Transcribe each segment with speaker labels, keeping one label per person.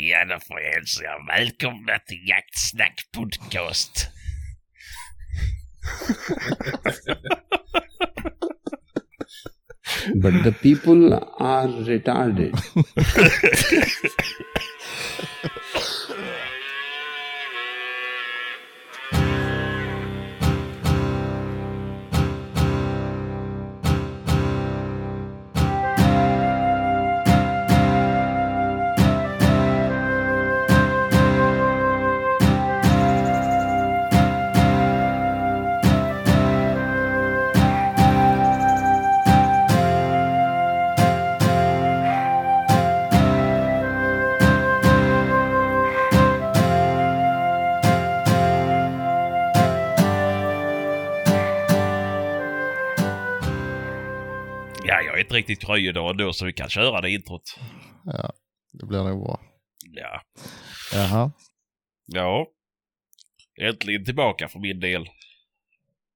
Speaker 1: Ja, då får jag hälsa er välkomna till Jaktsnack podcast.
Speaker 2: But the people are retarded.
Speaker 1: riktigt kry idag ändå så vi kan köra det introt.
Speaker 3: Ja, det blir nog bra.
Speaker 1: Ja.
Speaker 3: Jaha.
Speaker 1: Ja. Äntligen tillbaka för min del.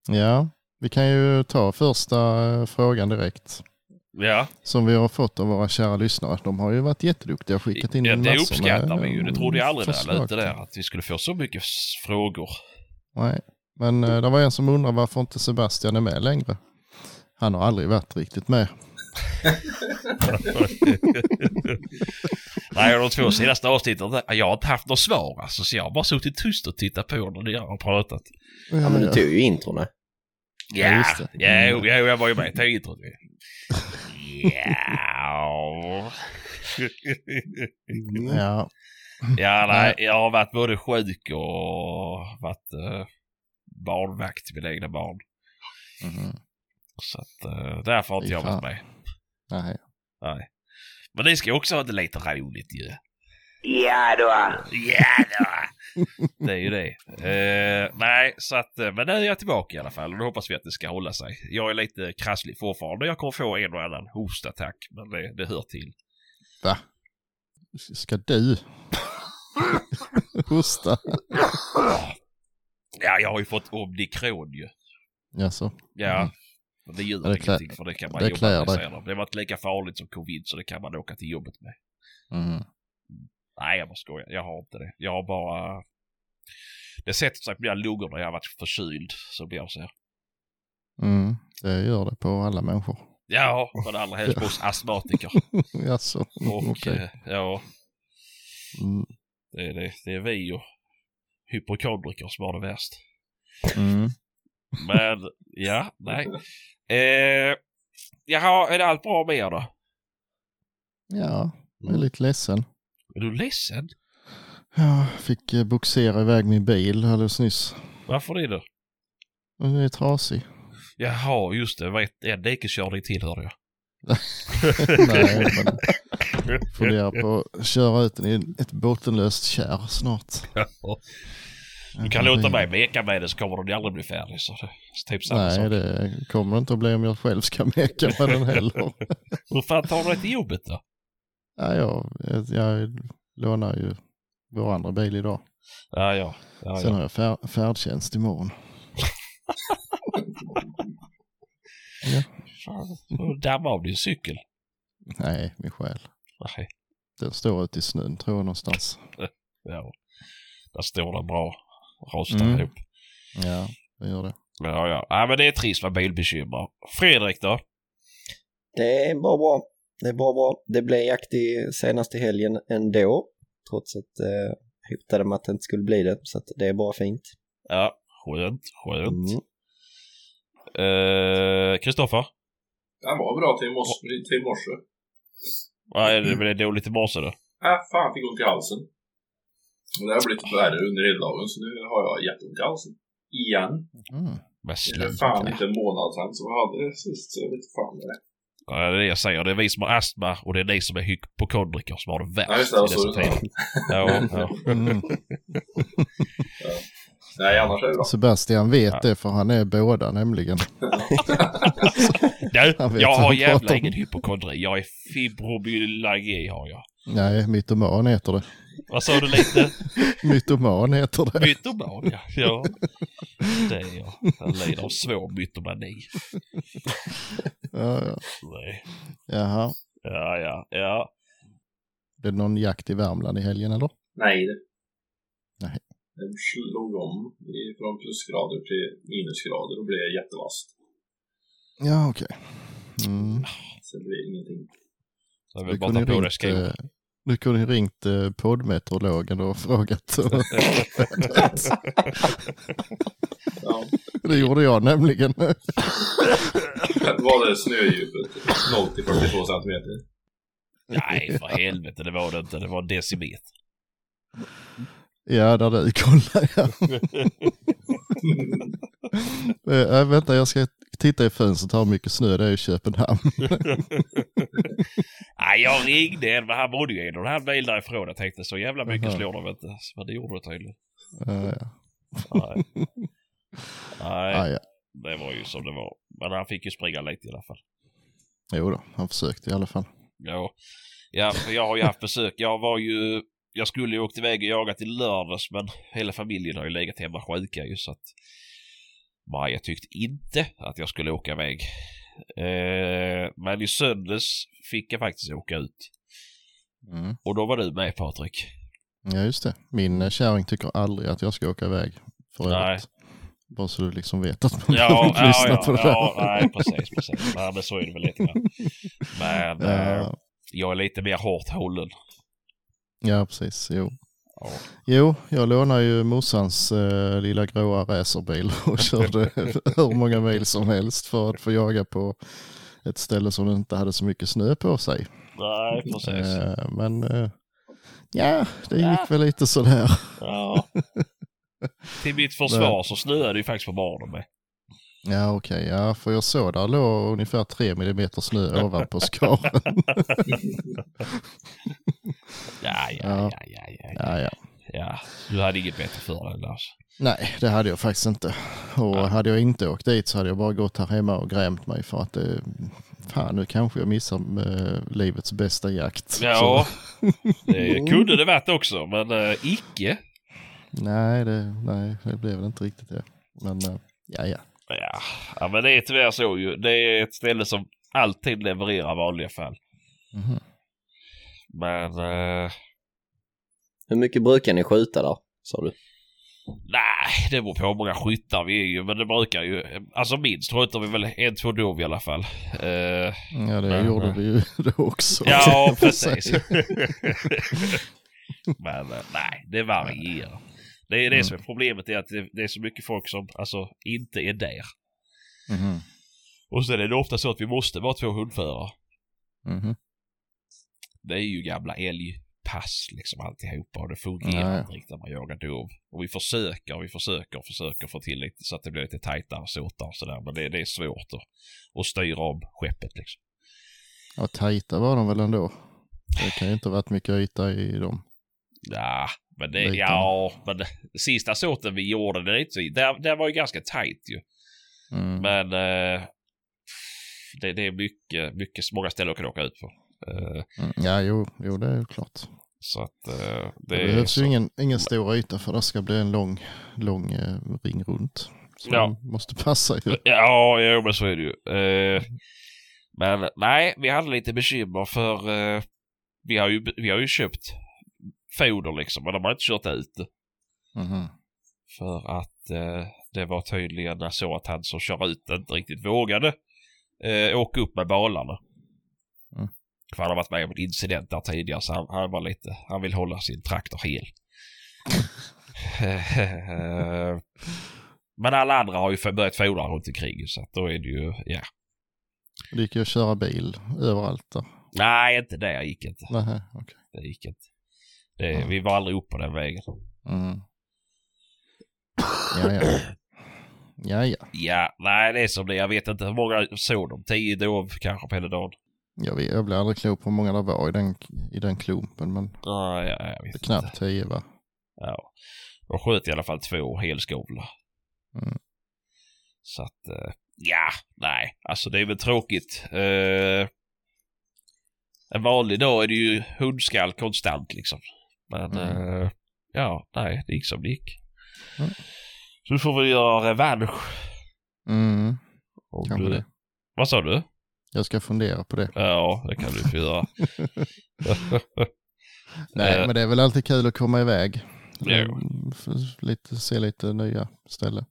Speaker 3: Ja, vi kan ju ta första eh, frågan direkt.
Speaker 1: Ja,
Speaker 3: Som vi har fått av våra kära lyssnare. De har ju varit jätteduktiga och skickat in
Speaker 1: ja det
Speaker 3: massor
Speaker 1: uppskattar vi ju. Det trodde jag aldrig
Speaker 3: förslag.
Speaker 1: ut det där, att vi skulle få så mycket frågor.
Speaker 3: Nej, men eh, det var en som undrar varför inte Sebastian är med längre. Han har aldrig varit riktigt med.
Speaker 1: Nej, de två senaste avsnitten, jag har inte haft något svar alltså, så jag har bara suttit tyst och tittat på när ni har pratat.
Speaker 4: Ja, men du tog ju introna.
Speaker 3: Ja, just det.
Speaker 1: Ja, jo, ja, jag var ju med. Ta introt. Ja.
Speaker 3: Ja,
Speaker 1: ja, nej, jag har varit både sjuk och varit uh, barnvakt till mina egna barn.
Speaker 3: Mhm.
Speaker 1: Så att uh, därför har inte jag varit med.
Speaker 3: Nej.
Speaker 1: Nej. Men ni ska också ha det lite roligt ju.
Speaker 5: Ja då.
Speaker 1: Ja då. Det är ju det. Eh, nej, så att, eh, men nu är jag tillbaka i alla fall och då hoppas vi att det ska hålla sig. Jag är lite krasslig fortfarande. Jag kommer få en och annan hostattack, men det, det hör till.
Speaker 3: Va? Ska du hosta?
Speaker 1: Ja, jag har ju fått omikron ju.
Speaker 3: Jaså?
Speaker 1: Ja.
Speaker 3: Mm.
Speaker 1: Men det gör
Speaker 3: det klär-
Speaker 1: ingenting för det kan man
Speaker 3: det
Speaker 1: jobba
Speaker 3: klär
Speaker 1: med
Speaker 3: dig.
Speaker 1: de. Det var inte lika farligt som covid så det kan man åka till jobbet med.
Speaker 3: Mhm.
Speaker 1: Nej, jag bara skojar. Jag har inte det. Jag har bara... Det sätter sig på mina lungor när jag har varit förkyld, så blir jag så här.
Speaker 3: Mm, det gör det på alla människor.
Speaker 1: Ja, men allra helst på oss astmatiker.
Speaker 3: Jaså?
Speaker 1: Och
Speaker 3: Okej.
Speaker 1: eh, ja,
Speaker 3: Mm.
Speaker 1: det är, det, det är vi och hypokondriker som har det värst.
Speaker 3: Mm.
Speaker 1: Men ja, nej. Eh, jaha, är det allt bra med er då?
Speaker 3: Ja, jag är lite ledsen.
Speaker 1: Är du ledsen?
Speaker 3: Jag fick eh, boxera iväg min bil alldeles nyss.
Speaker 1: Varför det då?
Speaker 3: Den är trasig.
Speaker 1: Jaha, just det. Var ett- en dikeskörning till hörde jag.
Speaker 3: Nej, men funderar på att köra ut den i ett bottenlöst kärr snart.
Speaker 1: Du kan låta mig meka med det så kommer den aldrig bli färdig. Så det är typ samma
Speaker 3: Nej,
Speaker 1: sak.
Speaker 3: det kommer inte att bli om jag själv ska meka med den heller.
Speaker 1: Hur fan tar du dig till jobbet då?
Speaker 3: Ja, jag, jag, lånar ju vår andra bil idag.
Speaker 1: Ja, ja. ja,
Speaker 3: Sen
Speaker 1: ja.
Speaker 3: har jag fär, färdtjänst imorgon.
Speaker 1: Fan, får du damma av din cykel.
Speaker 3: Nej, min själ.
Speaker 1: Nej,
Speaker 3: Den står ute i snön tror jag någonstans.
Speaker 1: ja. Där står det bra. Rostar
Speaker 3: Mm.
Speaker 1: ihop.
Speaker 3: Ja, det gör det.
Speaker 1: Ja, ja. ja, men det är trist med bilbekymmer. Fredrik då?
Speaker 4: Det är bara bra. Det är bara bra. Det blev jakt i senaste helgen ändå. Trots att eh, hotade med att det inte skulle bli det. Så att det är bara fint.
Speaker 1: Ja, skönt, skönt.
Speaker 4: Mm.
Speaker 1: Eh, Kristoffer?
Speaker 6: Den var bra till i morse. Till i morse.
Speaker 1: Vad är det, är dåligt i morse då?
Speaker 6: Äh, fan, fick ont i halsen. Och det har blivit värre under hela dagen, så nu har jag jätteont i halsen. Igen.
Speaker 3: Mm.
Speaker 6: Det är fan inte en månad sedan som jag hade det sist, så jag vet fan det är.
Speaker 1: Ja, det är det jag säger. Det är vi som har astma och det är ni som är hypokondriker som har det
Speaker 6: Ja,
Speaker 1: värst
Speaker 6: just det,
Speaker 1: dessa
Speaker 6: så
Speaker 1: tider. Ja, ja.
Speaker 3: Mm.
Speaker 6: Nej, annars är det bra.
Speaker 3: Sebastian vet
Speaker 1: Ja.
Speaker 3: det för han är båda nämligen.
Speaker 1: Du, jag har jävla ingen hypokondri. Jag är fibromyalgi har jag.
Speaker 3: Nej, mytoman heter det.
Speaker 1: Vad sa du lite?
Speaker 3: Mytoman heter det.
Speaker 1: Mytoman, ja. ja. Det är jag. Jag lider av svår mytomani.
Speaker 3: Ja, ja.
Speaker 1: Nej.
Speaker 3: Jaha.
Speaker 1: Ja, ja, ja.
Speaker 3: Det är någon jakt i Värmland i helgen eller?
Speaker 6: Nej. det-
Speaker 3: Nej.
Speaker 6: Den slog om i- från plusgrader till minusgrader och blev jättevast.
Speaker 3: Ja, okej. Mm.
Speaker 6: Så det blev ingenting.
Speaker 1: Så vill bara på skor.
Speaker 3: eh, du kunde ju ringt eh, poddmeteorologen och frågat.
Speaker 6: Ja.
Speaker 3: det gjorde jag nämligen.
Speaker 6: Var det snödjupet 0 till 42 centimeter?
Speaker 1: Nej, för helvete, det var det inte. Det var decimeter.
Speaker 3: ja, där du kollar ja. Äh, vänta, jag ska titta i fönstret hur mycket snö det är i Köpenhamn.
Speaker 1: Nej, jag ringde en, men han bodde ju en och en mil därifrån. Jag tänkte så jävla mycket
Speaker 3: Jaha.
Speaker 1: slår de inte. Men det gjorde det tydligen.
Speaker 3: Uh, ja.
Speaker 1: Nej. Nej,
Speaker 3: Ah, ja.
Speaker 1: det var ju som det var. Men han fick ju springa lite i alla fall.
Speaker 3: Jo då, han försökte i alla fall.
Speaker 1: Ja, ja för jag har ju haft besök. Jag var ju... Jag skulle ju åkt iväg och jagat i lördags men hela familjen har ju legat hemma sjuka ju så att Maja tyckte inte att jag skulle åka iväg. Eh, men i söndags fick jag faktiskt åka ut.
Speaker 3: Mm.
Speaker 1: Och då var du med Patrik.
Speaker 3: Ja, just det. Min eh, kärring tycker aldrig att jag ska åka iväg. För
Speaker 1: Nej.
Speaker 3: övrigt. Bara så du liksom vet att man
Speaker 1: Ja, ja,
Speaker 3: lyssna
Speaker 1: ja,
Speaker 3: på det
Speaker 1: ja,
Speaker 3: där.
Speaker 1: nej precis, precis. Nej, men så är det väl lite grann. Men eh,
Speaker 3: Ja,
Speaker 1: jag är lite mer hårt hållen.
Speaker 3: ja, precis. Jo.
Speaker 1: Ja.
Speaker 3: jo, jag lånade ju morsans eh, lilla gråa racerbil och körde hur många mil som helst för att få jaga på ett ställe som inte hade så mycket snö på sig.
Speaker 1: Nej, precis.
Speaker 3: Eh, men eh, ja, det gick
Speaker 1: Ja.
Speaker 3: väl lite sådär.
Speaker 1: Ja. Till mitt försvar så snöade det ju faktiskt på morgonen med.
Speaker 3: Ja, okej. Ja, för jag såg där låg ungefär tre millimeter snö ovanpå skaren.
Speaker 1: Ja, ja,
Speaker 3: Ja.
Speaker 1: ja, ja, ja. ja.
Speaker 3: ja.
Speaker 1: Du hade inget bättre för dig Lars.
Speaker 3: Nej, det hade jag faktiskt inte. Och
Speaker 1: Ja.
Speaker 3: hade jag inte åkt dit så hade jag bara gått här hemma och grämt mig för att det, fan nu kanske jag missar eh, livets bästa jakt.
Speaker 1: Ja, det kunde det varit också, men äh, icke.
Speaker 3: nej, det, nej, det blev väl inte riktigt det. Men eh, ja, ja.
Speaker 1: Ja. ja, men det är tyvärr så ju. Det är ett ställe som alltid levererar vanliga fall.
Speaker 3: Mhm.
Speaker 1: Men äh,
Speaker 4: Hur mycket brukar ni skjuta där, sa du?
Speaker 1: nej, det beror på hur många skyttar vi är ju. Men det brukar ju, alltså minst skjuter vi väl en, två dov i alla fall. Eh,
Speaker 3: Ja, det
Speaker 1: Men,
Speaker 3: gjorde
Speaker 1: eh,
Speaker 3: vi ju då också.
Speaker 1: Ja, precis. Men eh, nej, det varierar. Det är det som är problemet, är att det, det är så mycket folk som alltså inte är där.
Speaker 3: Mhm.
Speaker 1: Och sen är det ofta så att vi måste vara två hundförare.
Speaker 3: Mhm.
Speaker 1: Det är ju gamla älgpass liksom alltihopa och det fungerar
Speaker 3: ja.
Speaker 1: inte riktigt när man jagar dov. Och vi försöker, vi försöker, försöker få till lite så att det blir lite tajtare såtar och sådär. Men det, det är svårt att, att styra om skeppet liksom.
Speaker 3: Ja, tajta var de väl ändå. Det kan ju inte ha varit mycket yta i dem.
Speaker 1: Ja, men det,
Speaker 3: Lite.
Speaker 1: ja, men det, sista såten vi gjorde, det, inte där, där var ju ganska tajt ju.
Speaker 3: Mm.
Speaker 1: Men eh, det, det är mycket, mycket, många ställen att åka ut på. Eh,
Speaker 3: Mm. Ja, jo, jo, det är ju klart.
Speaker 1: så att eh,
Speaker 3: Det,
Speaker 1: det, är
Speaker 3: behövs
Speaker 1: så.
Speaker 3: ju ingen, ingen stor yta för det ska bli en lång, lång eh, ring runt. Så
Speaker 1: Ja.
Speaker 3: måste passa ju.
Speaker 1: Ja, jo, men så är det ju. Eh, men nej, vi hade lite bekymmer för eh, vi, har ju, vi har ju köpt foder liksom, men de har inte kört ut det.
Speaker 3: Mhm.
Speaker 1: För att eh, det var tydligen så att han som kör ut det inte riktigt vågade eh, åka upp med balarna.
Speaker 3: Mm.
Speaker 1: För han har varit med om en incident där tidigare så han, han var lite, han vill hålla sin traktor hel. Men alla andra har ju börjat fodra runt omkring så att då är det ju, ja.
Speaker 3: Det gick ju att köra bil överallt där.
Speaker 1: Nej, inte det gick inte.
Speaker 3: Nähä, okej.
Speaker 1: Det gick inte. Det,
Speaker 3: Mm.
Speaker 1: Vi var aldrig upp på den vägen.
Speaker 3: Mm. Ja, ja. Ja, ja.
Speaker 1: Ja, nej det är som det Jag vet inte hur många såg de? Tio dov kanske på hela dagen?
Speaker 3: Jag, vet, jag blir aldrig klok på hur många det var i den, i den klumpen, men
Speaker 1: Ja, ja, jag vet
Speaker 3: det är
Speaker 1: inte.
Speaker 3: knappt tio va?
Speaker 1: Ja. De sköt i alla fall två helskovlar.
Speaker 3: Mm.
Speaker 1: Så att, eh, ja, nej. Alltså det är väl tråkigt. Eh, en vanlig dag är det ju hundskall konstant liksom. Men
Speaker 3: Mm.
Speaker 1: eh, ja, nej, det gick som det gick.
Speaker 3: Mm.
Speaker 1: Så nu får vi göra revansch.
Speaker 3: Mm, kanske
Speaker 1: du,
Speaker 3: det.
Speaker 1: Vad sa du?
Speaker 3: Jag ska fundera på det.
Speaker 1: Ja, det kan du få göra.
Speaker 3: Nej,
Speaker 1: Eh.
Speaker 3: men det är väl alltid kul att komma iväg.
Speaker 1: Jo.
Speaker 3: Mm, Lite, se lite nya ställen.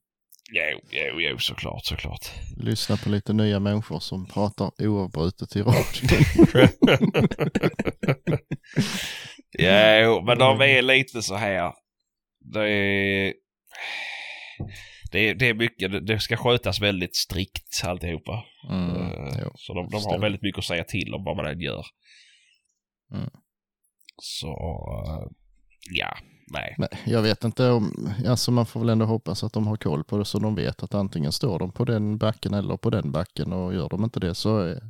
Speaker 1: Jo, jo, jo, såklart, såklart.
Speaker 3: Lyssna på lite nya människor som pratar oavbrutet i radion.
Speaker 1: jo, men de är lite så här. Det är, det är, det är mycket, det- ska skötas väldigt strikt alltihopa.
Speaker 3: Mm,
Speaker 1: Eh,
Speaker 3: jo.
Speaker 1: så de, de har väldigt mycket att säga till om vad man än gör.
Speaker 3: Mm.
Speaker 1: Så, eh, ja, nej.
Speaker 3: Nej, jag vet inte om, alltså man får väl ändå hoppas att de har koll på det så de vet att antingen står de på den backen eller på den backen och gör de inte det så är,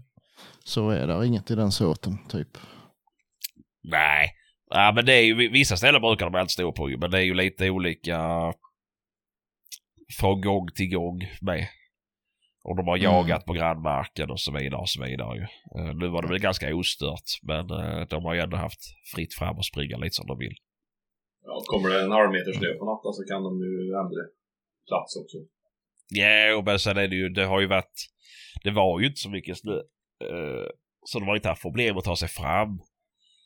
Speaker 3: så är det inget i den såten typ.
Speaker 1: Nej. Ja, men det är ju, vissa ställen brukar de alltid stå på ju, men det är ju lite olika från gång till gång med. Och de har
Speaker 3: Mm.
Speaker 1: jagat på grannmarken och så vidare och så vidare ju. Eh, nu var det väl ganska ostört, men eh, de har ju ändå haft fritt fram och springa lite som de vill.
Speaker 6: Ja, kommer det en halv meter snö på natten så kan de ju ändra plats också.
Speaker 1: Ja, men sen är det ju, det har ju varit, det var ju inte så mycket snö. eh, Så de har inte haft problem att ta sig fram.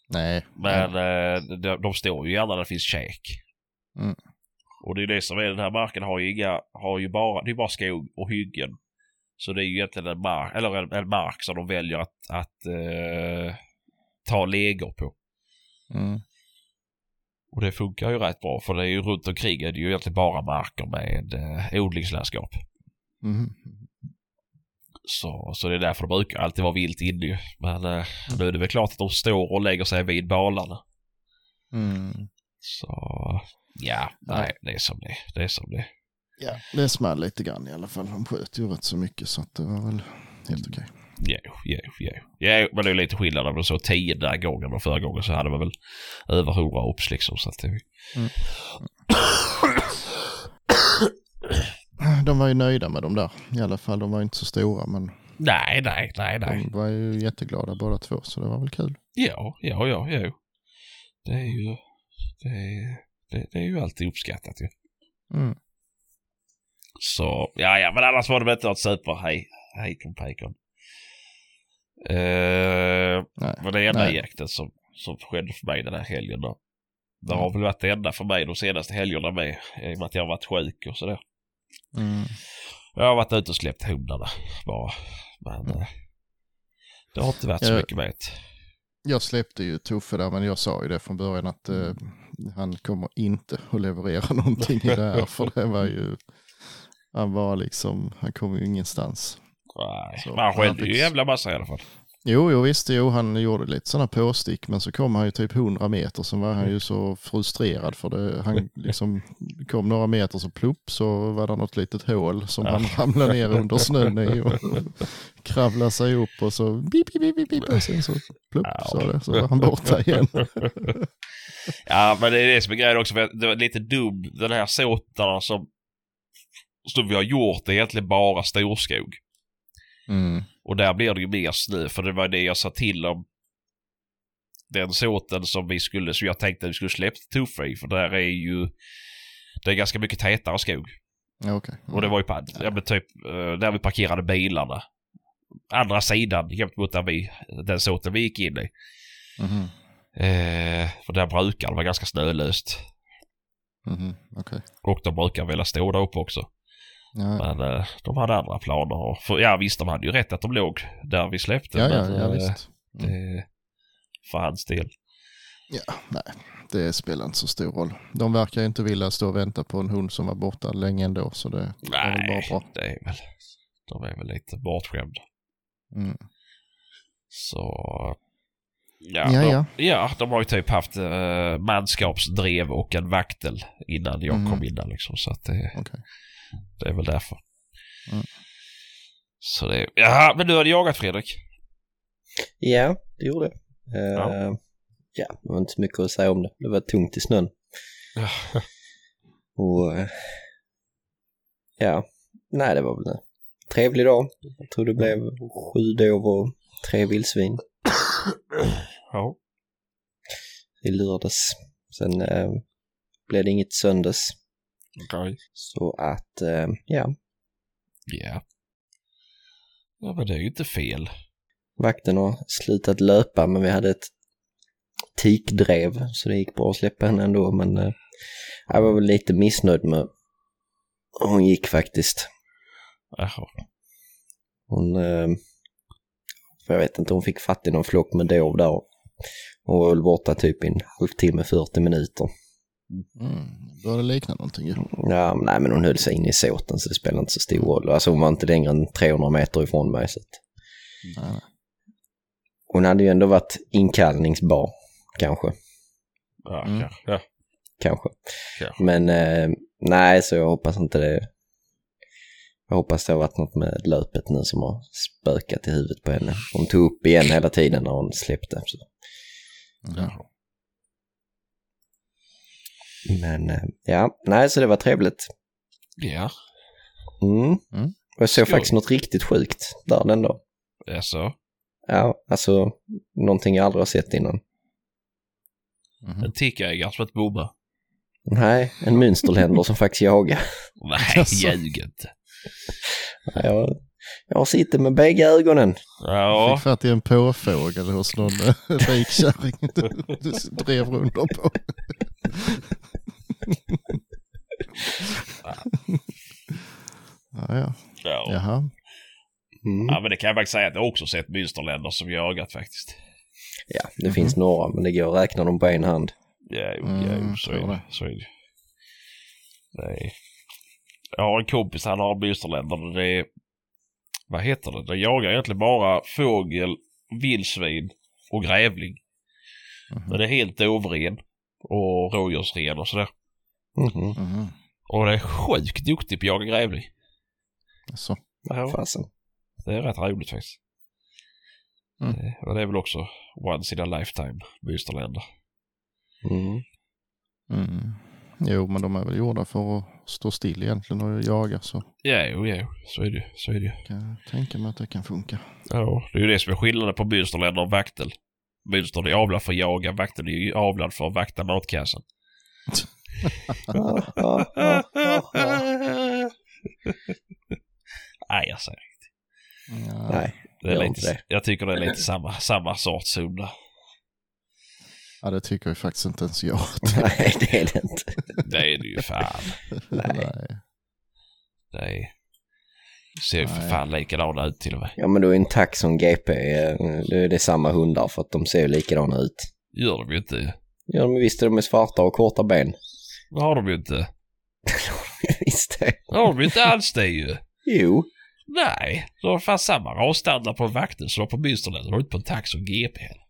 Speaker 3: Nej,
Speaker 1: Men eh, de, de står ju gärna där det finns käk.
Speaker 3: Mm.
Speaker 1: Och det är det som är, den här marken har ju inga, har ju bara, det är bara skog och hyggen. Så det är ju egentligen en mark, eller en, en mark som de väljer att, att eh, ta legor på.
Speaker 3: mm,
Speaker 1: Och det funkar ju rätt bra för det är ju runt omkring är det ju egentligen bara marker med eh, odlingslandskap.
Speaker 3: mm,
Speaker 1: Så, så det är därför det brukar alltid vara vilt inne ju. Men eh, nu är det väl klart att de står och lägger sig vid balarna.
Speaker 3: mm.
Speaker 1: Så ja, nej, det är som det är. Det är som det.
Speaker 3: Ja, det small lite grann i alla fall. De sköt ju rätt så mycket så att det var väl helt okej.
Speaker 1: Jo, jo, jo. Jo, men det är lite skillnad om det så tio den här gången och förra gången så hade man väl över hundra obs liksom. Så att det...
Speaker 3: Mm. De var ju nöjda med dem där i alla fall. De var inte så stora men
Speaker 1: Nej, nej, nej, nej.
Speaker 3: de var ju jätteglada båda två så det var väl kul.
Speaker 1: Ja, ja, ja, jo. Det är ju... Det är, det, det är ju alltid uppskattat ju.
Speaker 3: Mm.
Speaker 1: Så, ja, ja, men annars var det väl inte något super hej, hejkon pejkon. Uh,
Speaker 3: Nej.
Speaker 1: var det enda
Speaker 3: Nej.
Speaker 1: jakten som, som skedde för mig den här helgen då. Det har väl varit det enda för mig de senaste helgerna med. I och med att jag har varit sjuk och sådär.
Speaker 3: Mm.
Speaker 1: Jag har varit ute och släppt hundarna bara. Men eh, det har inte varit så mycket med det.
Speaker 3: Jag släppte ju Tuffe där men jag sa ju det från början att eh, han kommer inte att leverera någonting i det här för det var ju han var liksom, han kom ju ingenstans.
Speaker 1: Nej,
Speaker 3: Så,
Speaker 1: men han skällde ju
Speaker 3: fick-
Speaker 1: jävla massa i alla fall.
Speaker 3: Jo, jo visst, jo, han gjorde lite sådana påstick, men så kom han ju typ 100 meter, så var han ju så frustrerad för det. Han liksom kom några meter så plupp så var det något litet hål som han ramlade ner under snön i och kravlade sig upp och så bip, bip, bip, bip, och sen så plupp
Speaker 1: Ja.
Speaker 3: sa det, så var han borta igen.
Speaker 1: Ja, men det är det som är grejen också. För det var lite dum, den här såtarna som, som vi har gjort är egentligen bara storskog.
Speaker 3: Mm.
Speaker 1: Och där blir det ju mer snö, för det var det jag sa till om. Den såten som vi skulle, som jag tänkte att vi skulle släppt Tuffe i, för där är ju, det är ganska mycket tätare skog.
Speaker 3: Ja, okej.
Speaker 1: Och det var ju på, ja, men typ, eh, där vi parkerade bilarna. Andra sidan, jämt mot där vi, den såten vi gick in i.
Speaker 3: Mhm.
Speaker 1: Eh, för där brukar det vara ganska snölöst.
Speaker 3: Mhm. Okej.
Speaker 1: Och de brukar vilja stå där uppe också.
Speaker 3: Ja, ja.
Speaker 1: Men eh, de hade andra planer. Och för, ja visst, de hade ju rätt att de låg där vi släppte.
Speaker 3: Ja, ja,
Speaker 1: men,
Speaker 3: ja,
Speaker 1: eh,
Speaker 3: visst.
Speaker 1: Det, för hans del.
Speaker 3: Ja, nej, det spelar inte så stor roll. De verkar ju inte vilja stå och vänta på en hund som var borta länge ändå, så det är väl bara
Speaker 1: Nej,
Speaker 3: bra.
Speaker 1: det är väl, de är väl lite bortskämda.
Speaker 3: Mm.
Speaker 1: Så... Ja,
Speaker 3: Ja,
Speaker 1: de,
Speaker 3: ja.
Speaker 1: ja, de har ju typ haft uh, manskapsdrev och en vaktel innan jag
Speaker 3: Mhm.
Speaker 1: kom in där liksom. Så att det,
Speaker 3: Okej.
Speaker 1: Det är väl därför.
Speaker 3: Mm.
Speaker 1: Så det... Jaha, men du hade jagat Fredrik?
Speaker 4: Ja, det gjorde det.
Speaker 1: Ja.
Speaker 4: Eh, ja, det var inte så mycket att säga om det. Det var tungt i snön. Och eh, ja, nej det var väl en trevlig dag. Jag tror det blev sju dov och tre vildsvin
Speaker 1: ja.
Speaker 4: i lördags. Sen eh, blev det inget söndags.
Speaker 1: Okej.
Speaker 4: Så att, eh, ja,
Speaker 1: Ja. Ja, men det är ju inte fel.
Speaker 4: vakten har slutat löpa men vi hade ett tikdrev så det gick bra att släppa henne ändå men eh, jag var väl lite missnöjd med hon gick faktiskt.
Speaker 1: Jaha.
Speaker 4: Hon, eh, jag vet inte, hon fick fatt i någon flock med dov där och var väl borta typ i en halvtimme, 40 minuter.
Speaker 3: Mm. Börjar det likna någonting ju.
Speaker 4: Ja, men nej men hon höll sig in i såten så det spelar inte så stor roll. Alltså hon var inte längre än 300 meter ifrån mig så att
Speaker 3: nej.
Speaker 4: hon hade ju ändå varit inkallningsbar kanske.
Speaker 1: Ja,
Speaker 3: Mm.
Speaker 1: kanske. Ja,
Speaker 4: Kanske.
Speaker 1: kanske.
Speaker 4: Men eh, nej, så jag hoppas inte det. Jag hoppas det har varit något med löpet nu som har spökat i huvudet på henne. Hon tog upp igen hela tiden när hon släppte. Så.
Speaker 3: Ja.
Speaker 4: Men eh, ja, nej, så det var trevligt.
Speaker 1: Ja,
Speaker 4: Mm.
Speaker 3: Mm.
Speaker 4: Och jag såg
Speaker 1: Skål.
Speaker 4: faktiskt något riktigt sjukt där den dag.
Speaker 1: alltså.
Speaker 4: Ja, alltså någonting jag aldrig har sett innan.
Speaker 3: Mhm.
Speaker 1: En tickägare som ett bomma.
Speaker 4: Nej, en mönsterländer som faktiskt jagar.
Speaker 1: Nej,
Speaker 3: Jaså?
Speaker 1: ljug inte.
Speaker 4: Ja, Jag, jag sittit med bägge ögonen.
Speaker 1: Ja,
Speaker 3: Fick fatt i en påfågel hos någon eh, rik kärring du, du drev runt på. Ja, ja.
Speaker 1: ja.
Speaker 3: Jaha.
Speaker 4: Mm.
Speaker 1: ja, men det kan jag faktiskt säga att jag också sett mönsterländer som jagat faktiskt.
Speaker 4: Ja, det finns några, men det går att räkna dem på en hand.
Speaker 1: Ja, jo,
Speaker 3: Mm,
Speaker 1: ja, jo, så är det. Så är det. Nej. Jag har en kompis, han har mönsterländer. Det är, vad heter det? Det jagar egentligen bara fågel, vildsvin och grävling.
Speaker 3: Mhm.
Speaker 1: Men det är helt dovren och rådjursren och sådär.
Speaker 4: Mhm.
Speaker 3: Mhm.
Speaker 1: Och det är sjukt duktig på att jaga grävling.
Speaker 3: Så.
Speaker 1: Ja,
Speaker 4: Fasen.
Speaker 1: det är rätt roligt faktiskt.
Speaker 3: Mm.
Speaker 1: Det, och det är väl också once in a lifetime, mönsterländer.
Speaker 4: Mm.
Speaker 3: Mm. Jo, men de är väl gjorda för att stå still egentligen och jaga så
Speaker 1: Ja, jo, ja, så är det. Så är det
Speaker 3: kan jag tänka mig att det kan funka.
Speaker 1: Ja, det är ju det som är skillnaden på mönsterländer och vaktel. Mönster är avlad för att jaga, vaktel är ju avlad för att vakta matkassen.
Speaker 4: Ja, ja, ja, ja, ja.
Speaker 1: Nej, jag säger
Speaker 3: Ja.
Speaker 4: Nej,
Speaker 1: det är lite,
Speaker 4: inte det.
Speaker 1: Jag tycker det är lite samma, samma sorts hund.
Speaker 3: ja, det tycker jag faktiskt inte ens jag.
Speaker 4: nej det är det inte.
Speaker 1: Det är det ju fan.
Speaker 4: Nej.
Speaker 1: Det är, ser ju för fan likadana ut till och med.
Speaker 4: Ja men då är en tax en GP, eh, då är det samma hundar för att de ser likadana ut.
Speaker 1: Gör de ju inte.
Speaker 4: Ja men visst är de är svarta och korta ben.
Speaker 1: Det har de ju inte.
Speaker 4: visst det.
Speaker 1: Det har de ju inte alls det ju.
Speaker 4: Jo.
Speaker 1: Nej, de har fan samma rasstandard på vakten som de på mönsterländer. De har inte på en tax och GP heller.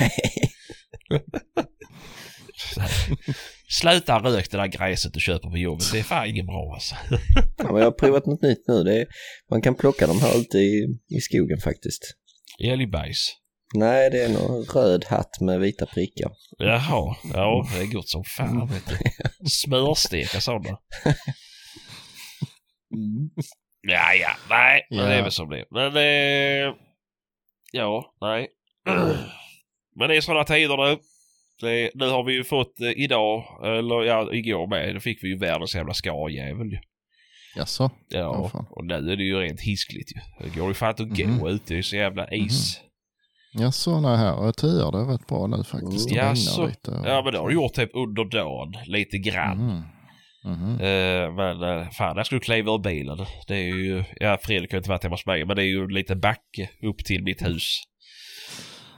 Speaker 4: nej.
Speaker 1: Sluta rök det där gräset du köper på jobbet. Det är fan inget bra alltså.
Speaker 4: Ja, men jag har provat något nytt nu. Det är, man kan plocka dem här ute i, i skogen faktiskt.
Speaker 1: Älgbajs.
Speaker 4: Nej, det är någon röd hatt med vita prickar.
Speaker 1: Jaha, ja det är gott som fan vet du. Smörsteka sådana. Ja, ja, nej, men det är
Speaker 3: Ja.
Speaker 1: väl som det. Men eh, ja, nej. Men det är sådana tider nu. Det, nu har vi ju fått eh, idag, eller ja, igår med, då fick vi ju världens jävla skarjävel ju.
Speaker 3: Jaså?
Speaker 1: Ja, och nu är det ju rent hiskligt ju. Det går ju fan inte att gå ute, det är så jävla is.
Speaker 3: Jaså, nej här töar det rätt bra nu faktiskt. Det
Speaker 1: Jaså?
Speaker 3: regnar lite. och-
Speaker 1: Ja, men det har du gjort typ under dagen, lite grann.
Speaker 3: Mhm. Mhm.
Speaker 1: Eh, men eh, fan, jag skulle kliva ur bilen. Det är ju, ja Fredrik har inte varit hemma hos mig, men det är ju lite backe upp till mitt hus.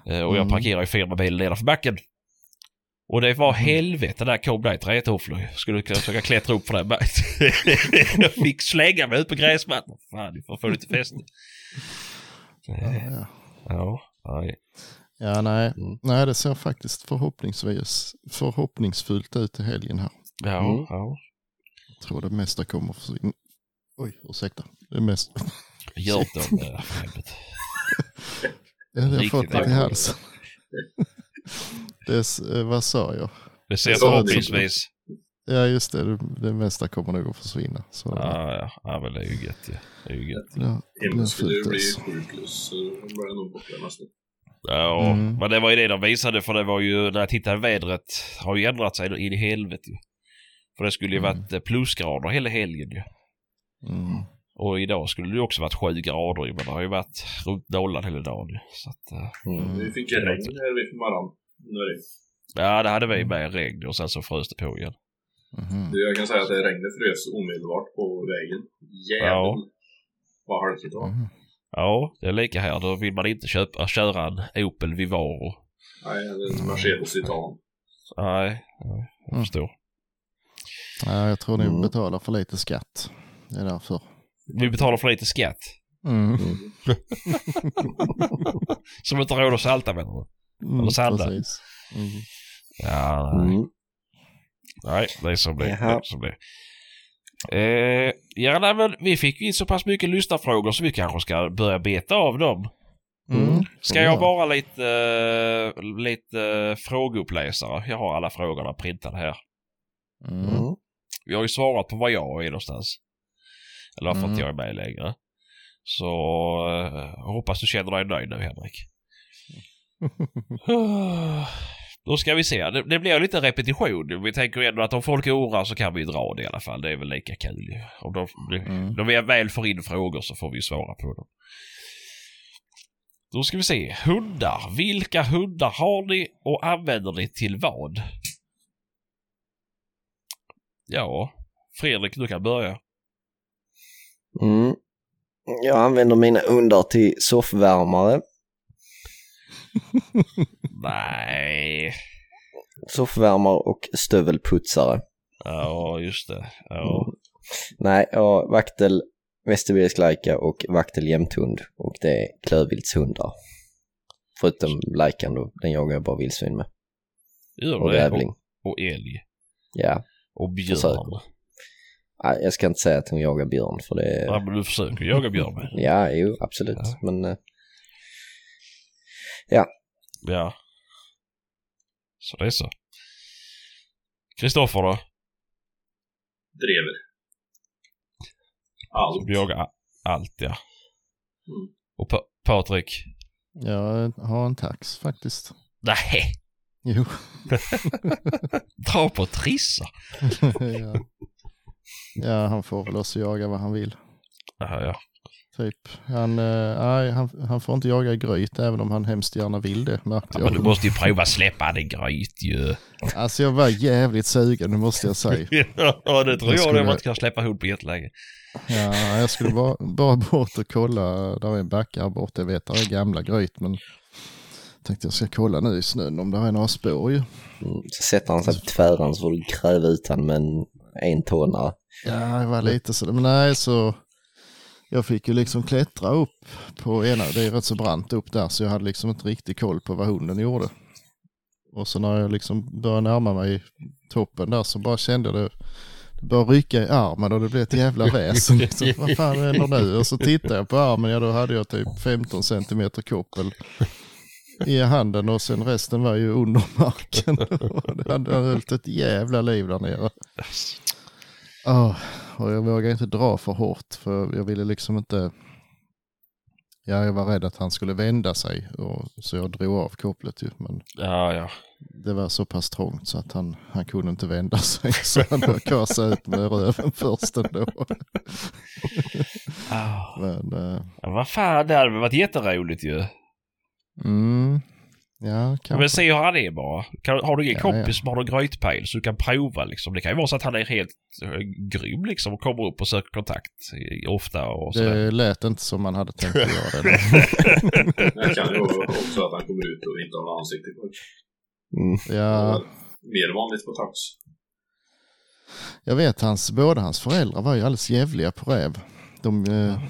Speaker 1: Eh, och jag
Speaker 3: Mm.
Speaker 1: parkerar ju firmabilen nedanför backen. Och det var helvete där kom det trätofflor. Skulle kunna försöka klättra upp för det. men jag fick slänga mig ut på gräsmattan. Fan, ni får få lite fäste.
Speaker 3: Ja, ja.
Speaker 1: Ja, nej.
Speaker 3: ja, nej.
Speaker 4: Mm.
Speaker 3: nej, det ser faktiskt förhoppningsvis förhoppningsfullt ut i helgen här.
Speaker 1: Ja,
Speaker 4: Mm.
Speaker 1: ja.
Speaker 3: Jag tror det mesta kommer att försvinna. Oj, ursäkta. Det mesta.
Speaker 1: Gör det.
Speaker 3: Ja, det har fått det i halsen. Det, är s- eh, vad sa jag?
Speaker 1: Det ser förhoppningsvis.
Speaker 3: Ja, just det. Det, det mesta kommer nog att försvinna. Så
Speaker 1: Ja, ja. ja, men det är ju gött ju. Det är ju gött.
Speaker 3: blir
Speaker 6: Hemma skulle det bli
Speaker 3: ös.
Speaker 6: sju plus, så blir det nog borta nästa.
Speaker 1: Ja,
Speaker 3: Mm.
Speaker 1: men det var ju det de visade för det var ju, när jag tittade vädret har ju ändrat sig in i helvete ju. För det skulle ju
Speaker 3: Mm.
Speaker 1: varit eh, plusgrader hela helgen ju.
Speaker 3: Mm.
Speaker 1: Och idag skulle det ju också varit sju grader men det har ju varit runt nollan hela dagen ju. Så att, eh,
Speaker 4: Mm.
Speaker 6: Vi fick ju regn här vid morgonen. Nu är det-
Speaker 1: ja, det hade vi med regn och sen så frös det på igen.
Speaker 3: Mhm.
Speaker 6: Du, Jag kan säga att det regnet frös omedelbart på vägen. Jävlar
Speaker 1: Ja.
Speaker 6: vad halkigt det var.
Speaker 3: Mhm.
Speaker 1: Ja, det är lika här. Då vill man inte köpa, köra en Opel Vivaro.
Speaker 6: Nej, en Mercedes Citan.
Speaker 1: Nej, nej, jag
Speaker 3: Mm.
Speaker 1: förstår.
Speaker 3: Ja, jag tror ni
Speaker 4: Mm.
Speaker 3: betalar för lite skatt. Det är därför.
Speaker 1: Vi betalar för lite skatt.
Speaker 3: Mm.
Speaker 1: Som inte har råd att salta menar du?
Speaker 3: Mm,
Speaker 1: Eller sanda.
Speaker 3: precis. Mm.
Speaker 1: Ja, nej.
Speaker 4: Mm.
Speaker 1: Nej, det är som det. Det är som det. Eh, ja, nej, men vi fick ju in så pass mycket lyssnarfrågor så vi kanske ska börja beta av dem.
Speaker 3: Mm.
Speaker 1: Ska jag vara lite, eh, lite uh, frågeuppläsare? Jag har alla frågorna printade här.
Speaker 3: Mm.
Speaker 4: Mm.
Speaker 1: Vi har ju svarat på vad jag är någonstans. Eller varför
Speaker 3: Mm.
Speaker 1: inte jag är med längre. Så jag hoppas du känner dig nöjd nu Henrik. Då ska vi se. Det, det blir lite repetition. Vi tänker ändå att om folk oroar så kan vi dra det i alla fall. Det är väl lika kul ju. Om de,
Speaker 3: Mm.
Speaker 1: de väl får in frågor så får vi svara på dem. Då ska vi se. Hundar. Vilka hundar har ni och använder ni till vad? Ja, Fredrik du kan börja.
Speaker 4: Mm. Jag använder mina hundar till soffvärmare,
Speaker 1: Nej.
Speaker 4: soffvärmare och stövelputsare.
Speaker 1: Ja, just det. Ja.
Speaker 4: Nej, jag vaktel lajka och vaktel jämthund och det är klövviltshundar. Förutom lajkan då, den jagar jag bara vildsvin med.
Speaker 1: Gör
Speaker 4: Och rävling.
Speaker 1: Och, och älg.
Speaker 4: Ja,
Speaker 1: Och björn.
Speaker 4: Försöker. Nej, jag ska inte säga att hon jagar björn för det
Speaker 1: Ja, men du försöker jaga björn med.
Speaker 4: Ja, jo, absolut.
Speaker 1: Ja.
Speaker 4: Men eh,
Speaker 1: Ja. Så det är så. Kristoffer då?
Speaker 6: Drever. Allt.
Speaker 1: Jagar a- allt ja.
Speaker 6: Mm.
Speaker 1: Och pa- Patrik?
Speaker 3: Jag har en tax faktiskt.
Speaker 1: Nej.
Speaker 3: Jo.
Speaker 1: Dra på trissa.
Speaker 3: ja. ja, han får väl också jaga vad han vill.
Speaker 1: Jaha, ja.
Speaker 3: Typ. Han, eh, nej, han, han får inte jaga i gryt även om han hemskt gärna vill det märkte
Speaker 1: ja. Men du
Speaker 3: jag.
Speaker 1: måste ju prova släppa den gryt ju.
Speaker 3: Alltså jag var jävligt sugen, det måste jag säga.
Speaker 1: ja, det tror
Speaker 3: Jag
Speaker 1: jag
Speaker 3: skulle-
Speaker 1: det. Man inte kan släppa hund på jättelänge.
Speaker 3: Ja, jag skulle bara, bara bort och kolla. Där är en backe här borta. Jag vet, där är gamla gryt. Men tänkte jag ska kolla nu i snön om det är några spår ju.
Speaker 4: mm, så sätter han sig på tvären så får du gräva ut han med en entånare.
Speaker 3: Ja, det var lite så. Men nej, så jag fick ju liksom klättra upp på ena. Det är rätt så brant upp där så jag hade liksom inte riktigt koll på vad hunden gjorde. Och så när jag liksom började närma mig toppen där så bara kände det. Det började rycka i armen och det blev ett jävla väsen. Liksom. Vad fan händer nu? Och så tittade jag på armen, ja då hade jag typ 15 centimeter koppel i handen och sen resten var ju under marken. Och det hade hållit ett jävla liv där nere. Ja, och jag vågade inte dra för hårt för jag ville liksom inte... Ja, jag var rädd att han skulle vända sig och, så jag drog av kopplet ju. Men
Speaker 1: Ja, ja.
Speaker 3: det var så pass trångt så att han, han kunde inte vända sig. Så han kasade ut med röven först ändå.
Speaker 1: Ah.
Speaker 3: Men, eh,
Speaker 1: Ja, vad fan, det hade varit jätteroligt ju.
Speaker 3: mm, ja,
Speaker 1: Men
Speaker 3: kanske.
Speaker 1: se hur han är bara. Kan, har du ingen
Speaker 3: Ja,
Speaker 1: kompis
Speaker 3: ja.
Speaker 1: som har någon grytpejl så du kan prova liksom. Det kan ju vara så att han är helt uh, grym liksom och kommer upp och söker kontakt ofta och sådär.
Speaker 3: Det lät inte som man hade tänkt att göra det.
Speaker 6: Det kan ju vara också att han kommer ut och inte har något ansikte kvar.
Speaker 4: Mm.
Speaker 3: Ja,
Speaker 6: Mer vanligt på tax.
Speaker 3: Jag vet hans, båda hans föräldrar var ju alldeles jävliga på räv. De, eh,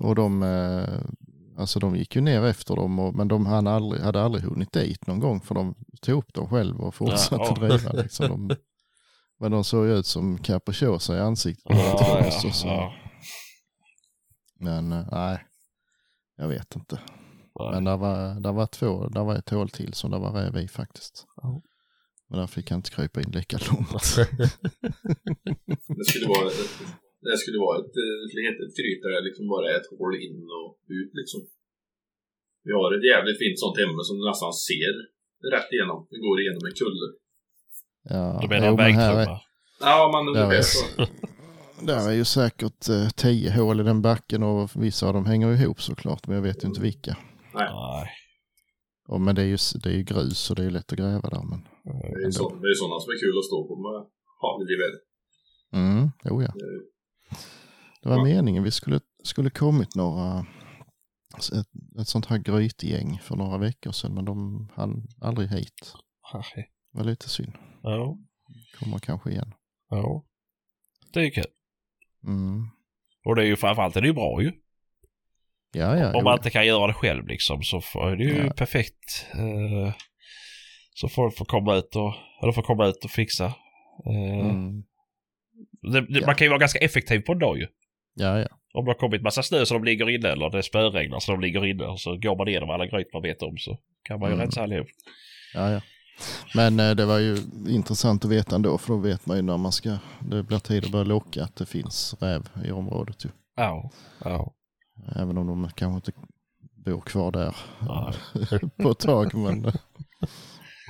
Speaker 3: och de, eh, alltså de gick ju ner efter dem, och, men de han aldrig, hade aldrig hunnit dit någon gång för de tog upp dem själv och fortsatte
Speaker 1: Ja, ja.
Speaker 3: driva. Liksom. De, men de såg ju ut som capricciosa i ansiktet.
Speaker 1: Ja, ja, ja.
Speaker 3: Men eh, nej, jag vet inte.
Speaker 1: Nej.
Speaker 3: Men där var, där var två, där var ett hål till som det var räv i faktiskt.
Speaker 1: Ja.
Speaker 3: Men där fick jag inte krypa in lika långt.
Speaker 6: Det skulle vara det skulle vara ett, eh, ett, ett gryt där det liksom bara är ett hål in och ut liksom. Vi har ett jävligt fint sånt hemma som du nästan ser rätt igenom. Det går igenom en kulle.
Speaker 3: Ja,
Speaker 1: Du menar
Speaker 3: jo, men här är-
Speaker 1: vägtrumma?
Speaker 6: Ja, men ungefär
Speaker 3: är,
Speaker 6: så.
Speaker 3: där är ju säkert eh, tio hål i den backen och vissa av dem hänger ihop såklart, men jag vet ju inte vilka.
Speaker 1: Nej.
Speaker 3: Och, men det är, ju, det är ju grus och det är lätt att gräva där. Men,
Speaker 6: Det är ju så, det är sådana som är kul att stå på med hagelgevär.
Speaker 3: mm, jo, ja. Det var meningen vi skulle, skulle kommit några, ett, ett sånt här grytgäng för några veckor sedan, men de hann aldrig hit.
Speaker 1: Nej.
Speaker 3: Det var lite synd.
Speaker 1: Ja.
Speaker 3: Kommer kanske igen.
Speaker 1: Ja. Det är kul.
Speaker 3: Mm.
Speaker 1: Och det är ju framförallt det är ju bra ju.
Speaker 3: Ja, ja.
Speaker 1: Om
Speaker 3: jo,
Speaker 1: man inte kan göra det själv liksom så är det ju
Speaker 3: Ja.
Speaker 1: perfekt. Eh, så folk får komma ut och, eller får komma ut och fixa. Eh,
Speaker 3: Mm.
Speaker 1: Det, det,
Speaker 3: Ja.
Speaker 1: Man kan ju vara ganska effektiv på en dag ju.
Speaker 3: Ja, ja.
Speaker 1: Om det har kommit massa snö så de ligger inne eller det spöregnar så de ligger inne och så går man igenom alla gryt man vet om så kan man ju
Speaker 3: Mm.
Speaker 1: rensa allihop.
Speaker 3: Ja, ja. Men eh, det var ju intressant att veta ändå, för då vet man ju när man ska, det blir tid att börja locka att det finns räv i området ju.
Speaker 1: Ja. Ja.
Speaker 3: Även om de kanske inte bor kvar där på ett tag, men eh,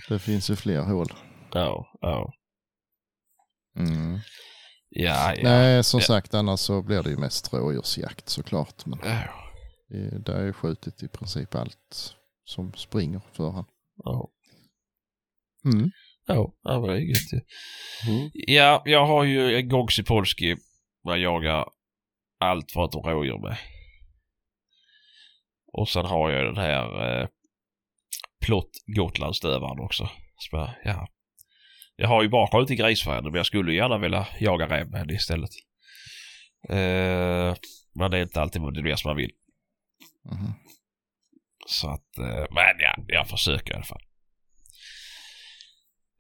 Speaker 3: det finns ju fler hål.
Speaker 1: Ja. Ja.
Speaker 3: Mm.
Speaker 1: Ja. ja.
Speaker 3: Nej, som
Speaker 1: Ja.
Speaker 3: sagt, annars så blir det ju mest rådjursjakt såklart. Men
Speaker 1: Ja.
Speaker 3: det, där är ju skjutit i princip allt som springer för han.
Speaker 1: Ja.
Speaker 3: Mm.
Speaker 1: Ja, det gött ju.
Speaker 3: Mm.
Speaker 1: Ja, jag har ju Gogsi Polski vad jag jagar allt förutom rådjur med. Och sen har jag den här eh, Plott Gotlandsstövaren också. Så jag, ja. Jag har ju bara skjutit grisfärden men jag skulle gärna vilja jaga räv med henne istället. Eh, men det är inte alltid det blir som man vill.
Speaker 3: Mhm.
Speaker 1: Så att, eh, men ja, jag försöker i alla fall.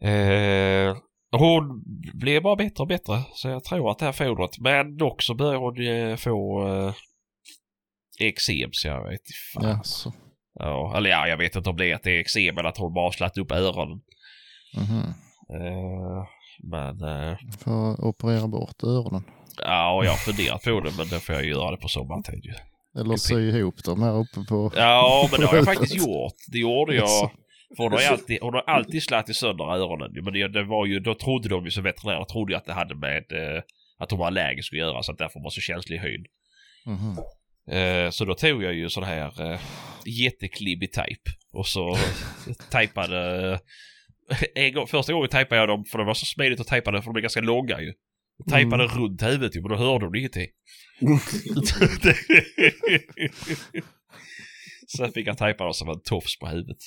Speaker 1: Eh, hon blir bara bättre och bättre. Så jag tror att det här fodret. Men dock så börjar hon få eh, eksem så jag vet inte fan.
Speaker 3: Ja, så.
Speaker 1: Ja, eller ja, jag vet inte om det är att det är eksem eller att hon bara har slagit upp öronen. Eh, men eh,
Speaker 3: Får operera bort öronen.
Speaker 1: ja, och jag har funderat på det men då får jag göra det på sommartid ju.
Speaker 3: Eller sy ihop dem här uppe på...
Speaker 1: Ja, men det har jag faktiskt gjort. Det gjorde jag. För hon har, alltid, hon har alltid slagit sönder öronen. Men det, det var ju, då trodde de ju som veterinärer trodde ju att det hade med eh, att hon var allergisk att göra. Så att därför var så känslig i hyn.
Speaker 3: Mhm.
Speaker 1: Eh, så då tog jag ju sån här eh, jätteklibbig tejp. Och så tejpade... En gång, första gången tejpade jag dem för det var så smidigt att tejpa det för de är ganska långa ju. Jag Tejpade runt huvudet ju men då hörde de ingenting. Sen fick jag tejpa dem som en tofs på huvudet.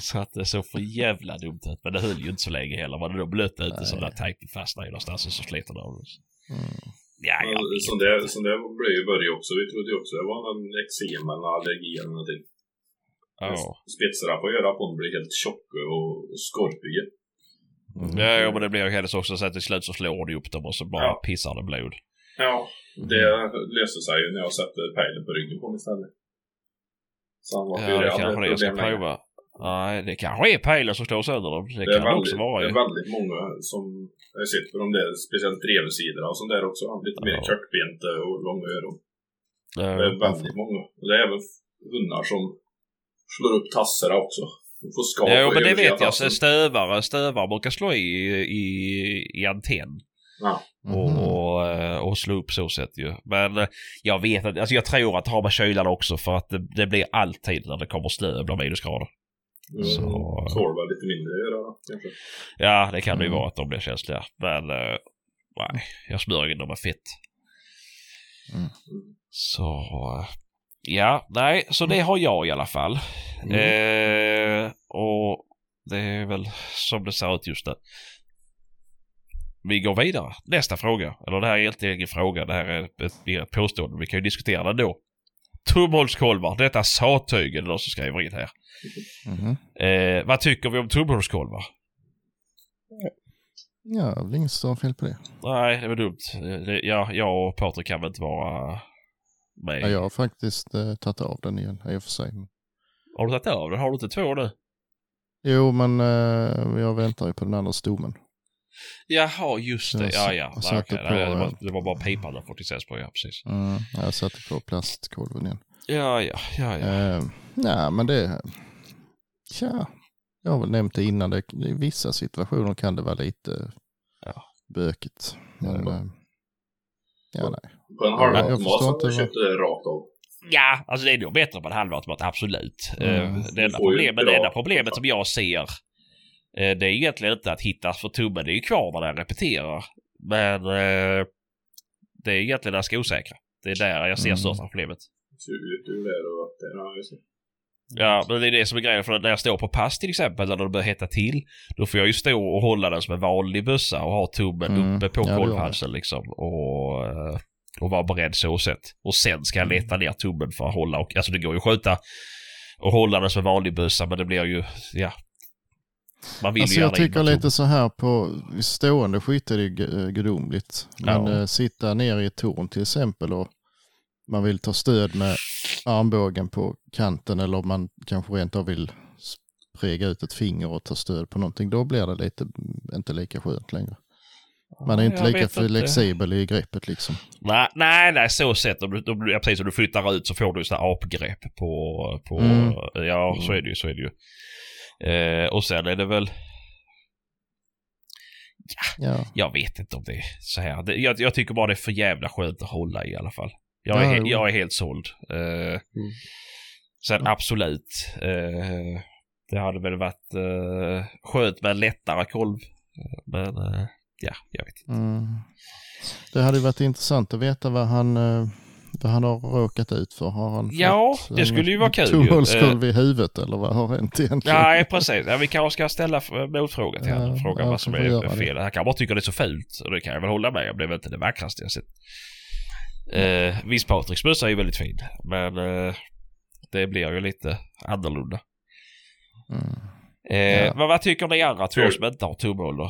Speaker 1: Så att det såg för jävla dumt ut. Men det höll ju inte så länge heller. Var det då blött ute så
Speaker 3: Nej.
Speaker 1: där tejpen fastnade ju någonstans och så slet den av.
Speaker 3: Mm.
Speaker 1: Ja, ja.
Speaker 6: Men Sån där, sån där blev ju Börje också. Vi trodde ju också det var någon eksem eller allergi eller någonting.
Speaker 1: ja.
Speaker 6: Spetsarna på örat blir helt tjocka och skorpiga.
Speaker 3: Mm.
Speaker 1: Ja, ja, men det blir ju hennes också så att till slut så slår de upp dem och så bara
Speaker 6: Ja.
Speaker 1: pissar det blod.
Speaker 6: Ja, det löste sig ju när jag satte pejlen på ryggen på honom istället. Så han var
Speaker 1: Ja, det kanske det jag ska prova. Nej, det kanske är pejlen som slår sönder dem. Det,
Speaker 6: Det är,
Speaker 1: kan det
Speaker 6: väldigt,
Speaker 1: också vara
Speaker 6: det
Speaker 1: ju.
Speaker 6: är väldigt många som jag sett på de där, speciellt drevsidorna och sånt där också. Lite mer
Speaker 1: Ja.
Speaker 6: kortbenta och långa öron. Det är väldigt många. Och det är även hundar som slår upp tassarna också. Får skav
Speaker 1: Ja,
Speaker 6: på
Speaker 1: men det vet jag. Stövare, stövare brukar slå i, i, i antenn.
Speaker 6: Ja.
Speaker 3: Mhm.
Speaker 1: Och, eh, och slå upp så sätt ju. Men eh, jag vet inte, alltså jag tror att det har med kylan också för att det, det blir alltid när det kommer snö blir minusgrader.
Speaker 6: Mm.
Speaker 1: Så-
Speaker 6: Tål väl lite mindre att göra kanske.
Speaker 1: Ja, det kan det ju
Speaker 3: Mm.
Speaker 1: vara att de blir känsliga. Men eh, nej, jag smörjer in dem med fett.
Speaker 3: Mm.
Speaker 1: Så eh, ja, nej, så det har jag i alla fall.
Speaker 3: Mm.
Speaker 1: Eh, och det är väl som det ser ut just nu. Vi går vidare. Nästa fråga. Eller det här är egentligen ingen fråga. Det här är ett, påstående. Vi kan ju diskutera det då. Tumhålskolvar. Detta sattyg är det någon som skriver in här.
Speaker 3: Mhm.
Speaker 1: Eh, vad tycker vi om tumhålskolvar?
Speaker 3: Ja, det är inget fel på det.
Speaker 1: Nej, det var dumt. Eh, ja, jag och Patrik kan väl inte vara med.
Speaker 3: Ja, jag har faktiskt eh, tagit av den igen i och för sig.
Speaker 1: Har du tagit av den? Har du inte två nu?
Speaker 3: Jo, men eh, jag väntar ju på den andra stommen.
Speaker 1: Jaha, just det. Ja, ja. Nej, okej.
Speaker 3: på,
Speaker 1: Nej, det, var,
Speaker 3: eh,
Speaker 1: det var bara pipan där 46 på, ja precis.
Speaker 3: Mm, jag satte på plastkolven igen.
Speaker 1: Ja, ja, ja, ja.
Speaker 3: Eh, nej, men det... Tja, jag har väl nämnt det innan. Det, I vissa situationer kan det vara lite
Speaker 1: Ja.
Speaker 3: bökigt. Men
Speaker 1: Ja.
Speaker 3: Eh, Ja, nej.
Speaker 6: På en
Speaker 3: jag
Speaker 6: halvautomat
Speaker 3: förstår
Speaker 6: så
Speaker 3: inte
Speaker 6: hade jag
Speaker 3: vad-
Speaker 6: köpt det rakt av.
Speaker 1: Ja, alltså det är nog bättre på en halvautomat, absolut.
Speaker 3: Mm.
Speaker 1: Eh, Det enda problemet, det enda problemet som jag ser eh, det är egentligen inte att hitta för tummen, det är ju kvar när den repeterar. Men eh, det är egentligen den ska osäkra. Det är där jag ser
Speaker 3: Mm.
Speaker 1: största problemet.
Speaker 6: Ser ut ur där och att det just det.
Speaker 1: Ja, men det är det som är grejen. För när jag står på pass till exempel, när det börjar hetta till, då får jag ju stå och hålla den som en vanlig bössa och ha tummen
Speaker 3: Mm.
Speaker 1: uppe på
Speaker 3: Ja,
Speaker 1: kolvhalsen liksom. Och, eh, och vara beredd så sett. Och sen ska jag
Speaker 3: Mm.
Speaker 1: leta ner tummen för att hålla. Och, alltså det går ju att skjuta och hålla den som en vanlig bössa, men det blir ju, ja. Man vill
Speaker 3: Alltså
Speaker 1: ju
Speaker 3: jag tycker lite så här på stående skytte är det gu- gudomligt. Men
Speaker 1: Ja.
Speaker 3: eh, sitta ner i ett torn till exempel och man vill ta stöd med armbågen på kanten eller om man kanske rent av vill sprega ut ett finger och ta stöd på någonting. Då blir det lite, inte lika skönt längre. Man är inte
Speaker 1: jag
Speaker 3: lika
Speaker 1: inte.
Speaker 3: flexibel i greppet liksom.
Speaker 1: Nej, nej, nej, så sett. Ja, precis, om du flyttar ut så får du sådana apgrepp på... på
Speaker 3: Mm.
Speaker 1: Ja, så är det ju. Så är det ju. Eh, och sen är det väl...
Speaker 3: Ja,
Speaker 1: Jag vet inte om det är så här. Det, jag, jag tycker bara det är för jävla skönt att hålla i alla fall. Jag är,
Speaker 3: Ja,
Speaker 1: jag är helt såld. Eh, Sen absolut. Eh, det hade väl varit eh, skönt med en lättare kolv. Eh, Men eh, ja, jag vet inte.
Speaker 3: mm. Det hade varit intressant att veta vad han, eh, vad han har råkat ut för. Har han
Speaker 1: Ja,
Speaker 3: fått
Speaker 1: det skulle ju vara kul ju.
Speaker 3: Tumhålskolv i huvudet eller vad har hänt egentligen?
Speaker 1: Nej, precis. Ja, vi kanske ska ställa motfråga till honom. Fråga
Speaker 3: ja,
Speaker 1: vad som är fel. Han kan bara tycka det är så fult. Och det kan jag väl hålla med om. Det är väl inte det vackraste jag sett. Eh, visst, Patriks bössa är ju väldigt fin. Men eh, det blir ju lite annorlunda.
Speaker 3: Mm.
Speaker 1: Eh,
Speaker 3: Ja.
Speaker 1: vad, vad tycker ni andra två som inte har tumhål då?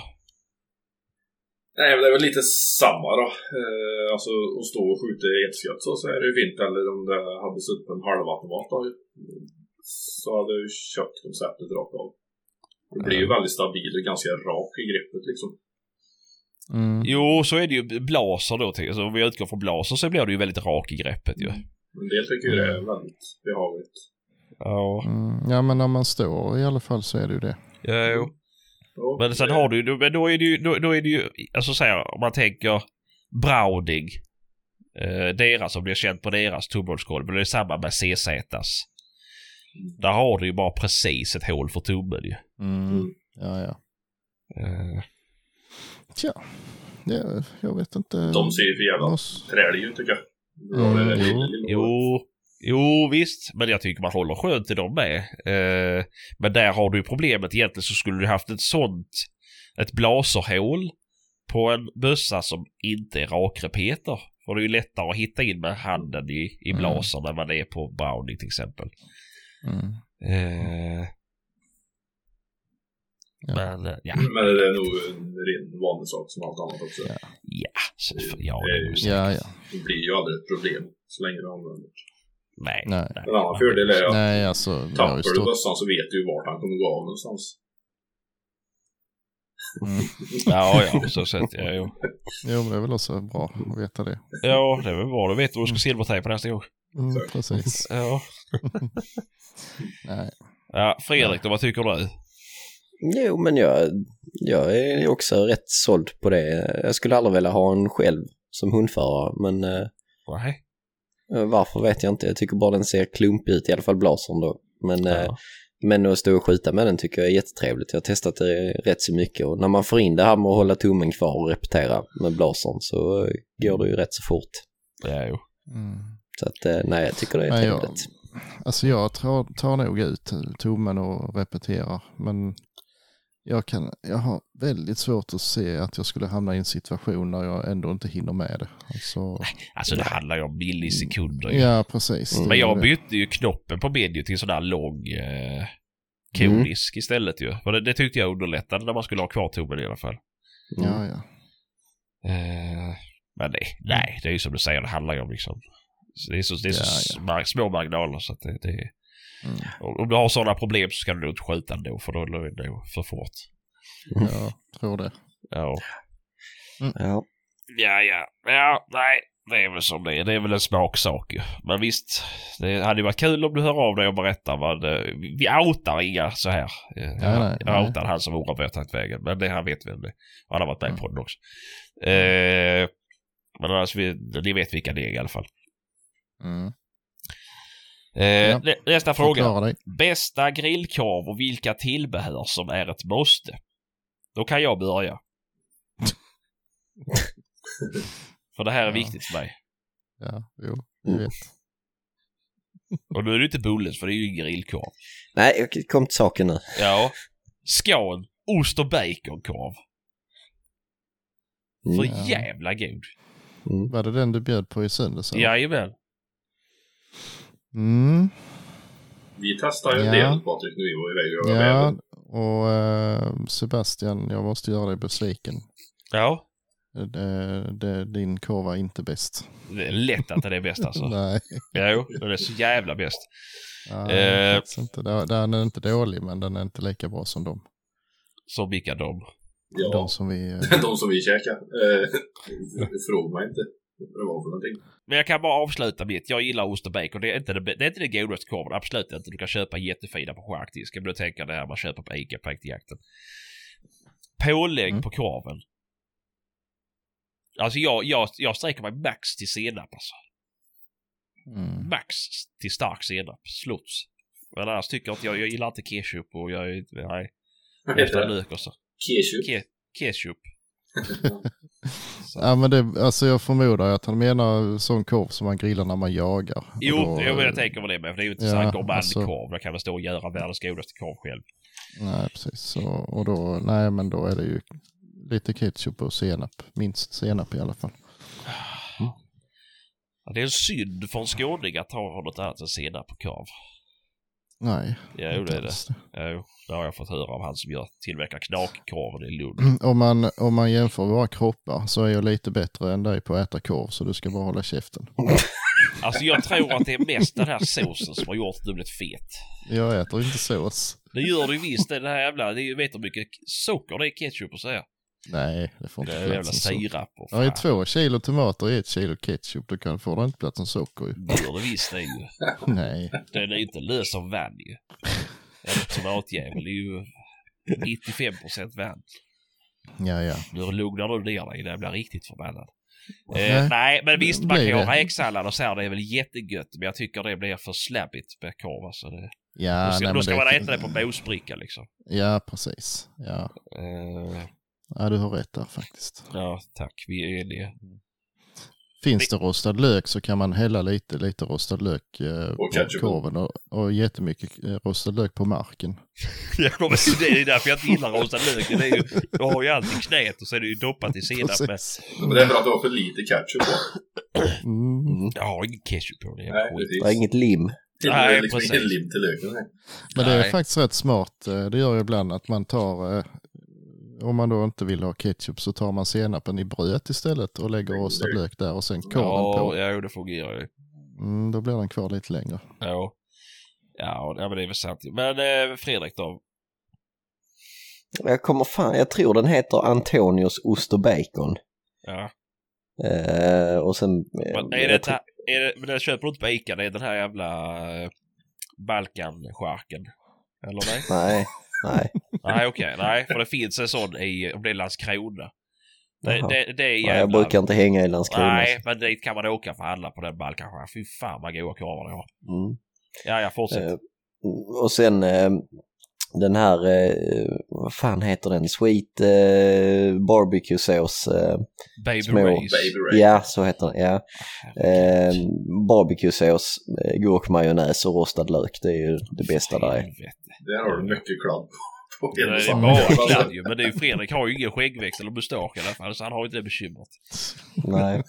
Speaker 6: Nej, men det är väl lite samma då. Eh, alltså att stå och skjuta i ett skott så, så är det ju fint. Eller om det hade suttit på en halvautomat då. Så hade jag ju köpt konceptet rakt av. Det blir ju väldigt stabil och ganska rak i greppet liksom.
Speaker 3: Mm.
Speaker 1: Jo, så är det ju blaser då. till- Så om vi utgår från blaser så blir det ju väldigt rak i greppet ju.
Speaker 6: En del tycker ju det är väldigt behagligt.
Speaker 1: Ja,
Speaker 3: Mm. Ja, men när man står i alla fall så är det ju det.
Speaker 1: ja jo.
Speaker 6: Ja,
Speaker 1: Men sen
Speaker 6: det-
Speaker 1: har du ju, men då är det ju, då, då är det ju, alltså så här, om man tänker Browning, eh, deras som blir känt på deras tumhålskolv, men det är samma med CZs. Där har du ju bara precis ett hål för tummen ju.
Speaker 3: Mm.
Speaker 6: Mm.
Speaker 3: Ja, ja.
Speaker 1: Eh,
Speaker 3: Tja, det, jag vet inte.
Speaker 6: De ser ju för jävla träliga ut tycker jag.
Speaker 3: Mm, jo.
Speaker 1: jo, jo visst, men jag tycker man håller skönt i dem med. Eh, men där har du ju problemet egentligen så skulle du haft ett sånt, ett blaserhål på en bössa som inte är rakrepeter. För det är ju lättare att hitta in med handen i, i
Speaker 3: Mm.
Speaker 1: blasern än vad det är på Browning till exempel.
Speaker 3: Mm.
Speaker 1: Eh,
Speaker 3: Ja.
Speaker 1: Men eh, ja,
Speaker 6: Men det är nog en ren vanlig sak som allt annat också.
Speaker 3: Ja.
Speaker 1: ja, så, ja det är ju.
Speaker 3: Ja, ja.
Speaker 6: Det blir ju aldrig ett problem så länge du använder det.
Speaker 1: Nej.
Speaker 3: Nej.
Speaker 6: En annan fördel är att
Speaker 3: Nej, alltså.
Speaker 6: Tappar du
Speaker 3: stått...
Speaker 6: bössan så vet du ju vart han kommer gå av någonstans.
Speaker 3: Mm.
Speaker 1: Ja, ja, så sett. Ja, jo.
Speaker 3: Jo, men det är väl också bra att veta det.
Speaker 1: ja, det är väl bra. Då vet du vad du ska silvertejpa nästa gång.
Speaker 3: Mm, precis.
Speaker 1: Ja.
Speaker 3: Nej.
Speaker 1: ja, Fredrik då, vad tycker du?
Speaker 4: Jo, men jag, jag är också rätt såld på det. Jag skulle aldrig vilja ha en själv som hundförare, men eh,
Speaker 1: Nej.
Speaker 4: varför vet jag inte. Jag tycker bara den ser klumpig ut, i alla fall blasern då. Men, eh,
Speaker 1: Ja.
Speaker 4: men att stå och skjuta med den tycker jag är jättetrevligt. Jag har testat det rätt så mycket och när man får in det här med att hålla tummen kvar och repetera med blasern så eh, går det ju rätt så fort.
Speaker 1: Ja, jo.
Speaker 3: Mm.
Speaker 4: Så att eh, nej, jag tycker det är
Speaker 3: Nej, jag,
Speaker 4: trevligt.
Speaker 3: alltså jag tar, tar nog ut tummen och repeterar. Men jag, kan, jag har väldigt svårt att se att jag skulle hamna i en situation där jag ändå inte hinner med det. Alltså,
Speaker 1: Alltså det handlar ju om millisekunder. ju.
Speaker 3: ja, precis.
Speaker 4: Mm.
Speaker 1: Men jag bytte ju knoppen på medium till sån där lång eh,
Speaker 4: Mm.
Speaker 1: kodisk istället ju. För det, det tyckte jag underlättade när man skulle ha kvar tummen i alla fall.
Speaker 3: Ja, ja.
Speaker 1: Eh, men det, nej, det är ju som du säger, det handlar ju om liksom. Det är så, det är så
Speaker 3: Ja,
Speaker 1: sma- små marginaler så att det, det
Speaker 3: Mm.
Speaker 1: Om du har sådana problem så ska du inte skjuta ändå för då är det nog för fort.
Speaker 3: Jag tror det.
Speaker 1: Ja.
Speaker 4: Ja.
Speaker 1: Ja, ja. Ja, nej. Det är väl som det är. Det är väl en smaksak ju. Men visst. Det hade ju varit kul om du hör av dig och berättar vad... Vi outar inga så här. Eh,
Speaker 3: nej,
Speaker 1: jag
Speaker 3: nej.
Speaker 1: outar han som oroar tagit vägen. Men det här vet vi. om det. Han har varit med
Speaker 3: Mm.
Speaker 1: på den också. Eh, Men alltså, vi, ni vet vilka det är i alla fall.
Speaker 3: Mm.
Speaker 1: Eh,
Speaker 3: Ja.
Speaker 1: nä- Nästa fråga. Bästa grillkorv och vilka tillbehör som är ett måste? Då kan jag börja. för det här är
Speaker 3: Ja.
Speaker 1: viktigt för mig.
Speaker 3: Ja, jo,
Speaker 4: Mm.
Speaker 3: vet.
Speaker 1: Och nu är det inte Bulles för det är ju grillkorv.
Speaker 4: Nej, jag kom till saken nu.
Speaker 1: Ja. Scan, ost och baconkorv. För
Speaker 4: Mm.
Speaker 3: Ja.
Speaker 1: jävla god.
Speaker 4: Mm.
Speaker 3: Var det den du bjöd på i söndags? eller?
Speaker 1: Jajamän.
Speaker 3: Mm.
Speaker 6: Vi testade ju en
Speaker 3: Ja.
Speaker 6: del Patrik när vi var iväg och över
Speaker 3: Ja, och eh, Sebastian, jag måste göra dig besviken.
Speaker 1: Ja.
Speaker 3: Det, det, din korv var inte bäst.
Speaker 1: Det är lätt att det är bäst alltså.
Speaker 3: Nej,
Speaker 1: Jo, den är så jävla bäst.
Speaker 3: nej
Speaker 1: Eh.
Speaker 3: inte. Den- är inte dålig, men den är inte lika bra som de.
Speaker 1: Som vilka de.
Speaker 6: Ja,
Speaker 3: De som vi... eh,
Speaker 6: de som vi käkade. Eh, Fråga mig inte det var för någonting.
Speaker 1: Men jag kan bara avsluta mitt. Jag gillar ost och bacon. Det är inte det, det, är inte det godaste korven. Absolut inte. Du kan köpa jättefina på charkdisken. Men du tänker det här man köper på Ica på jakten. Pålägg
Speaker 3: Mm.
Speaker 1: på korven. Alltså jag, jag, jag sträcker mig max till senap alltså.
Speaker 3: Mm.
Speaker 1: Max till stark senap. Sluts. Men annars tycker jag inte jag, jag gillar inte ketchup och jag är inte, nej. Efter lök och så.
Speaker 6: Ketchup.
Speaker 1: Ke, ketchup.
Speaker 3: Ja, men det, alltså jag förmodar att han menar sån korv som man grillar när man jagar.
Speaker 1: Jo,
Speaker 3: då-
Speaker 1: jo, jag tänker på det med. För det är ju inte
Speaker 3: Ja,
Speaker 1: så här gourmandkorv.
Speaker 3: alltså-
Speaker 1: Där kan man stå och göra världens godaste korv själv.
Speaker 3: Nej, precis. Så, och då, nej, men då är det ju lite ketchup och senap. Minst senap i alla fall.
Speaker 1: Ja, det är en synd för en skåning att ha något annat än senap på korv.
Speaker 3: Nej,
Speaker 1: jo,
Speaker 3: inte
Speaker 1: det är det. Ja, jo, det har jag fått höra av han som gör, tillverkar knakkorven i Lund.
Speaker 3: Om man, om man jämför våra kroppar så är jag lite bättre än dig på att äta korv, så du ska bara hålla käften.
Speaker 1: Alltså jag tror att det är mest den här såsen som har gjort att du blivit fet.
Speaker 3: Jag äter inte sås.
Speaker 1: Det gör du visst, det det här jävla, det vet hur mycket socker det är i ketchup och så här.
Speaker 3: Nej, det får
Speaker 1: Det
Speaker 3: inte
Speaker 1: är jävla
Speaker 3: plats en socker.
Speaker 1: sirap och
Speaker 3: Jag
Speaker 1: fan.
Speaker 3: två kilo tomater och ett kilo ketchup. Då kan, får det inte plats en socker ju.
Speaker 1: Det gör det visst det är ju.
Speaker 3: Nej.
Speaker 1: Den är inte lös av vann ju. Tomatjävel är ju 95% vann.
Speaker 3: Ja, ja.
Speaker 1: Nu lugnar du ner dig, det blir riktigt förbannad.
Speaker 3: Nej.
Speaker 1: Eh, nej, men visst man kan ju ha
Speaker 3: det.
Speaker 1: räksallad och så här, det är väl jättegött. Men jag tycker det blir för slabbigt med korv alltså. Det,
Speaker 3: Ja,
Speaker 1: då ska,
Speaker 3: nej,
Speaker 1: då ska
Speaker 3: det-
Speaker 1: man äta det på mosbricka liksom.
Speaker 3: Ja, precis. Ja.
Speaker 1: Eh,
Speaker 3: ja, du har rätt där faktiskt.
Speaker 1: ja, tack. Vi är eniga.
Speaker 3: Finns det rostad lök så kan man hälla lite, lite rostad lök eh, på korven och, och jättemycket eh, rostad lök på marken.
Speaker 1: Ja, men det är därför jag inte gillar rostad lök. Det är ju, du har ju alltid knät och så är det ju doppat i senap med.
Speaker 6: Men det är för att du har för lite ketchup på.
Speaker 3: Mm.
Speaker 1: Jag har ingen ketchup på det.
Speaker 6: Nej.
Speaker 4: Det var inget lim.
Speaker 1: Nej,
Speaker 6: liksom
Speaker 1: precis.
Speaker 6: lim till löken.
Speaker 3: Men det är
Speaker 1: Nej.
Speaker 3: faktiskt rätt smart. eh, Det gör jag ibland att man tar, eh, om man då inte vill ha ketchup så tar man senapen i bröd istället och lägger rostad lök där och sen korven
Speaker 1: Ja,
Speaker 3: på.
Speaker 1: ja, det fungerar ju.
Speaker 3: Mm, då blir den kvar lite längre.
Speaker 1: Ja. Ja, ja, men det är väl sant. Men eh, Fredrik då?
Speaker 4: Jag kommer fan, jag tror den heter Antonios ost och bacon.
Speaker 1: Ja.
Speaker 4: Eh, och sen... eh,
Speaker 1: Men är
Speaker 4: jag
Speaker 1: det,
Speaker 4: tror-
Speaker 1: är det, men den köper du inte på Ica, det är den här jävla eh, Balkansjarken. Eller nej?
Speaker 4: Nej, nej.
Speaker 1: Nej, okej. Nej, för det finns en sån i, om det är Landskrona. Det, det, det är
Speaker 4: nej.
Speaker 1: jävla...
Speaker 4: Jag brukar inte hänga i Landskrona.
Speaker 1: Nej, men dit kan man åka för att handla på den Balkansjarken. Fy fan vad goda korvar det har.
Speaker 4: Mm.
Speaker 1: Ja, jag fortsätter.
Speaker 4: Eh, och sen eh, den här, eh, vad fan heter den? Sweet eh, barbecue sås. Eh,
Speaker 1: Baby
Speaker 4: små-
Speaker 1: Race.
Speaker 6: Baby Ray.
Speaker 4: ja, så heter den. Ja. Eh, barbecue sås, eh, gurkmajonnäs och rostad lök. Det är ju det bästa där.
Speaker 6: Där har du mycket kladd på. På
Speaker 1: Det är bara kladd ju. Men det är ju Fredrik har ju ingen skäggväxt eller mustasch i alla fall. Så han har ju inte det bekymret.
Speaker 4: Nej.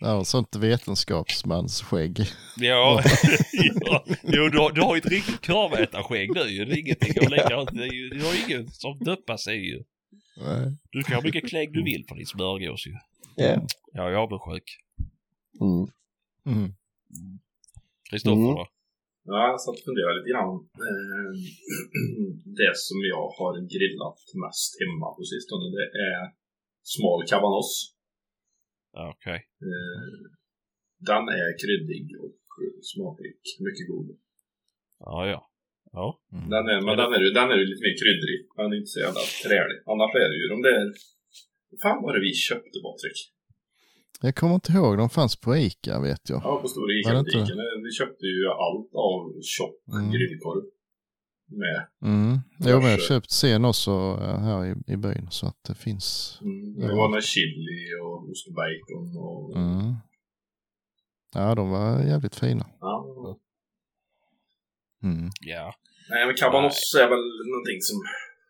Speaker 3: Ja, sånt vetenskapsmansskägg.
Speaker 1: Ja, ja. Jo, du, har- du har ju ett riktigt korvätarskägg nu ju. Det är ingenting att lägga. Det är ju, du har ju inget som döpar sig ju.
Speaker 3: Nej.
Speaker 1: Du kan ha mycket klägg du vill på din smörgås ju.
Speaker 4: Ja.
Speaker 1: Ja, jag är avundsjuk.
Speaker 4: Mm.
Speaker 3: Mm.
Speaker 1: Kristoffer
Speaker 4: Mm.
Speaker 1: då?
Speaker 6: Ja, jag satt och funderade lite grann. Eh, Det som jag har grillat mest hemma på sistone, det är smal cabanos.
Speaker 1: Okej.
Speaker 6: Eh, Den är kryddig och smakrik. Mycket god.
Speaker 1: Ja, ja. Ja.
Speaker 3: Mm.
Speaker 6: Den är, men den är, den är ju lite mer kryddrig. Den är inte så jävla trälig. Annars är det ju de där... Fan vad det vi köpte Patrik.
Speaker 3: Jag kommer inte ihåg, de fanns på Ica vet jag.
Speaker 6: Ja, på Stora? Ica-butiken. Vi köpte ju allt av tjock
Speaker 3: Mm.
Speaker 6: grillkorv. Med.
Speaker 3: Mm. Jo, men jag har köpt sen också eh, här i, i byn så att det finns.
Speaker 6: Mm. Det
Speaker 3: Ja.
Speaker 6: var med chili och ostbacon och...
Speaker 3: Mm. Ja, de var jävligt fina.
Speaker 6: Ja.
Speaker 3: Mm.
Speaker 1: Ja.
Speaker 6: Nej, men cabanos är väl någonting som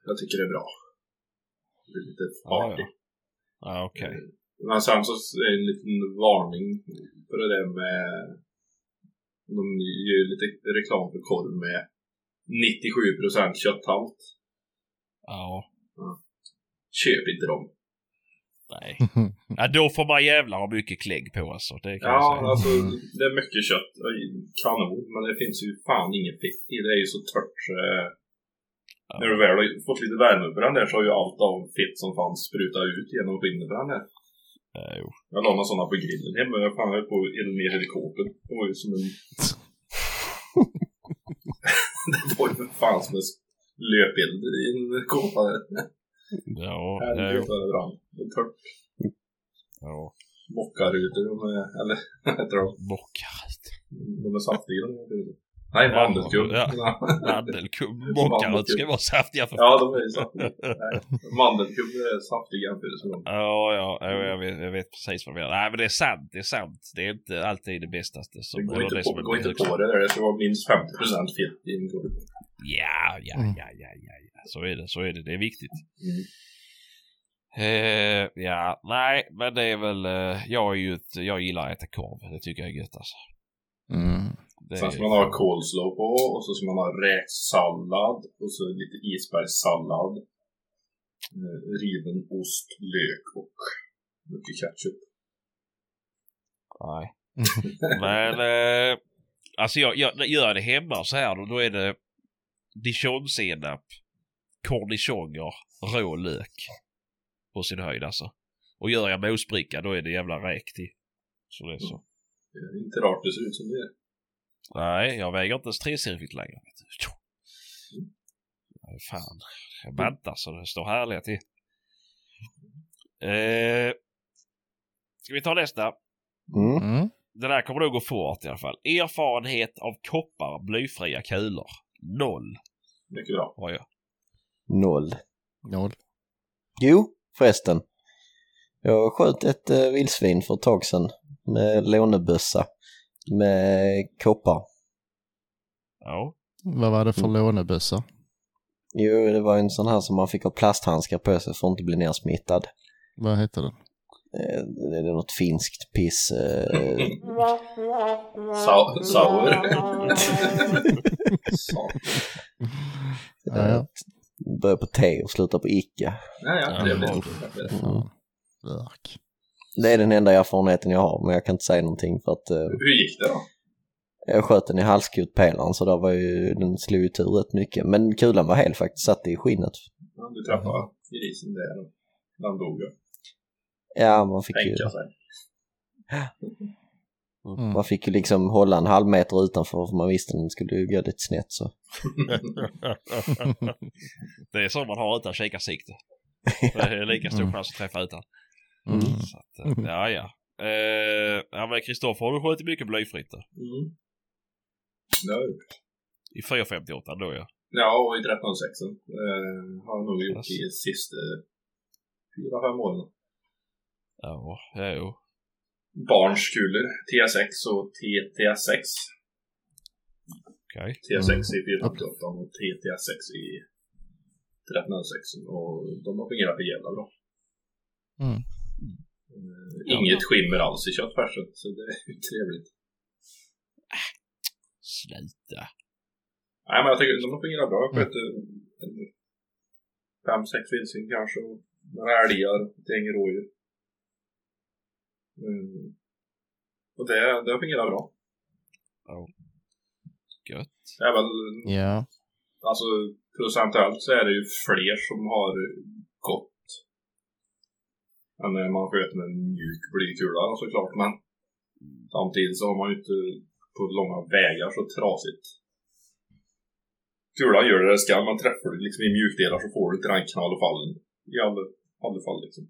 Speaker 6: jag tycker är bra. Det är lite
Speaker 1: Ja,
Speaker 6: party.
Speaker 1: ja. Ja, okej.
Speaker 6: Men sen så är det en liten varning på det där med... De gör lite reklam för korv med 97% kötthalt.
Speaker 1: Ja.
Speaker 6: Köp inte dem.
Speaker 1: Nej. Ja, då får man jävlar ha mycket klägg på alltså. Det kan
Speaker 6: Ja,
Speaker 1: säga.
Speaker 6: alltså det är mycket kött. Kanon. Men det finns ju fan inget fett i. Det är ju så tört. så, eh,
Speaker 1: Ja.
Speaker 6: När du väl har fått lite värme på den där så har ju allt av fett som fanns sprutat ut genom skinnet på den där.
Speaker 1: Ja, jo.
Speaker 6: Jag la några sådana på grillen hemma. Jag fan höll på att elda ner helikoptern. Det var ju som en... det var ju fan som en löpeld i en kåpa.
Speaker 1: Ja,
Speaker 6: Helvete
Speaker 1: jo.
Speaker 6: vad det brann. Det är tört.
Speaker 1: ja.
Speaker 6: Mockarutor, de är... Eller vad heter de?
Speaker 1: Mockar ut.
Speaker 6: De är saftiga de. Nej, mandelkubb.
Speaker 1: Ja. Mandelkubb. Ut ska vara saftiga för
Speaker 6: Ja, de är ju saftiga. Nej, Mandelkubb är saftig jämförelse med dem.
Speaker 1: Ja, ja, ja jag, vet, jag vet precis vad du menar. Nej, men det är sant. Det är sant. Det är inte alltid det bästaste. Som,
Speaker 6: Det går inte,
Speaker 1: det
Speaker 6: på,
Speaker 1: som är
Speaker 6: gå inte på det där. Det ska vara minst 50% fett i en.
Speaker 1: Ja, ja,
Speaker 3: Mm.
Speaker 1: ja, ja, ja, ja. Så är det. Så är det. Det är viktigt.
Speaker 6: Mm.
Speaker 1: Eh, ja, nej, men det är väl... Eh, jag är ju ett, Jag gillar att äta korv. Det tycker jag är gött alltså.
Speaker 3: Mm.
Speaker 1: Det
Speaker 6: Sen ska man ha coleslaw på och så ska man ha räksallad och så lite isbergssallad. Eh, riven ost, lök och mycket ketchup.
Speaker 1: Nej. Men... Eh, alltså jag, jag, gör jag det hemma så här då, då är det dijonsenap, cornichoner, rå lök. På sin höjd alltså. Och gör jag mosbricka då är det jävla räk till. Så det är så.
Speaker 6: Det är inte rart det ser ut som det är.
Speaker 1: Nej, jag väger inte ens tresiffrigt längre. Fan, jag bantar så det står härliga till. Eh, ska vi ta nästa?
Speaker 4: Mm.
Speaker 3: Mm.
Speaker 1: Det där kommer nog gå fort i alla fall. Erfarenhet av koppar blyfria kulor. Noll
Speaker 6: Mycket bra.
Speaker 1: har jag.
Speaker 4: Noll.
Speaker 3: Noll.
Speaker 4: Jo, förresten. Jag sköt ett eh, vildsvin för ett tag sedan med lånebössa med koppar.
Speaker 1: Ja.
Speaker 3: Vad var det för lånebössa?
Speaker 4: Jo, det var en sån här som man fick ha plasthandskar på sig för att inte bli nersmittad.
Speaker 3: Vad hette den?
Speaker 4: Eh, Det är något finskt piss. eh,
Speaker 6: Sau- Sauer. Sa-
Speaker 3: Ja, ja.
Speaker 4: Börjar på T och slutar på Ica.
Speaker 6: Ja, ja, det blir det.
Speaker 4: Är den enda erfarenheten jag har, men jag kan inte säga någonting för att eh,
Speaker 6: Hur gick det då?
Speaker 4: jag sköt den i halskotpelaren så där var ju, den slog ju tur rätt mycket. Men kulan var hel faktiskt, satt i skinnet.
Speaker 6: Ja, Du träffade grisen där och den dog ju.
Speaker 4: Ja, man fick ju,
Speaker 6: Tänka sig.
Speaker 3: Mm.
Speaker 4: man fick ju liksom hålla en halv meter utanför för man visste att den skulle ju gå lite snett så.
Speaker 1: det är så man har utan kikarsikte. Det är lika stor
Speaker 3: Mm.
Speaker 1: chans att träffa utan.
Speaker 3: Mm.
Speaker 1: Så att, eh, ja, ja. Eh, ja, men Kristoffer har du skjutit mycket blyfritt då?
Speaker 6: Mm. Ja,
Speaker 1: I 458 då ja.
Speaker 6: Ja, och i 1306 eh, har jag nog gjort de sista fyra, fem åren.
Speaker 1: Ja, ja, jo.
Speaker 6: Barnskulor, T6 och TT6.
Speaker 1: Okej.
Speaker 6: T6 i 458 och TT6 i 1306. Och de har fungerat för jävla bra.
Speaker 3: Mm.
Speaker 6: Eh, inget skimmer alls i köttfärsen, så det är ju trevligt.
Speaker 1: Sluta.
Speaker 6: Nej, men jag tycker de har fungerat bra. Jag sköt eh, en fem, sex vildsvin kanske. Och några älgar, ett gäng rådjur. Mm. Och det, det har fungerat bra.
Speaker 1: Gött.
Speaker 6: Det är väl,
Speaker 3: Ja.
Speaker 6: alltså procentuellt så är det ju fler som har än när man sköt med en mjuk blykula såklart. Men samtidigt så har man ju inte på långa vägar så trasigt. Kulan gör det det ska, men träffar du liksom i mjukdelar så får du inte den knall och fallen. I alla, alla fall liksom.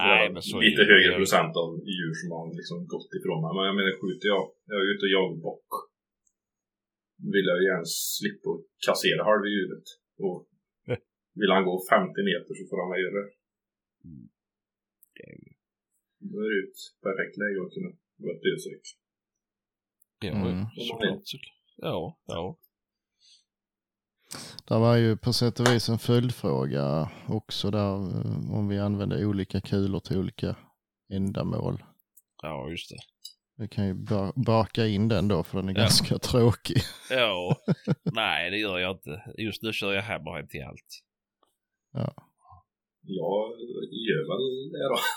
Speaker 1: Nej, men så
Speaker 6: Lite högre procent av djur som har liksom gått ifrån mig. Men jag menar, skjuter jag, jag är ute och jagar bock. Vill jag ju gärna slippa kassera halva djuret. Och vill han gå 50 meter så får han göra det.
Speaker 1: Mm. Det är ju-
Speaker 6: Då är det ett perfekt läge att kunna vara ett dödsryck.
Speaker 1: Ja,
Speaker 3: Mm.
Speaker 1: såklart. Ja, ja.
Speaker 3: Det var ju på sätt och vis en följdfråga också där eh, om vi använder olika kulor till olika ändamål.
Speaker 1: Ja, just det.
Speaker 3: Vi kan ju ba- baka in den då för den är
Speaker 1: Ja.
Speaker 3: ganska tråkig.
Speaker 1: Ja, nej det gör jag inte. Just nu kör jag hammerhead till allt.
Speaker 6: Jag gör väl det då.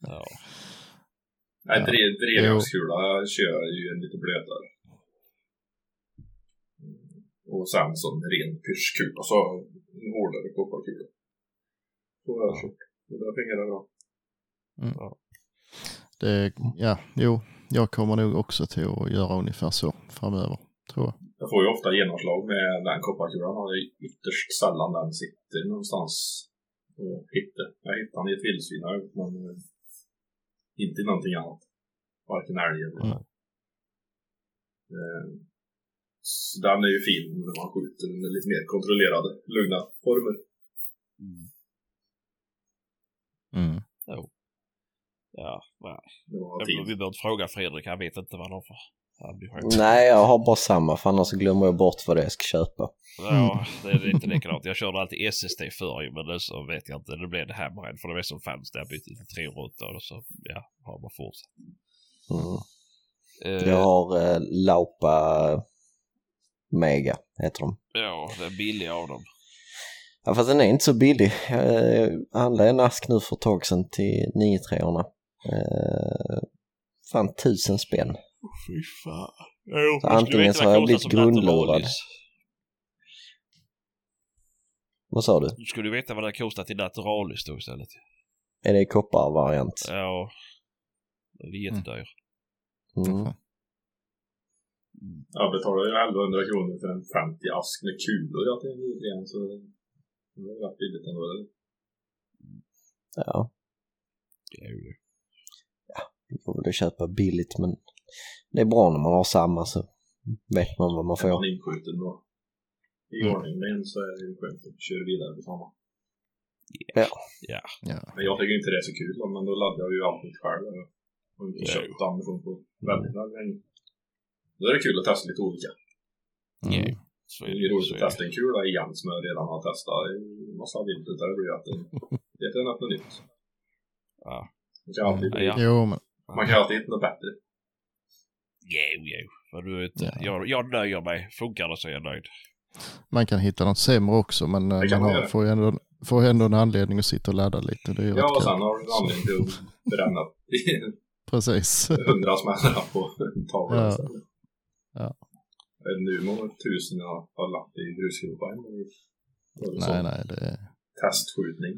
Speaker 1: Ja.
Speaker 6: Nej,
Speaker 3: Ja.
Speaker 6: kör jag ju en lite blötare. Mm. Och sen som ren pyrschkula så en hårdare kopparkula. Så har jag kört. Det fungerar bra.
Speaker 3: Det, ja, jo, jag kommer nog också till att göra ungefär så framöver, tror jag.
Speaker 6: Jag får ju ofta genomslag med den kopparkulan. Det är ytterst sällan den sitter någonstans och hittar. Jag hittade den i ett vildsvinöga men eh, inte i någonting annat. Varken älg eller...
Speaker 3: Mm.
Speaker 6: Eh, så den är ju fin när man skjuter med lite mer kontrollerade, lugna former.
Speaker 1: Mm.
Speaker 3: Mm.
Speaker 1: Ja, nej.
Speaker 6: Det var
Speaker 1: Vi
Speaker 6: tid.
Speaker 1: behöver inte fråga Fredrik, han vet inte vad han har för.
Speaker 4: Nej, jag har bara samma för annars glömmer jag bort vad det är jag ska köpa.
Speaker 1: Ja, det är lite likadant. Jag körde alltid SSD förr ju, men nu så vet jag inte. Det blev det här med för det var som fanns där. Jag bytte till 308 och så, ja, har man fortsatt.
Speaker 4: Mm.
Speaker 1: Eh,
Speaker 4: Jag har eh, Laupa Mega, heter de.
Speaker 1: Ja, det är billiga av dem.
Speaker 4: Ja, fast den är inte så billig. Jag eh, handlade en ask nu för ett tag sedan till 93 eh, Fan tusen spänn.
Speaker 1: Fy fan. Jo,
Speaker 4: Så antingen så har jag blivit grundlurad. Vad sa du?
Speaker 1: Du skulle veta vad det kostar i Naturalis då istället.
Speaker 4: Är det kopparvariant?
Speaker 1: Ja. Det är jättedyr.
Speaker 4: Mm.
Speaker 6: Jag betalar ju 1100 kronor för en 50 ask med kulor jag till en så det var rätt billigt ändå. eller?
Speaker 4: Ja,
Speaker 1: Det är ju det.
Speaker 4: det går väl att köpa billigt men det är bra när man har samma så vet man vad man
Speaker 6: Är
Speaker 4: får.
Speaker 6: man inskjuten då i
Speaker 3: Mm.
Speaker 6: ordning med en så är det ju skönt att köra vidare på samma.
Speaker 1: Ja.
Speaker 3: Ja.
Speaker 6: Men jag tycker inte det är så kul men då laddar jag ju allt mitt själv. Har inte
Speaker 1: Ja,
Speaker 6: köpt ammunition på väldigt väldigt länge. Då är det kul att testa lite olika.
Speaker 1: Ja.
Speaker 3: Mm.
Speaker 1: Så
Speaker 6: Det
Speaker 1: är
Speaker 6: är
Speaker 1: det.
Speaker 6: roligt
Speaker 1: Så
Speaker 6: att
Speaker 1: är det.
Speaker 6: testa en kula igen som jag redan har testat i massa viltet. Det blir att det det är något nytt.
Speaker 1: Ja.
Speaker 6: Man kan alltid,
Speaker 1: Ja, ja.
Speaker 3: Jo, men
Speaker 6: man kan alltid hitta något bättre.
Speaker 1: Jo, jo. För du vet,
Speaker 3: Ja.
Speaker 1: jag, jag nöjer mig. Funkar det så är jag nöjd.
Speaker 3: man kan hitta något sämre också, men eh, man har, får, ju ändå, får ju ändå en anledning att sitta och ladda lite. Det är
Speaker 6: Ja, och sen har du en anledning till att bränna
Speaker 3: Precis.
Speaker 6: hundra smällar på tavlan
Speaker 3: Ja. Ja.
Speaker 6: Hur många tusen jag har lagt i grusgropa.
Speaker 3: nej, nej, det är
Speaker 6: Testskjutning.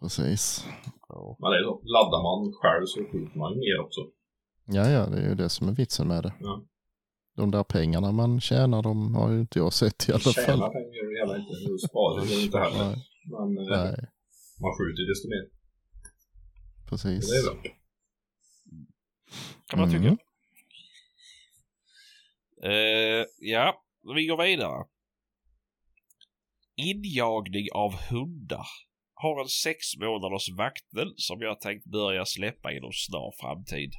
Speaker 3: precis.
Speaker 1: Ja.
Speaker 6: Men det är så. Laddar man själv så skjuter man mer också.
Speaker 3: Ja, ja, det är ju det som är vitsen med det.
Speaker 6: Ja.
Speaker 3: De där pengarna man tjänar, de har ju inte jag sett i alla
Speaker 6: Tjäna
Speaker 3: fall.
Speaker 6: pengar gör det gärna inte. Du sparar det inte heller.
Speaker 3: Nej,
Speaker 6: Men eh,
Speaker 3: nej,
Speaker 6: man skjuter desto mer.
Speaker 3: precis.
Speaker 6: Så det är bra.
Speaker 1: Kan man tycka.
Speaker 3: Mm.
Speaker 1: Eh, ja, vi går vidare. Injagning av hundar. Har en sex månaders vaktel som jag tänkt börja släppa inom snar framtid.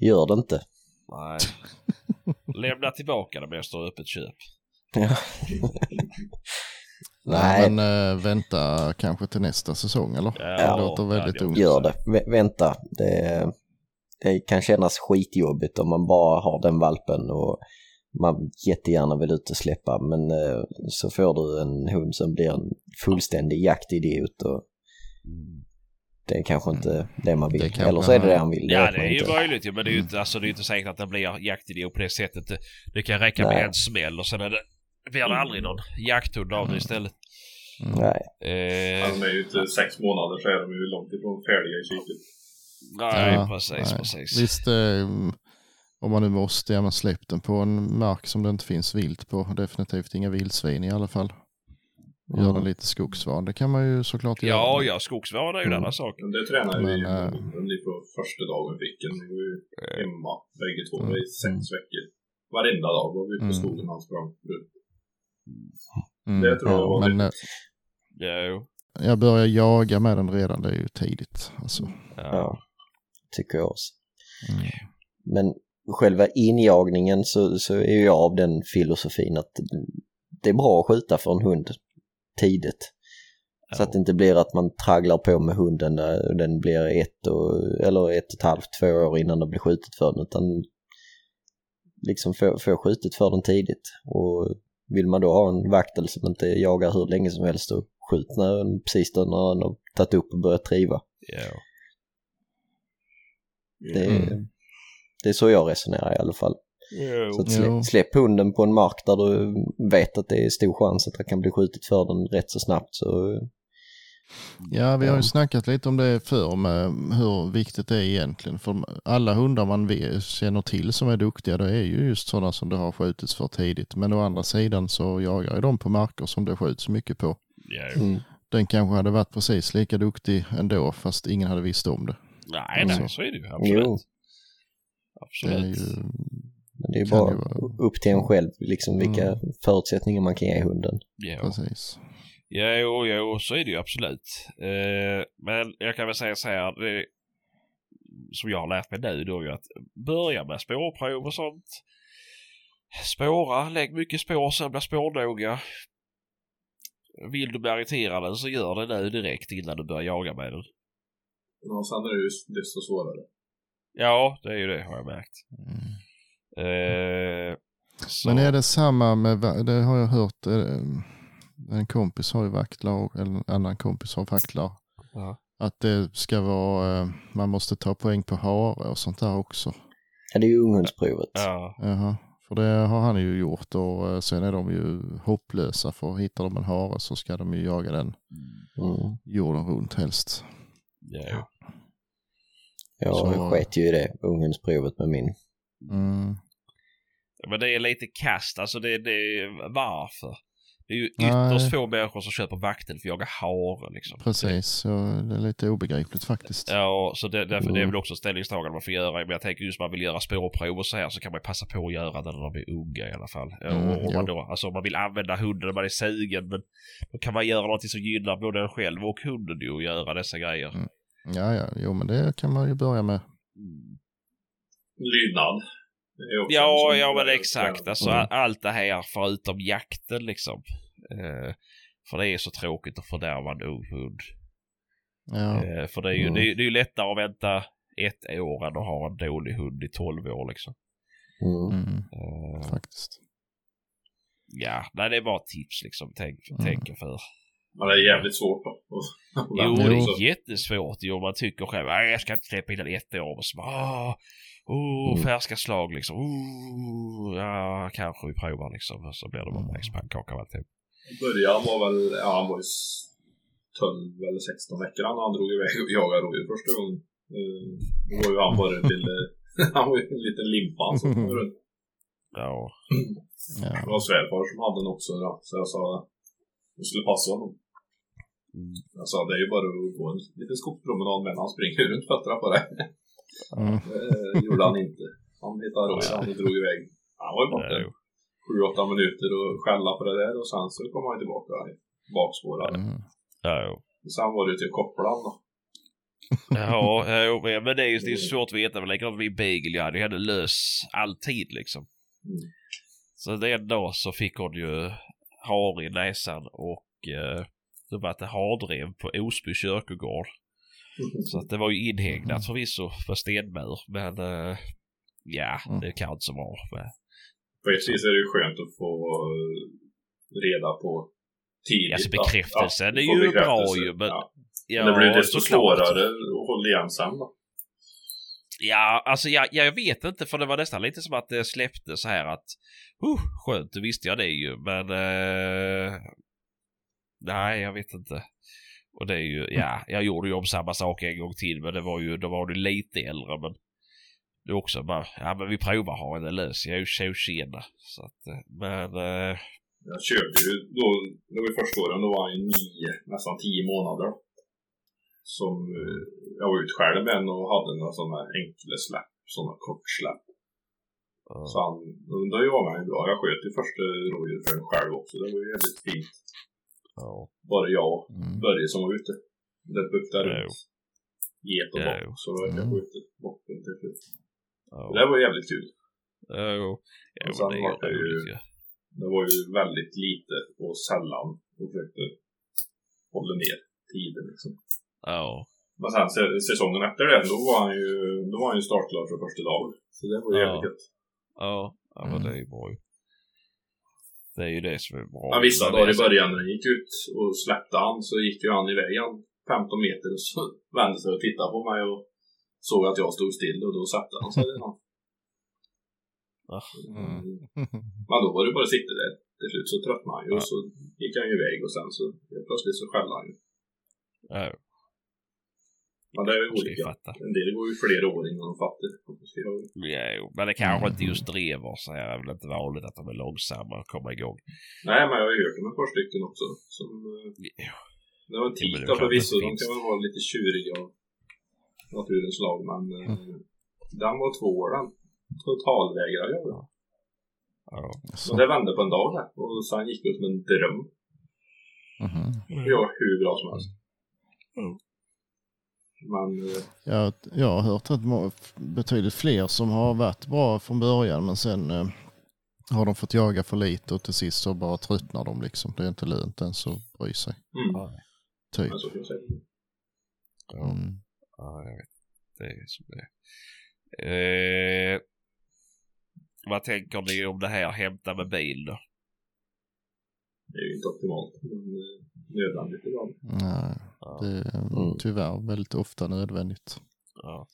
Speaker 4: Gör det inte.
Speaker 1: Nej. Lämna tillbaka det bästa och öppet köp.
Speaker 4: Ja.
Speaker 3: Nej, men äh, vänta kanske till nästa säsong eller?
Speaker 1: Ja,
Speaker 3: det låter väldigt ungt.
Speaker 4: gör det. Vä- vänta. Det, det kan kännas skitjobbigt om man bara har den valpen och man jättegärna vill ut och släppa men eh, så får du en hund som blir en fullständig jaktidiot och det är kanske inte det man vill.
Speaker 3: Det
Speaker 4: Eller så är det
Speaker 3: man-
Speaker 4: det han vill.
Speaker 1: Ja, det är ju
Speaker 4: inte.
Speaker 1: möjligt men det är ju inte, alltså, det är inte säkert att det blir jaktidiot på det sättet. Det, det kan räcka med
Speaker 4: Nej.
Speaker 1: en smäll och sen är det, blir det aldrig någon jakthund av det istället.
Speaker 4: Nej.
Speaker 1: Eh,
Speaker 6: De är ju inte sex månader så är de ju långt ifrån färdiga i psyket.
Speaker 1: nej,
Speaker 3: Ja,
Speaker 1: precis,
Speaker 3: nej.
Speaker 1: precis.
Speaker 3: Visst, eh, om man nu måste, ja men släpp den på en mark som det inte finns vilt på. Definitivt inga vildsvin i alla fall. Gör den lite skogsvan. Det kan man ju såklart
Speaker 1: Ja,
Speaker 3: göra.
Speaker 1: ja, skogsvård är ju
Speaker 3: Mm.
Speaker 1: annan sak.
Speaker 6: Men det tränade vi
Speaker 3: Men, äh,
Speaker 6: under på första dagen vi fick den. Vi var ju hemma bägge två
Speaker 3: Mm.
Speaker 6: i sex
Speaker 3: Mm.
Speaker 6: veckor. Varenda dag var vi ute på
Speaker 3: Mm.
Speaker 6: skogen och han sprang runt.
Speaker 3: Mm.
Speaker 6: Det tror jag var
Speaker 3: Men eh,
Speaker 6: vettigt.
Speaker 1: Ja, jo.
Speaker 3: jag börjar jaga med den redan, det är ju tidigt. Alltså.
Speaker 1: Ja.
Speaker 4: Ja, tycker jag också.
Speaker 3: Mm.
Speaker 4: Men själva injagningen så, så är jag av den filosofin att det är bra att skjuta för en hund tidigt. Så att det inte blir att man tragglar på med hunden när den blir ett, och, eller ett och ett halvt, två år innan det blir skjutet för den. Utan liksom få, få skjutet för den tidigt. Och vill man då ha en vaktel som inte jagar hur länge som helst och skjut när den, precis då när den har tagit upp och börjat triva.
Speaker 1: Ja.
Speaker 4: Det, är-
Speaker 3: Mm.
Speaker 4: det är så jag resonerar i alla fall.
Speaker 1: Jo.
Speaker 4: Så slä, släpp hunden på en mark där du vet att det är stor chans att det kan bli skjutet för den rätt så snabbt så
Speaker 3: Ja, vi har ju snackat lite om det förr med hur viktigt det är egentligen. För alla hundar man känner till som är duktiga, det är ju just sådana som det har skjutits för tidigt. Men å andra sidan så jagar ju de på marker som det skjuts mycket på.
Speaker 4: Mm.
Speaker 3: Den kanske hade varit precis lika duktig ändå, fast ingen hade visst om det.
Speaker 1: Nej, nej,
Speaker 3: Mm.
Speaker 1: så är det ju. Absolut.
Speaker 4: Jo.
Speaker 3: Det är
Speaker 1: Absolut.
Speaker 3: ju,
Speaker 4: Men det är
Speaker 3: Kan
Speaker 4: bara
Speaker 3: ju vara-
Speaker 4: upp till en själv liksom vilka
Speaker 3: Mm.
Speaker 4: förutsättningar man kan ge hunden.
Speaker 1: Ja.
Speaker 3: precis.
Speaker 1: Ja, jo, jo, så är det ju absolut. Eh, men jag kan väl säga så här, det, som jag har lärt mig nu då är ju att börja med spårprov och sånt. Spåra, lägg mycket spår, sen blir spårnoga. Vill du bli irriterad så gör det nu direkt innan du börjar jaga med den.
Speaker 6: Ja, sen är det ju desto svårare.
Speaker 1: Ja, det är ju det har jag märkt.
Speaker 3: Mm.
Speaker 1: Eh,
Speaker 3: Men är det samma med, det har jag hört, eh, en kompis har ju vaktlar, eller en annan kompis har vaktlar.
Speaker 1: Ja.
Speaker 3: Att det ska vara, eh, man måste ta poäng på hare och sånt där också.
Speaker 4: Ja, det är ju unghundsprovet.
Speaker 1: Ja,
Speaker 3: Jaha, för det har han ju gjort och eh, sen är de ju hopplösa för hittar de en hare så ska de ju jaga den
Speaker 4: Mm.
Speaker 3: jorden runt helst.
Speaker 1: ja.
Speaker 4: Jag
Speaker 3: Så-
Speaker 4: sket ju i det, unghundsprovet med min.
Speaker 3: Mm.
Speaker 1: Men det är lite kast, alltså det, det varför? Det är ju
Speaker 3: Nej.
Speaker 1: ytterst få människor som köper vaktel för att jaga hare liksom.
Speaker 3: Precis, så det är lite obegripligt faktiskt.
Speaker 1: Ja, så det, därför det är
Speaker 4: Mm.
Speaker 1: väl också ställningstagande man får göra. Men jag tänker just man vill göra spårprov och så här så kan man ju passa på att göra det när de är unga i alla fall.
Speaker 3: Mm,
Speaker 1: och, om man då, alltså om man vill använda hunden när man är sugen men då kan man göra någonting som gynnar både en själv och hunden ju och göra dessa grejer.
Speaker 3: Mm. Ja, ja, jo men det kan man ju börja med.
Speaker 6: Lydnad.
Speaker 1: Ja, ja men exakt. Alltså
Speaker 3: Mm.
Speaker 1: allt det här förutom jakten liksom. Eh, för det är så tråkigt att fördärva en ung hund.
Speaker 3: Ja,
Speaker 1: Eh, för det är, ju,
Speaker 4: Mm.
Speaker 1: det, är, det är lättare att vänta ett år än att ha en dålig hund i tolv år liksom.
Speaker 4: Mm.
Speaker 3: mm,
Speaker 1: Eh,
Speaker 3: faktiskt.
Speaker 1: ja, nej det är bara tips liksom. Tänk,
Speaker 3: Mm.
Speaker 1: tänk er för.
Speaker 6: Men det är jävligt svårt då.
Speaker 1: Jo, det är jättesvårt ju om man tycker själv att jag ska inte släppa in den ett år. Och så bara, "Åh, oh,
Speaker 4: Mm.
Speaker 1: färska slag liksom. Oh, ja, kanske vi provar liksom. Och så blir det bara
Speaker 3: Mm.
Speaker 1: majspannkaka av alltihop.
Speaker 6: Början var väl, ja han var ju s- 12 eller 16 veckor när han drog iväg och jagade rådjur första gången. Eh, Då var ju han bara en lille, han var ju en liten limpa som kom runt.
Speaker 1: Ja,
Speaker 3: Ja.
Speaker 6: Det var svärfar som hade den också då, så jag sa det skulle passa honom.
Speaker 1: Mm.
Speaker 6: Jag sa det är ju bara att gå en liten skogspromenad med han springer runt fötterna på det.
Speaker 3: Mm.
Speaker 6: Det gjorde han inte. Han hittade rådjur, han drog iväg. Han var ju borta
Speaker 1: Ja,
Speaker 6: i sju, åtta minuter och skälla på det där och sen så kom han tillbaka bakspårad.
Speaker 3: Mm.
Speaker 1: ja, jo.
Speaker 6: Sen var det ju till kopplan då.
Speaker 1: Ja, jo, men det är ju det är så svårt att veta. Men likadant med Beagle, jag hade henne lös alltid liksom.
Speaker 6: Mm.
Speaker 1: Så det en dag så fick hon ju hare i näsan och eh, det var ett hardrev på Osby kyrkogård. Så att det var ju inhägnat förvisso för stenmur. Men eh, ja,
Speaker 3: Mm.
Speaker 1: det kan inte så bra. Men,
Speaker 6: På ett vis är det ju skönt att få reda på tidigt.
Speaker 1: Alltså bekräftelsen
Speaker 6: att
Speaker 1: är ju
Speaker 6: bekräftelse.
Speaker 1: bra ju, men-
Speaker 6: Ja.
Speaker 1: ja,
Speaker 6: Men det blir desto svårare att hålla igen sen då.
Speaker 1: Ja, alltså jag, jag vet inte för det var nästan lite som att det släppte så här att uh, skönt, då visste jag det ju men eh, nej jag vet inte. Och det är ju, ja, jag gjorde ju om samma sak en gång till men det var ju, då var du lite äldre men det är också bara, ja men vi provar ha det lös, jag är ju så tjena. Så att, eh, men eh,
Speaker 6: Jag körde ju då, det var ju första åren, då var ju nio, nästan tio månader. Som eh, jag var ute själv med och hade några sådana enkla släpp, sådana kortsläpp. Så han, då var han ju bra. Jag sköt ju första rådjuret för en själv också. Det var ju väldigt fint.
Speaker 1: Ja.
Speaker 6: Bara jag och
Speaker 3: Mm.
Speaker 6: Börje som var ute. Det buktade runt. Get och bock.
Speaker 1: jo.
Speaker 6: Så jag
Speaker 3: Mm.
Speaker 6: bort den till slut. Det var jävligt kul.
Speaker 1: Ja, jo.
Speaker 6: Sen
Speaker 1: det
Speaker 6: var det ju-. Det var ju väldigt lite och sällan och försökte hålla ner tiden liksom.
Speaker 1: Ja.
Speaker 6: Men sen se- säsongen efter det, då var han ju, då var han ju startklar för första dag. Så det var ju
Speaker 1: Ja.
Speaker 6: jävligt gött.
Speaker 1: Ja, ja men
Speaker 3: Mm.
Speaker 1: det är ju bra ju. Det är ju det som är bra.
Speaker 6: Men vissa dagar i början när han gick ut och släppte han så gick ju han iväg han 15 meter och så vände sig och tittade på mig och såg att jag stod still och då satte han sig redan.
Speaker 3: Mm.
Speaker 6: Men då var det bara att sitta där. Till slut så tröttnade han ju
Speaker 1: Ja.
Speaker 6: och så gick han ju iväg och sen så plötsligt så skällde han ju.
Speaker 1: Ja,
Speaker 6: Men det är ju olika.
Speaker 1: fatta.
Speaker 6: En del går ju flera år innan de fattar.
Speaker 1: Ja. Men det kanske
Speaker 3: Mm.
Speaker 1: inte just driver så är det väl inte vanligt att de är långsamma att komma igång.
Speaker 6: Nej, men jag har ju hört om ett par stycken också. Som, eh,
Speaker 1: Ja.
Speaker 6: det var en
Speaker 1: är att
Speaker 6: förvisso. De kan väl vara lite tjuriga av naturens lag. Men eh, den var två år den. Totalvägrade jag. Ja.
Speaker 1: Ja.
Speaker 3: Så.
Speaker 6: Det vände på en dag där. Och sen gick det som en dröm. Jag var hur bra som helst. Men eh,
Speaker 3: Jag, jag har hört att betydligt fler som har varit bra från början men sen eh, har de fått jaga för lite och till sist så bara tröttnar de liksom. Det är inte lönt ens att bry sig.
Speaker 6: mm,
Speaker 3: Typ.
Speaker 6: men så kan jag säga.
Speaker 1: Ja.
Speaker 3: Mm.
Speaker 1: Ja, jag vet. Det är som det är. Eh, vad tänker ni om det här hämta med bil då?
Speaker 6: Det är ju inte optimalt. Men eh, nödvändigt ibland.
Speaker 3: Nej,
Speaker 1: Ja.
Speaker 3: det är
Speaker 4: Mm.
Speaker 3: tyvärr väldigt ofta nödvändigt.
Speaker 1: Ja.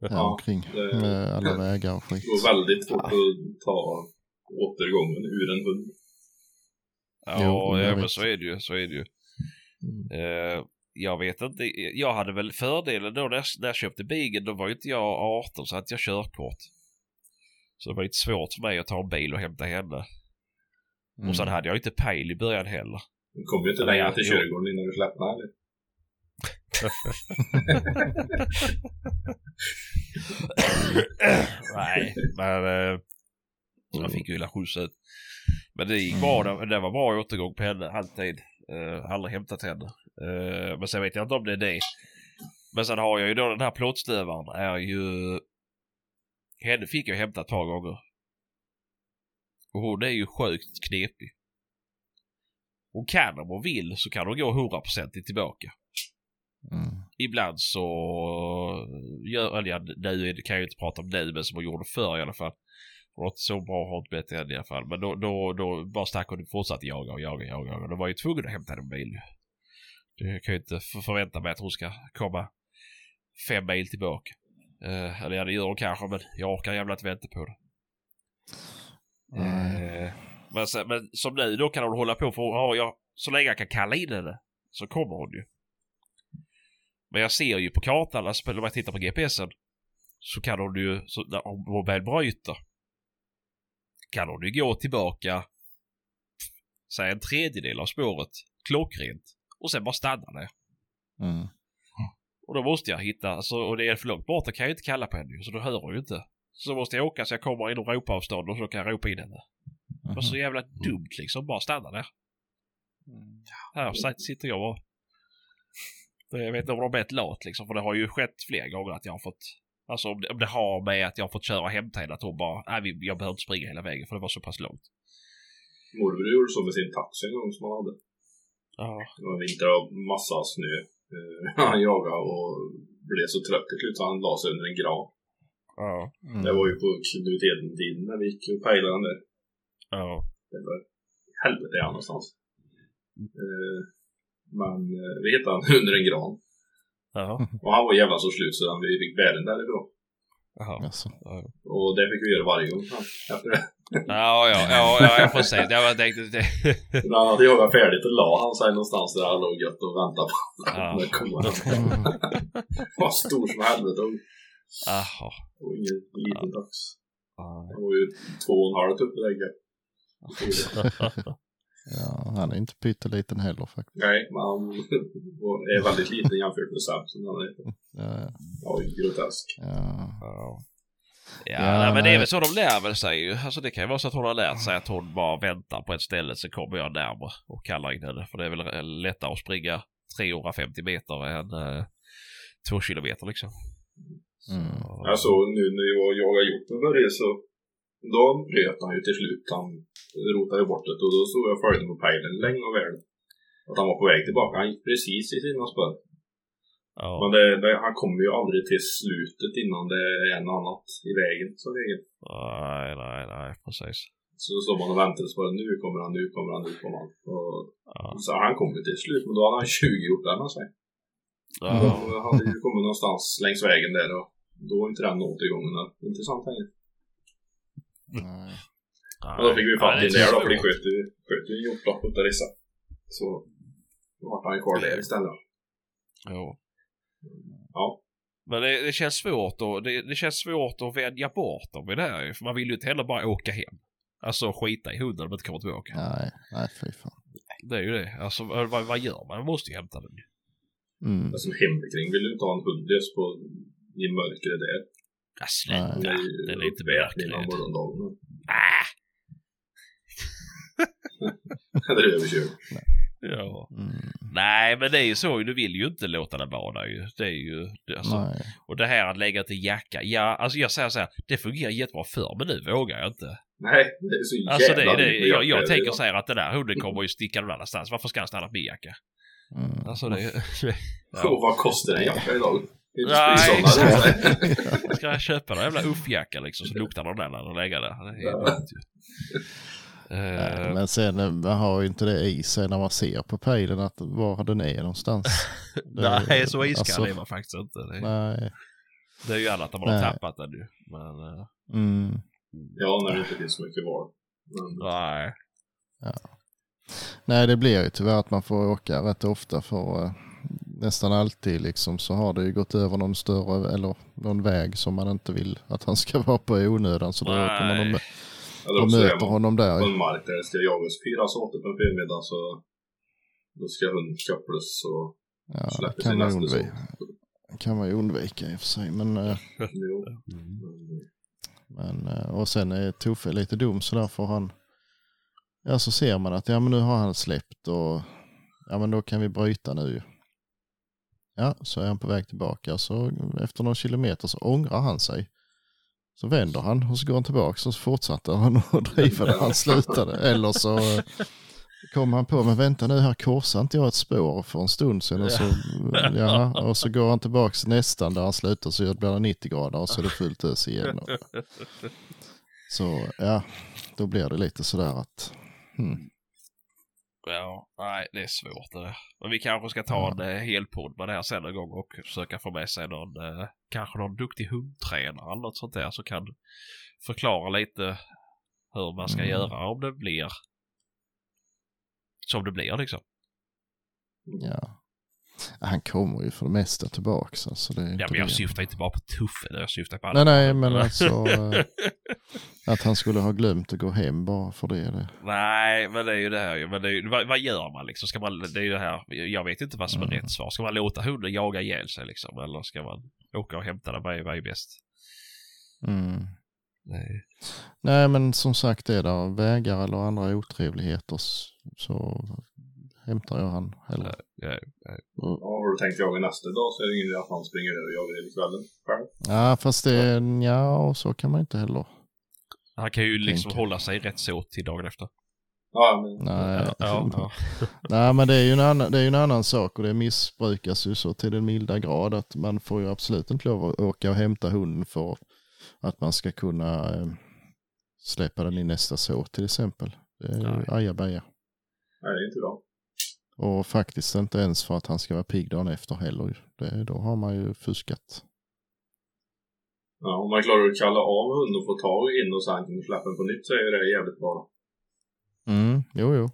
Speaker 3: Här
Speaker 6: Ja,
Speaker 3: omkring
Speaker 6: det-
Speaker 3: med alla vägar och
Speaker 6: Det
Speaker 3: skit.
Speaker 6: går väldigt fort att ta återgången ur en hund.
Speaker 1: Ja,
Speaker 3: Jo,
Speaker 1: ja men så är det ju. Så är det ju.
Speaker 4: Mm.
Speaker 1: Eh, jag vet inte. Jag hade väl fördelen då när jag, när jag köpte bigen. Då var ju inte jag 18 så hade jag körkort. Så det var inte svårt för mig att ta en bil och hämta henne. Och sen
Speaker 3: Mm.
Speaker 1: hade jag inte pejl i början heller.
Speaker 6: Du kommer ju inte längre till
Speaker 1: jo.
Speaker 6: körgården innan du släpper eller?
Speaker 1: Nej, men eh, jag fick ju illa skjuts ut. Men det gick bra. Det, det var bra återgång på henne alltid. Uh, aldrig hämtat henne. Eh, men sen vet jag inte om det är det. Men sen har jag ju då den här plåtstövaren är ju... Henne fick jag hämta ett par gånger. Och hon är ju sjukt knepig. Hon kan om hon vill så kan hon gå 100% tillbaka.
Speaker 3: Mm.
Speaker 1: Ibland så gör, eller ja, nu kan jag ju inte prata om nu men som hon gjorde förr i alla fall. Hon var inte så bra, har inte bättre än i alla fall. Men då, då, då bara stack hon och fortsatte jaga och jaga och jaga. Och då var jag ju tvungen att hämta en bil. Det kan jag ju inte för- förvänta mig att hon ska komma fem mil tillbaka. Eh, eller ja, det gör hon kanske men jag orkar jävla inte vänta på det.
Speaker 3: Nej.
Speaker 1: Eh, men, sen, men som nu då kan hon hålla på för har jag, så länge jag kan kalla in henne så kommer hon ju. Men jag ser ju på kartan, alltså när jag tittar på GPSen, så kan hon ju, så när hon väl bryter, kan hon ju gå tillbaka, säg en tredjedel av spåret, klockrent, och sen bara stanna där.
Speaker 3: Mm.
Speaker 1: Och då måste jag hitta, alltså, och det är för långt bort, då kan jag ju inte kalla på henne så då hör hon ju inte. Så måste jag åka så jag kommer inom ropavstånd och så kan jag ropa in henne. Det var så jävla dumt liksom, bara stanna där. Här sit- sitter jag och... Jag vet inte om de är ett lat liksom, för det har ju skett flera gånger att jag har fått... Alltså om det, om det har med att jag har fått köra och hämta henne, att hon bara, nej vi- jag behöver inte springa hela vägen för det var så pass långt.
Speaker 6: Morbror gjorde så med sin taxi en gång som han hade.
Speaker 1: Ja.
Speaker 6: Det var vinter och massa snö. Eh, han jagade och blev så trött till slut så han la sig under en gran.
Speaker 1: Ja.
Speaker 3: Mm.
Speaker 6: Det var ju på Eden-tiden när vi gick och pejlade den där.
Speaker 1: Ja.
Speaker 6: Det var helvete är han någonstans. Eh, men eh, vi hittade han under en gran.
Speaker 1: Ja.
Speaker 6: Och han var jävla så slut så vi fick bära den därifrån.
Speaker 1: Jaha.
Speaker 3: Alltså.
Speaker 6: Och det fick vi göra varje gång ja, efter det.
Speaker 1: Ja, ja, ja, ja, jag får säga. Jag tänkte det.
Speaker 6: När han hade jagat färdigt och la han sig någonstans där han låg gött och väntade på
Speaker 1: Ja.
Speaker 6: det kommer han. var stor som helvete
Speaker 1: Jaha.
Speaker 6: och ingen liten tax.
Speaker 1: Ja.
Speaker 6: Han var ju två och en halv upp i lägget.
Speaker 3: Ja, han är inte pytteliten heller faktiskt.
Speaker 6: Nej, men han är väldigt liten jämfört med Sam som han är.
Speaker 3: Ja,
Speaker 6: Ja, grotesk.
Speaker 3: ja.
Speaker 1: Ja. Ja,
Speaker 3: Ja,
Speaker 1: nej, men det är väl så de lär väl sig ju. Alltså det kan ju vara så att hon har lärt sig att hon bara väntar på ett ställe så kommer jag närmare och kallar in henne. För det är väl lättare att springa 350 meter än eh, två kilometer liksom.
Speaker 3: Mm.
Speaker 1: Så,
Speaker 6: Alltså nu när jag jagade hjort med Börje så då bröt han ju till slut. Han rotade bort det och då stod jag följde på pejlen länge och väl. Att han var på väg tillbaka. Han gick precis i sina spår.
Speaker 1: ja.
Speaker 6: Men det, det, han kommer ju aldrig till slutet innan det är en annat i vägen som regel.
Speaker 1: Nej, nej, nej, precis.
Speaker 6: Så står man och väntar så bara nu kommer han, nu kommer han, nu kommer han. Och,
Speaker 1: Ja.
Speaker 6: så han kommer till slut men då hade han 20 hjortar med sig.
Speaker 1: Ja.
Speaker 6: De hade ju kommit någonstans längs vägen där och då var inte den återgången intressant längre.
Speaker 3: Nej.
Speaker 6: Men då fick vi fatt i
Speaker 1: det är
Speaker 6: där då, för det sköt ju sköt ju en hjortlopp utav dessa. Så då vart han ju kvar där istället.
Speaker 1: Jo.
Speaker 6: Ja.
Speaker 1: Men det, det känns svårt och det, det känns svårt att vänja bort dem i det här För man vill ju inte heller bara åka hem. Alltså skita i hunden om man inte kommer tillbaka.
Speaker 3: Nej, nej fy fan.
Speaker 1: Det är ju det. Alltså vad, vad gör man? Man måste ju hämta den ju.
Speaker 3: Mm.
Speaker 6: Men som hemikring vill du inte ha en hund lös på i mörkret där.
Speaker 1: Ja, sluta. Det är lite märkligt.
Speaker 6: morgondagen.
Speaker 1: Ah!
Speaker 6: Eller överkörd.
Speaker 1: Ja.
Speaker 3: Mm.
Speaker 1: Nej, men det är ju så. Du vill ju inte låta den vara ju. Det är ju... Det, alltså,
Speaker 3: Nej.
Speaker 1: och det här att lägga till jacka. Ja, alltså jag säger så här. Det fungerar jättebra förr, men nu vågar jag inte.
Speaker 6: Nej, det är så jävla
Speaker 1: Alltså det är det. Jag, jag
Speaker 6: jackor
Speaker 1: tänker så här att den där hunden kommer ju sticka någon annanstans. Varför ska han stanna på min jacka?
Speaker 3: Mm.
Speaker 1: Alltså det...
Speaker 6: Och vad kostar en jacka idag?
Speaker 1: Nej, exakt. Ska jag köpa en jävla uffjacka liksom så luktar den där när den lägger där. Det är dumt ju.
Speaker 3: Nej,
Speaker 1: Eh,
Speaker 3: Men sen eh, man har ju inte det i sig när man ser på pejlen att var den är någonstans. Det-
Speaker 1: Nej, så iskall
Speaker 3: alltså,
Speaker 1: är man faktiskt inte. Det,
Speaker 3: Nej.
Speaker 1: det är ju annat när man har
Speaker 3: Nej.
Speaker 1: tappat den ju. Men, eh,
Speaker 3: Mm.
Speaker 6: Ja, när det inte finns så mycket val. Men,
Speaker 1: nej.
Speaker 3: Nej, det blir ju tyvärr att man får åka rätt ofta för nästan alltid liksom så har det ju gått över någon större eller någon väg som man inte vill att han ska vara på i onödan så då
Speaker 1: Nej.
Speaker 3: åker man och, och möter
Speaker 6: man
Speaker 3: honom där.
Speaker 6: på en mark där det ska jagas fyra såter på en förmiddag så då ska hunden kopplas och
Speaker 3: Ja, det
Speaker 6: släpper
Speaker 3: kan
Speaker 6: sin
Speaker 3: man, undvika,
Speaker 6: såt.
Speaker 3: kan man ju undvika i och för sig. Men, eh, men, eh, och sen är Tuffe lite dum så där får han, ja så ser man att ja men nu har han släppt och ja men då kan vi bryta nu. Ja, så är han på väg tillbaka så efter några kilometer så ångrar han sig. Så vänder han och så går han tillbaka och så fortsätter han att driva där han slutade. Eller så eh, kommer han på, men vänta nu här korsade inte jag ett spår för en stund sedan. Och så, ja, och så går han tillbaka nästan där han slutar så blir det 90 grader och så är det fullt ös igen. Så ja, då blir det lite sådär att, hmm,
Speaker 1: Ja, nej, det är svårt det. Men vi kanske ska ta en eh, hel podd med det här sen en gång och försöka få med sig någon, eh, kanske någon duktig hundtränare eller något sånt där som kan förklara lite hur man ska
Speaker 3: Mm.
Speaker 1: göra om det blir som det blir liksom.
Speaker 3: ja. Han kommer ju för det mesta tillbaks. Alltså det är
Speaker 1: Ja, men jag
Speaker 3: det.
Speaker 1: syftar inte bara på Tuffe, jag syftar på alla.
Speaker 3: Nej, nej, men alltså eh, att han skulle ha glömt att gå hem bara för det. det.
Speaker 1: Nej, men det är ju det här. Men det är, ju- vad, vad gör man liksom? Ska man, det är ju det här, jag vet inte vad som är
Speaker 3: Mm.
Speaker 1: rätt svar. Ska man låta hunden jaga ihjäl sig liksom? Eller ska man åka och hämta den? Vad är, vad är bäst?
Speaker 3: Mm.
Speaker 1: Nej.
Speaker 3: Nej, men som sagt är det vägar eller andra otrevligheter så hämtar jag han hellre.
Speaker 1: Ja,
Speaker 6: Ja, har du tänkt jaga nästa dag så är det ingen idé att han springer ner och jagar hela kvällen själv.
Speaker 3: Ja, fast det, ja, och så kan man inte heller.
Speaker 1: Han kan ju liksom hålla sig rätt så till dagen efter.
Speaker 6: Ja, men
Speaker 3: Nej,
Speaker 1: Ja, ja, ja.
Speaker 3: Nej men det är, ju en annan, det är ju en annan sak och det missbrukas ju så till den milda grad att man får ju absolut inte lov att åka och hämta hunden för att man ska kunna eh, släppa den i nästa så till exempel. Det är ju
Speaker 1: Nej.
Speaker 3: ajabaja.
Speaker 6: nej, det är inte bra.
Speaker 3: Och faktiskt inte ens för att han ska vara pigg dagen efter heller. Det, då har man ju fuskat.
Speaker 6: Ja, om man klarar att kalla av hunden och få tag in och sen kan släppa den på nytt så är det jävligt bra.
Speaker 3: Mm, jo, jo.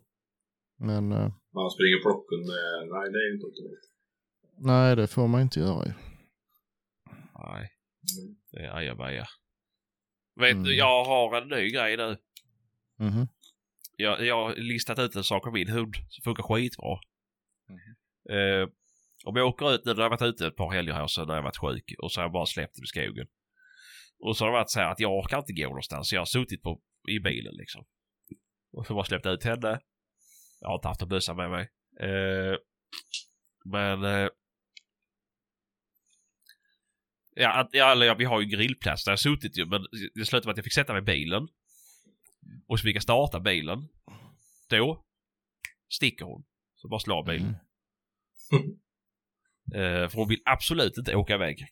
Speaker 3: Men eh,
Speaker 6: Men han springer plocken med, nej det är inte optimalt.
Speaker 3: nej, det får man inte göra ju.
Speaker 1: Nej, det är ajabaja. Vet
Speaker 3: Mm.
Speaker 1: du, jag har en ny grej nu.
Speaker 3: Mhm.
Speaker 1: Jag, jag har listat ut en sak om min hund som funkar skitbra. Eh, om jag åker ut nu, när jag varit ute ett par helger här så när jag varit sjuk och så har jag bara släppt i skogen. Och så har det varit så här att jag orkar inte gå någonstans. Jag har suttit på, i bilen liksom. Och så bara släppt ut henne. Jag har inte haft en bössa med mig. Eh, men... Eh, ja, att- ja, eller ja, vi har ju grillplats där jag suttit ju, men det slutade med att jag fick sätta mig i bilen. Och så fick jag starta bilen. Då sticker hon. Så bara slår bilen. Eh, för hon vill absolut inte åka iväg.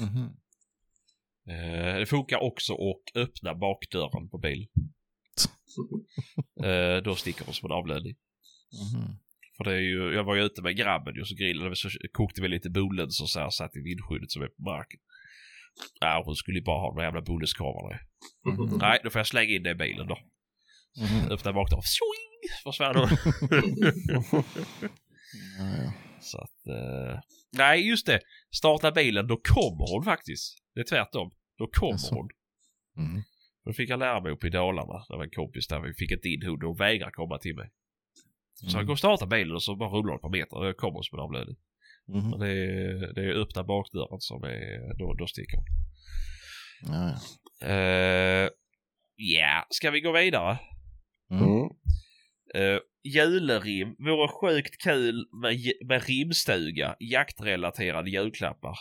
Speaker 3: Mhm.
Speaker 1: Eh, det funkar också att öppna bakdörren på bil. Eh, då sticker hon som en avlöning.
Speaker 3: Mhm.
Speaker 1: För det är ju, jag var ju ute med grabben ju så grillade vi så kokte vi lite bullens och så här satt i vindskyddet som är på marken. Ja, hon skulle ju bara ha de jävla bullenskorvarna.
Speaker 3: Mhm.
Speaker 1: Nej, då får jag slänga in det i bilen då.
Speaker 3: Mhm.
Speaker 1: Öppna bakdörren. Försvann hon.
Speaker 3: Ja, ja.
Speaker 1: Så att, eh, nej just det. Starta bilen, då kommer hon faktiskt. Det är tvärtom. Då kommer hon.
Speaker 3: Mm.
Speaker 1: Då fick jag lära mig uppe i Dalarna. Det var en kompis där. Vi fick inte in hund och vägrade komma till mig. Så
Speaker 3: Mm.
Speaker 1: jag går och startar bilen och så bara rullar det ett par meter och jag kommer som en avlöning. Men det är, det är öppna bakdörren som är, då, då sticker hon.
Speaker 3: Ja, ja.
Speaker 1: Eh, Ja, ska vi gå vidare?
Speaker 3: Mm.
Speaker 4: Mm.
Speaker 1: Uh, julerim. Vore sjukt kul med, med rimstuga. Jaktrelaterade julklappar.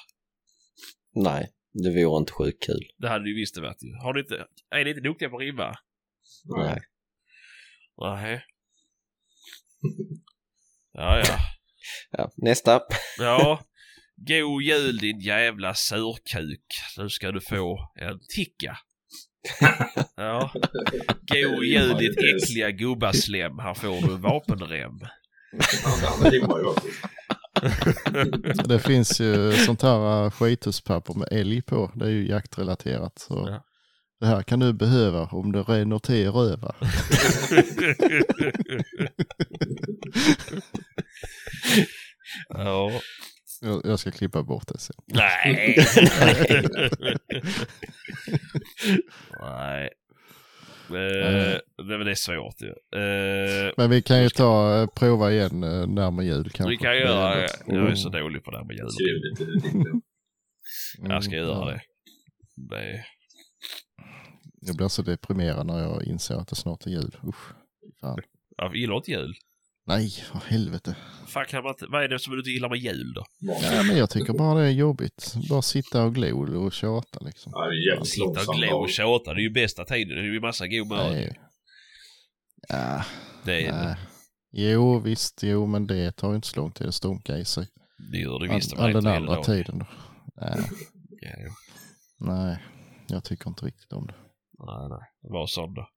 Speaker 4: Nej, det vore inte sjukt kul.
Speaker 1: Det hade ni visst det varit ju. Har ni inte, är ni inte duktiga på att rimma?
Speaker 4: Nej.
Speaker 1: Nej. Ja, ja.
Speaker 4: Ja, nästa.
Speaker 1: Ja. God jul din jävla surkuk. Nu ska du få en ticka. Ja. God jul ditt äckliga gubbaslem. Här får du en vapenrem.
Speaker 3: Det finns ju sånt här äh, skituspapper med älg på. Det är ju jaktrelaterat. Så
Speaker 1: Ja.
Speaker 3: Det här kan du behöva om det rinner till röva.
Speaker 1: ja.
Speaker 3: Jag, jag ska klippa bort det sen.
Speaker 1: Nej. Nej. Eh, det, men det är svårt ju. Eh,
Speaker 3: Men vi kan ju ta, äh, prova igen närmare jul kanske.
Speaker 1: vi kan
Speaker 3: Det är
Speaker 1: göra det. Jag är så dålig på det här med jul.
Speaker 6: Artiklar.
Speaker 1: Jag ska
Speaker 3: Mm,
Speaker 1: göra det. det.
Speaker 3: Jag blir så deprimerad när jag inser att det snart är jul. Usch. Fan.
Speaker 1: Jag gillar inte jul.
Speaker 3: Nej, för helvete.
Speaker 1: Fan kan man inte, vad är det som du inte gillar med jul då?
Speaker 3: Ja, men jag tycker bara det är jobbigt. Bara sitta och glo och tjata liksom.
Speaker 6: Ja, det är jävligt
Speaker 1: Sitta och glo och tjata, det är ju bästa tiden. Det är ju massa god mat.
Speaker 3: Nej. Ja,
Speaker 1: Det, är,
Speaker 3: nej. Jo, visst, jo, men det tar ju inte så lång tid att stonka i sig.
Speaker 1: det gör det
Speaker 3: All,
Speaker 1: visst.
Speaker 3: all den andra tiden då. Nej,
Speaker 1: Ja,
Speaker 3: nej, jag tycker inte riktigt om det.
Speaker 1: nej, nej. Var sån då.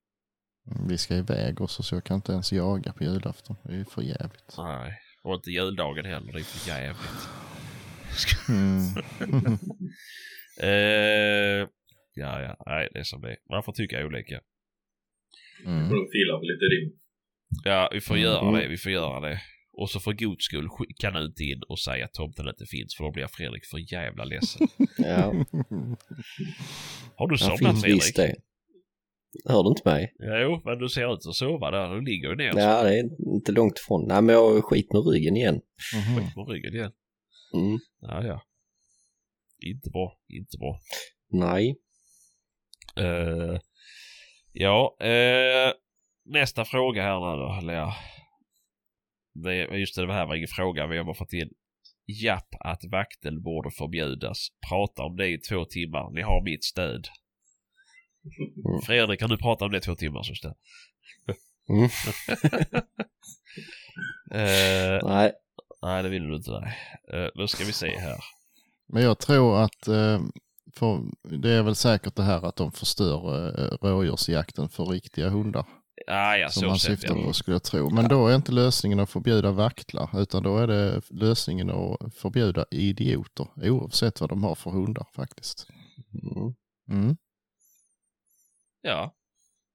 Speaker 3: Mm, Vi ska iväg också så jag kan inte ens jaga på julafton. Det är ju för jävligt.
Speaker 1: Nej. Och inte juldagen heller. Det är för jävligt.
Speaker 3: Mm.
Speaker 1: Eh, ja, ja. Nej, det är som det är. Man får tycka olika.
Speaker 3: Mm.
Speaker 6: Får de fila på lite rim.
Speaker 1: Ja, vi får
Speaker 3: Mm.
Speaker 1: göra det. Vi får göra det. Och så för god skull skicka nu inte in och säga att tomten inte finns för då blir Fredrik för jävla ledsen.
Speaker 4: Ja,
Speaker 1: Har du somnat Fredrik?
Speaker 4: visst det. Hör du inte mig?
Speaker 1: Ja, jo, men du ser ut att sova där. Du ligger ju ner
Speaker 4: Ja, det är inte långt ifrån. Nej, men jag har skit med ryggen igen.
Speaker 3: Mhm.
Speaker 1: på ryggen igen.
Speaker 4: Mm.
Speaker 1: Ja, ja. Inte bra. Inte bra.
Speaker 4: Nej.
Speaker 1: Eh, ja, eh, nästa fråga här nu då. Eller ja. Det, just det, det här var ingen fråga. Vi har bara fått in. Japp att vaktel borde förbjudas. Prata om det i två timmar. Ni har mitt stöd.
Speaker 4: Mm.
Speaker 1: Fredrik, kan du prata om det två timmar så?
Speaker 4: Mm.
Speaker 1: Eh,
Speaker 4: Nej.
Speaker 1: nej, det vill du inte. Nej. Eh, nu ska vi se här.
Speaker 3: Men jag tror att eh, för, det är väl säkert det här att de förstör eh, rådjursjakten för riktiga hundar.
Speaker 1: Ah, ja,
Speaker 3: som
Speaker 1: så
Speaker 3: man syftar
Speaker 1: ja.
Speaker 3: på skulle jag tro. Men då är inte lösningen att förbjuda vaktlar utan då är det lösningen att förbjuda idioter oavsett vad de har för hundar faktiskt.
Speaker 4: Mm.
Speaker 3: Mm.
Speaker 1: Ja,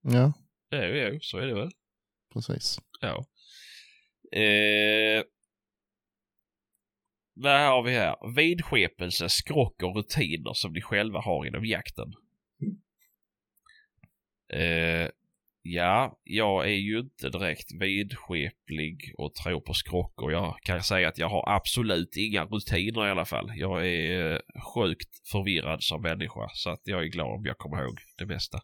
Speaker 3: Ja,
Speaker 1: jo, jo, så är det väl.
Speaker 3: precis.
Speaker 1: Ja. Eh, vad har vi här? Vidskepelse, skrock och rutiner som ni själva har inom jakten. Eh, Ja, jag är ju inte direkt vidskeplig och tror på skrockor. Jag kan säga att jag har absolut inga rutiner i alla fall. Jag är eh, sjukt förvirrad som människa så att jag är glad om jag kommer ihåg det mesta.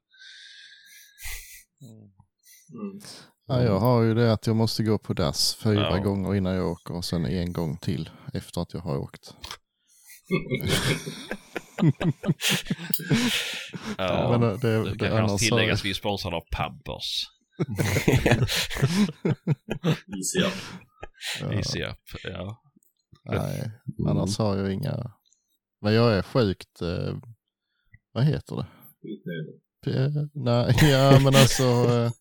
Speaker 6: Mm.
Speaker 3: Ja, jag har ju det att jag måste gå på dass fyra
Speaker 1: Ja.
Speaker 3: gånger innan jag åker och sen en gång till efter att jag har åkt.
Speaker 1: Ja,
Speaker 3: Men det, det,
Speaker 1: det
Speaker 3: det,
Speaker 1: kan
Speaker 3: har
Speaker 1: tilläggas vi är sponsrade av Pampers.
Speaker 6: Easy up.
Speaker 1: Easy up. Ja.
Speaker 3: nej, annars har jag inga. Men jag är sjukt, eh, vad heter det?
Speaker 6: Skitnödig.
Speaker 3: Nej, ja men alltså eh,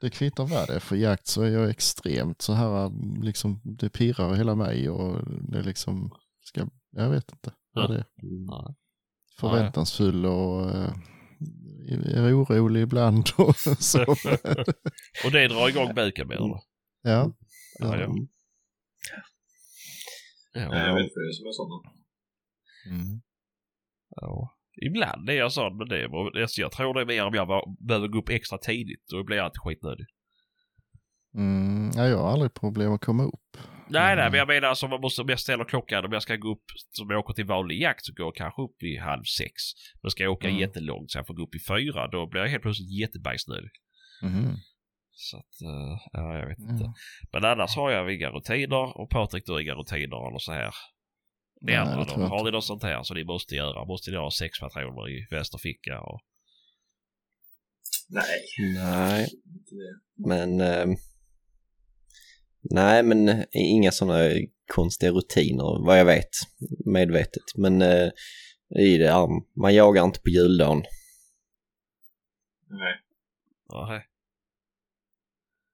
Speaker 3: det kvittar vad det är för jakt så är jag extremt så här liksom det pirrar hela mig och det liksom ska, jag vet inte vad det är. Förväntansfull och eh, är orolig ibland och så.
Speaker 1: Och det drar igång buken med eller?
Speaker 3: Ja.
Speaker 1: Ja, ja.
Speaker 6: Nej,
Speaker 1: Ja.
Speaker 6: jag vet för det är som är sådana.
Speaker 3: Mm.
Speaker 1: ja. Ibland är jag sån men det är, alltså jag tror det är mer om jag behöver gå upp extra tidigt. Då blir jag alltid skitnödig.
Speaker 3: Mm, ja, jag har aldrig problem att komma upp.
Speaker 1: Nej, nej,
Speaker 3: Mm.
Speaker 1: men jag menar alltså, man måste, om jag ställer klockan, om jag ska gå upp, som jag åker till vanlig jakt, så går jag kanske upp i halv sex. Men ska jag åka
Speaker 3: Mm.
Speaker 1: jättelångt så jag får gå upp i fyra, då blir jag helt plötsligt jättebajsnödig.
Speaker 3: Mhm.
Speaker 1: Så att, eh, ja, jag vet inte.
Speaker 3: Ja.
Speaker 1: Men annars har jag inga rutiner och Patrik du har inga rutiner eller så här.
Speaker 3: Nej, det
Speaker 1: då?
Speaker 3: tror jag
Speaker 1: Har ni något sånt här som ni måste göra? Måste ni ha sex patroner i vänsterficka? Och...
Speaker 6: Nej,
Speaker 4: Nej,
Speaker 6: det.
Speaker 4: men... ehm, nej, men inga sådana konstiga rutiner vad jag vet. Medvetet. Men uh, i det här, man jagar inte på juldagen.
Speaker 6: Nej.
Speaker 1: Nej.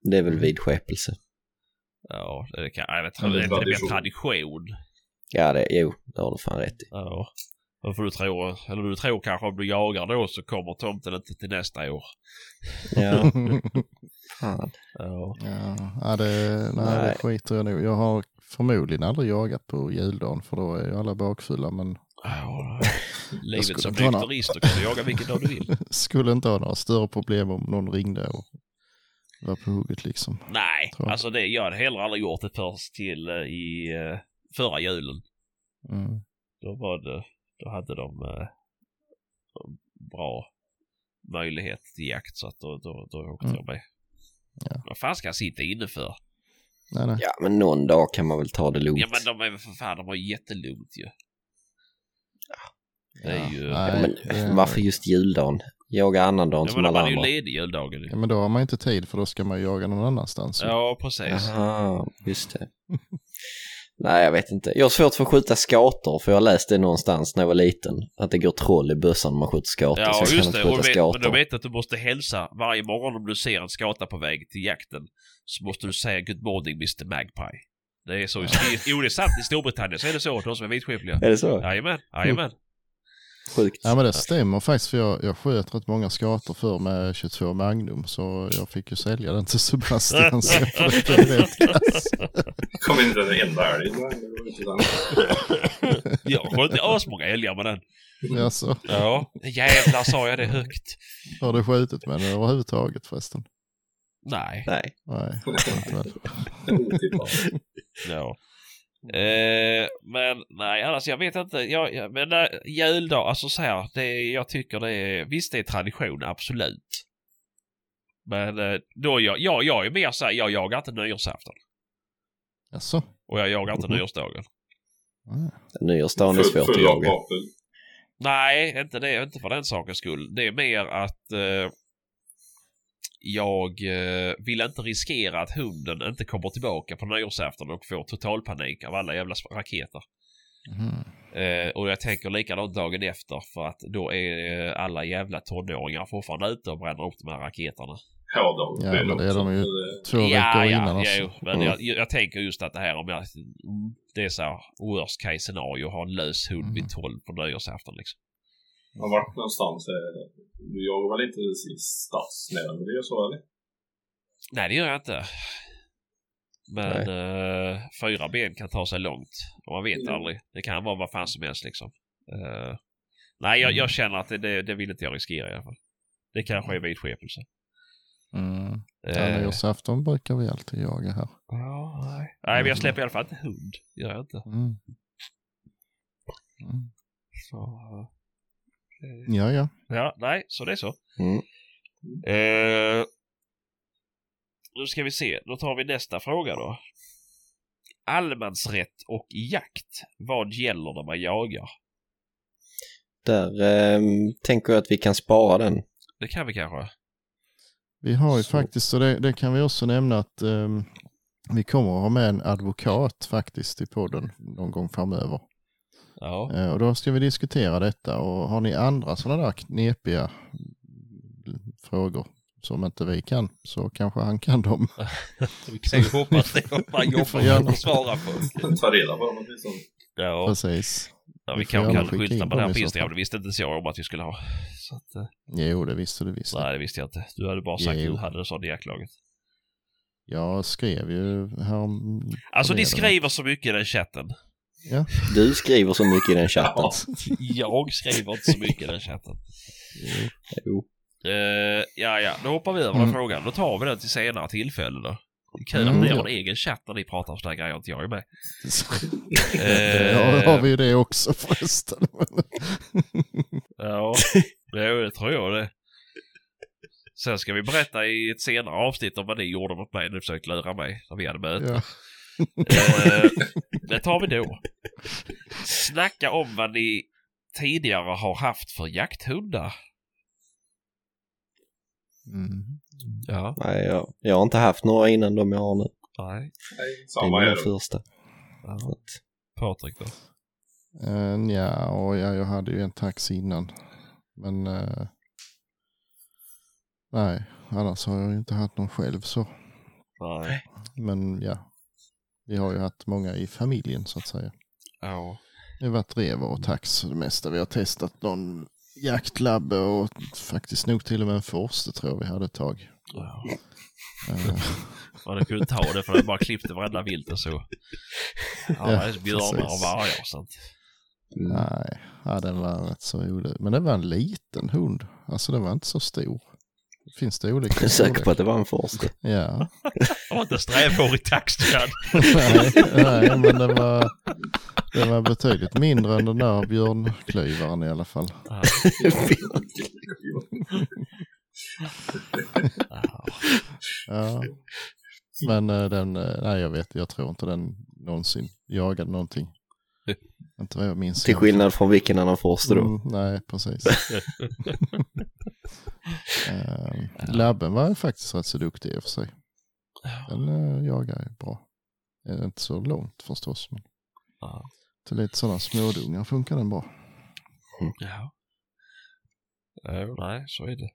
Speaker 4: Det är väl
Speaker 3: Mm.
Speaker 4: vidskepelse.
Speaker 1: Ja, det kan, jag vet inte.
Speaker 6: det
Speaker 1: Det
Speaker 6: är
Speaker 1: är mer
Speaker 6: tradition.
Speaker 4: Ja, det, jo, det har du fan rätt i.
Speaker 1: Ja. Men för du tror, eller du tror kanske om du jagar då så kommer tomten inte till nästa år.
Speaker 4: Ja, fan.
Speaker 1: Ja.
Speaker 3: ja, det, nej,
Speaker 4: Nej.
Speaker 3: det skiter jag nog. Jag har förmodligen aldrig jagat på juldagen för då är ju alla bakfulla men
Speaker 1: Ja. Livet som nykterist, då kan du jaga vilken dag du vill.
Speaker 3: skulle inte ha några större problem om någon ringde och var på hugget liksom.
Speaker 1: Nej, alltså det, jag hade heller aldrig gjort det först till eh, i eh, förra julen.
Speaker 3: Mm.
Speaker 1: Då var det, då hade de eh, bra möjlighet till jakt så att då, då, då åkte
Speaker 3: Mm.
Speaker 1: jag med.
Speaker 3: Ja.
Speaker 1: Vad fan ska jag sitta inne för?
Speaker 3: Nej, nej.
Speaker 4: Ja, men någon dag kan man väl ta det lugnt.
Speaker 1: Ja men de är väl för fan, de har jättelugnt ju. Det är ju...
Speaker 3: nej,
Speaker 4: Ja, men
Speaker 3: det-
Speaker 4: varför just juldagen? Jaga annan dag
Speaker 1: Ja,
Speaker 4: som
Speaker 1: men
Speaker 4: alla
Speaker 1: man är ju
Speaker 4: andra.
Speaker 1: ledig juldagen.
Speaker 3: Ja, men då har man inte tid för då ska man jaga någon annanstans.
Speaker 1: Ja, precis.
Speaker 4: Jaha, just det. Nej, jag vet inte. Jag har svårt för att skjuta skator för jag har läst det någonstans när jag var liten. Att det går troll i bössan när man skjuter skator.
Speaker 1: Ja,
Speaker 4: så jag
Speaker 1: just
Speaker 4: kan
Speaker 1: det.
Speaker 4: inte
Speaker 1: Och vet, men
Speaker 4: skator.
Speaker 1: vet du att du måste hälsa varje morgon om du ser en skata på väg till jakten. Så måste du säga good morning Mr Magpie. Det är så. Jo, det är sant. I Storbritannien så är det så. De som är vitskepliga.
Speaker 4: Är det så?
Speaker 1: Jajamän, jajamän.
Speaker 4: Sjukt.
Speaker 3: Ja men det stämmer faktiskt för jag, jag sköt rätt många skator för med 22 Magnum så jag fick ju sälja den till Sebastian så det rätt kass.
Speaker 6: Kom inte den enda den?
Speaker 1: Jag sköt asmånga älgar med den.
Speaker 3: Alltså,
Speaker 1: Ja, jävlar sa jag det högt.
Speaker 3: har du skjutit med den överhuvudtaget förresten?
Speaker 1: Nej.
Speaker 4: Nej.
Speaker 3: Nej.
Speaker 1: Ja. Eh, men nej, annars jag vet inte. Jag, jag, men äh, juldag, alltså så här. Det, jag tycker det är, visst det är tradition, absolut. Men eh, då jag, jag, jag är mer så här, jag jagar inte nyårsafton.
Speaker 3: Jaså?
Speaker 1: Och jag jagar inte
Speaker 3: Mhm.
Speaker 1: nyårsdagen.
Speaker 3: Nej.
Speaker 4: Nyårsdagen är svårt att jaga.
Speaker 1: Nej, inte det. Inte för den sakens skull. Det är mer att eh, jag eh, vill inte riskera att hunden inte kommer tillbaka på nyårsafton och får totalpanik av alla jävla raketer.
Speaker 3: Mhm.
Speaker 1: Eh, och jag tänker likadant dagen efter för att då är eh, alla jävla tonåringar fortfarande ute och bränner upp de här raketerna.
Speaker 6: Ja, de
Speaker 3: Ja, men det är de ju två veckor innan alltså.
Speaker 1: jo, men
Speaker 4: Mm.
Speaker 1: jag, jag tänker just att det här om jag... mm, Det är så här worst case scenario, ha en lös hund vid 12 på nyårsafton liksom.
Speaker 6: Men vart någonstans? eh, Du jagar väl inte i stadsnära miljö så eller?
Speaker 1: Nej, det gör jag inte. Men eh, fyra ben kan ta sig långt. Och man vet
Speaker 6: Mm.
Speaker 1: aldrig. Det kan vara vad fan som helst liksom. Eh, nej, jag,
Speaker 3: Mm.
Speaker 1: jag känner att det, det, det vill inte jag riskera i alla fall. Det kanske är vidskepelse.
Speaker 3: Mm.
Speaker 1: Eh,
Speaker 3: nyårsafton brukar vi alltid jaga här.
Speaker 1: ja, nej. nej, men jag släpper i alla fall inte hund. Gör jag inte.
Speaker 3: Mm. Mm.
Speaker 1: Så,
Speaker 3: Ja, ja.
Speaker 1: ja, nej, så det är så.
Speaker 4: Mm.
Speaker 1: Eh, nu ska vi se, då tar vi nästa fråga då. Allemansrätt och jakt. Vad gäller när man jagar?
Speaker 4: Där eh, tänker jag att vi kan spara den.
Speaker 1: Det kan vi kanske.
Speaker 3: Vi har ju
Speaker 4: Så.
Speaker 3: faktiskt, och det, det kan vi också nämna att ehm, vi kommer att ha med en advokat faktiskt i podden någon gång framöver.
Speaker 1: Ja.
Speaker 3: Eh, och då ska vi diskutera detta och har ni andra sådana där knepiga frågor som inte vi kan så kanske han kan dem.
Speaker 1: Vi kan ju hoppas det om man jobbar
Speaker 3: får
Speaker 1: med
Speaker 3: gärna-
Speaker 1: att svara på.
Speaker 6: Ta reda på dem åtminstone.
Speaker 1: Ja,
Speaker 3: Precis.
Speaker 1: ja,
Speaker 3: vi
Speaker 1: kanske kan skylta på det här på
Speaker 3: så
Speaker 1: Instagram. Det visste inte jag om att vi skulle ha. Så att, eh,
Speaker 3: Jo, det visste du visst.
Speaker 1: nej, det visste jag inte. Du hade bara sagt att du hade det sån i jaktlaget.
Speaker 3: Jag skrev ju här om...
Speaker 1: Alltså ni skriver så mycket i den chatten.
Speaker 4: Du skriver så mycket i den chatten.
Speaker 1: Jag skriver inte så mycket i den chatten.
Speaker 4: Jo.
Speaker 1: Uh, ja, ja, då hoppar vi över den
Speaker 3: Mm.
Speaker 1: frågan. Då tar vi den till senare tillfälle då. Det är kul
Speaker 3: Mm,
Speaker 1: att ni
Speaker 3: ja.
Speaker 1: har en egen chatt när ni pratar om sådana grejer inte jag är med.
Speaker 3: Ja, har vi ju det också förresten.
Speaker 1: Ja, det, det tror jag det. Sen ska vi berätta i ett senare avsnitt om vad ni gjorde mot mig när ni försökte lura mig när vi hade möte.
Speaker 3: ja.
Speaker 1: Eh, det tar vi då. Snacka om vad ni tidigare har haft för jakthundar.
Speaker 3: Mm.
Speaker 1: Ja.
Speaker 4: Nej, jag, jag har inte haft några innan de jag har nu.
Speaker 1: Nej.
Speaker 6: Nej,
Speaker 4: Det är
Speaker 6: samma här.
Speaker 4: första.
Speaker 1: Ja.
Speaker 4: Att-
Speaker 1: Patrik då?
Speaker 3: Uh, ja, och ja, jag hade ju en tax innan. Men eh, nej, annars har jag ju inte haft någon själv så.
Speaker 1: Nej.
Speaker 3: Men ja, vi har ju haft många i familjen så att säga.
Speaker 1: Ja.
Speaker 3: Det har varit rever och tax det mesta. Vi har testat någon jaktlabbe och faktiskt nog till och med en forste tror jag vi hade ett tag.
Speaker 1: ja.
Speaker 3: Eh,
Speaker 1: Och det kunde ta det för det bara klippte varenda vilt och så. Ja, är björnar och vargar och sånt.
Speaker 3: nej, ja, den var rätt så rolig. Men det var en liten hund. Alltså den var inte så stor. Finns det olika
Speaker 4: Jag är säker på att det var en första.
Speaker 3: Ja.
Speaker 1: Det var inte strävhårig taxtjad.
Speaker 3: nej, nej, men den var, den var betydligt mindre än den där björnklyvaren i alla fall.
Speaker 1: Ja.
Speaker 3: Ja. Men eh, den, eh, nej jag vet, jag tror inte den någonsin jagade någonting. Inte vad jag minns.
Speaker 4: Till skillnad från vilken annan första då.
Speaker 3: Mm, nej, precis. uh, labben var faktiskt rätt så duktig i och för sig. Den uh, jagar ju bra. Uh, inte så långt förstås, men
Speaker 1: Ja.
Speaker 3: till lite sådana smådungar funkar den bra.
Speaker 1: Ja. Ja, nej, så är det.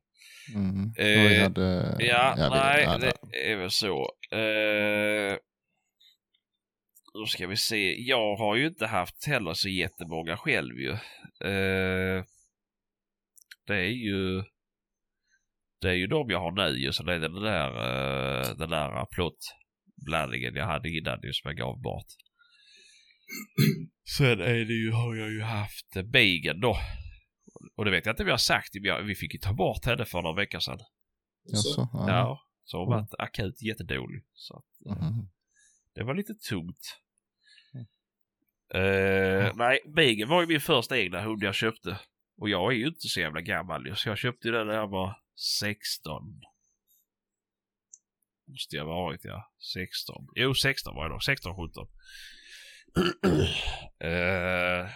Speaker 3: Mm.
Speaker 1: Eh,
Speaker 3: hade,
Speaker 1: Ja,
Speaker 3: det-
Speaker 1: nej,
Speaker 3: ja,
Speaker 1: det är väl så. Uh, då ska vi se. Jag har ju inte haft heller så jättemånga själv ju. Eh, det är ju det är ju de jag har nu ju. Så det är den där, uh, den där plottblandningen jag hade innan ju som jag gav bort. Sen är det ju, har jag ju haft uh, Beagen då. Och det vet jag inte jag har sagt. Vi fick ju ta bort henne för några veckor sedan.
Speaker 3: Jaså, ja.
Speaker 1: Ja, så hon varit akut jättedålig. Så att,
Speaker 3: Mhm.
Speaker 1: det var lite tungt. Eh, nej, Beagen var ju min första egna hund jag köpte. Och jag är ju inte så jävla gammal så jag köpte den när jag var 16. Måste jag varit ja. 16. Jo, 16 var jag då. 16, 17. Eh,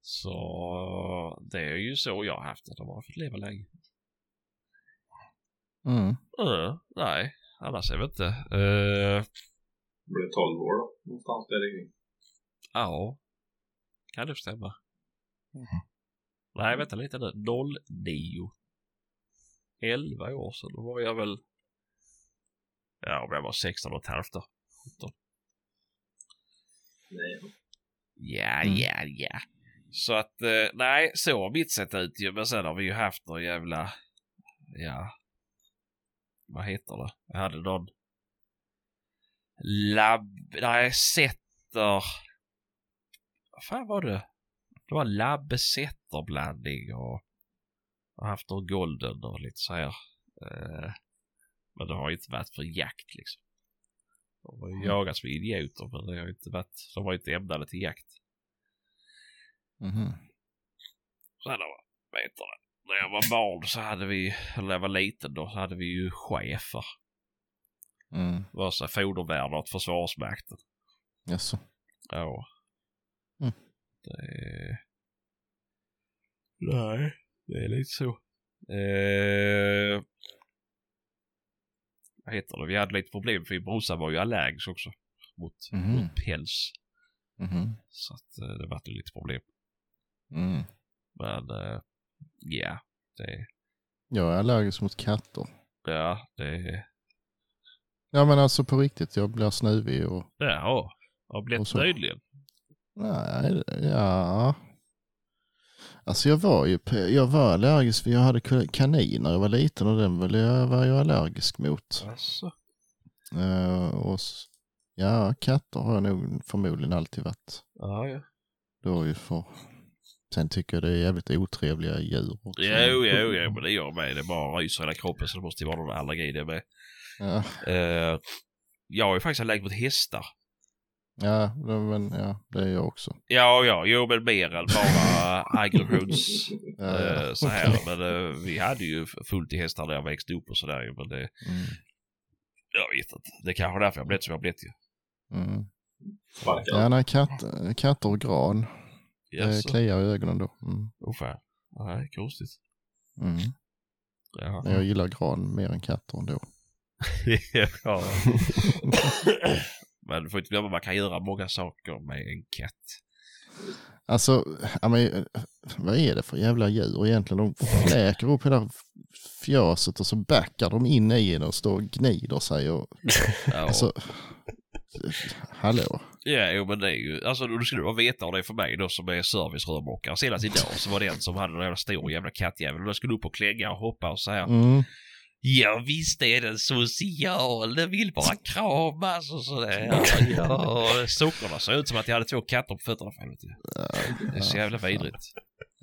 Speaker 1: så det är ju så jag har haft det. De har fått leva länge.
Speaker 3: Mm.
Speaker 1: Uh, nej, annars är det inte.
Speaker 6: Det blev 12 år då. Någonstans där kring.
Speaker 1: ja, kan det stämma. Nej, vänta lite nu. 09. 11 år sedan. Då var jag väl... Ja, om jag var 16 och ett halvt då. 17.
Speaker 6: Nej.
Speaker 1: Ja,
Speaker 3: Mm.
Speaker 1: ja, ja. Så att, eh, nej, så har mitt sett ut ju. Men sen har vi ju haft någon jävla, ja, vad heter det? Jag hade någon labb, nej, setter, vad fan var det? Det var labbesetterblandning och jag har haft någon golden och lite så här. Eh, men det har ju inte varit för jakt liksom. De har ju
Speaker 3: Mm.
Speaker 1: jagat som idioter men det har ju inte varit, de var ju inte ämnade till jakt.
Speaker 3: Mhm.
Speaker 1: Sen? När jag var barn så hade vi, eller när jag var liten då, så hade vi ju chefer.
Speaker 3: Mm.
Speaker 1: Vare sig fodervärdar åt Försvarsmakten.
Speaker 3: Jaså.
Speaker 1: Ja.
Speaker 3: Mm.
Speaker 1: Det är... Nej, det är lite så. Eh... Vad heter det? Vi hade lite problem för min brorsa var ju allergisk också. Mot,
Speaker 3: Mhm.
Speaker 1: mot päls.
Speaker 3: Mhm.
Speaker 1: Så att eh, det var lite problem.
Speaker 3: Mm.
Speaker 1: Men eh, ja, det,
Speaker 3: Jag är allergisk mot katter.
Speaker 1: ja, det,
Speaker 3: Ja men alltså på riktigt, jag blir snuvig och...
Speaker 1: ja, har blivit nyligen.
Speaker 3: Nej, ja. Alltså jag var ju, jag var allergisk för jag hade kaniner när jag var liten och den var jag, var jag allergisk mot.
Speaker 1: Alltså.
Speaker 3: Eh, och ja, katter har jag nog förmodligen alltid varit.
Speaker 1: Ja, ja.
Speaker 3: Då ju för... Sen tycker jag det är jävligt otrevliga djur också.
Speaker 1: Jo, jo, jo, men det gör mig. Det bara ryser hela kroppen så det måste ju vara någon allergi det med.
Speaker 3: Ja,
Speaker 1: Eh, jag är ju faktiskt allergisk mot hästar.
Speaker 3: ja, men ja, det är jag också.
Speaker 1: Ja, ja, jo men mer än bara aggressions
Speaker 3: Ja, ja.
Speaker 1: eh, så här. Men eh, vi hade ju fullt i hästar när jag växte upp och sådär ju. Men det,
Speaker 3: Mm,
Speaker 1: jag vet inte. Det är kanske är därför jag blivit som jag blivit ju.
Speaker 3: mm. Ja, nej, katt, katter och gran. Det
Speaker 1: Jaså?
Speaker 3: kliar i ögonen då. Mm.
Speaker 1: Fan. Nej, konstigt.
Speaker 3: Mm.
Speaker 1: Ja.
Speaker 3: Jag gillar gran mer än katter ändå.
Speaker 1: ja. Men du får inte glömma man kan göra många saker med en katt.
Speaker 3: Alltså, ja, men, vad är det för jävla djur egentligen? De fläker upp hela fjaset och så backar de in i en och står och gnider sig. Och,
Speaker 1: Ja.
Speaker 3: alltså, hallå?
Speaker 1: Ja, jo, men det är ju, alltså du skulle bara veta hur det är för mig då som är servicerörmokare. Senast idag så var det en som hade en jävla stor jävla kattjävel. Den skulle upp och klänga och hoppa och så här.
Speaker 3: Mm.
Speaker 1: Ja visst är den social, den vill bara kramas och sådär. Ja, och sockorna såg ut som att jag hade två katter på fötterna. Det är så jävla vidrigt.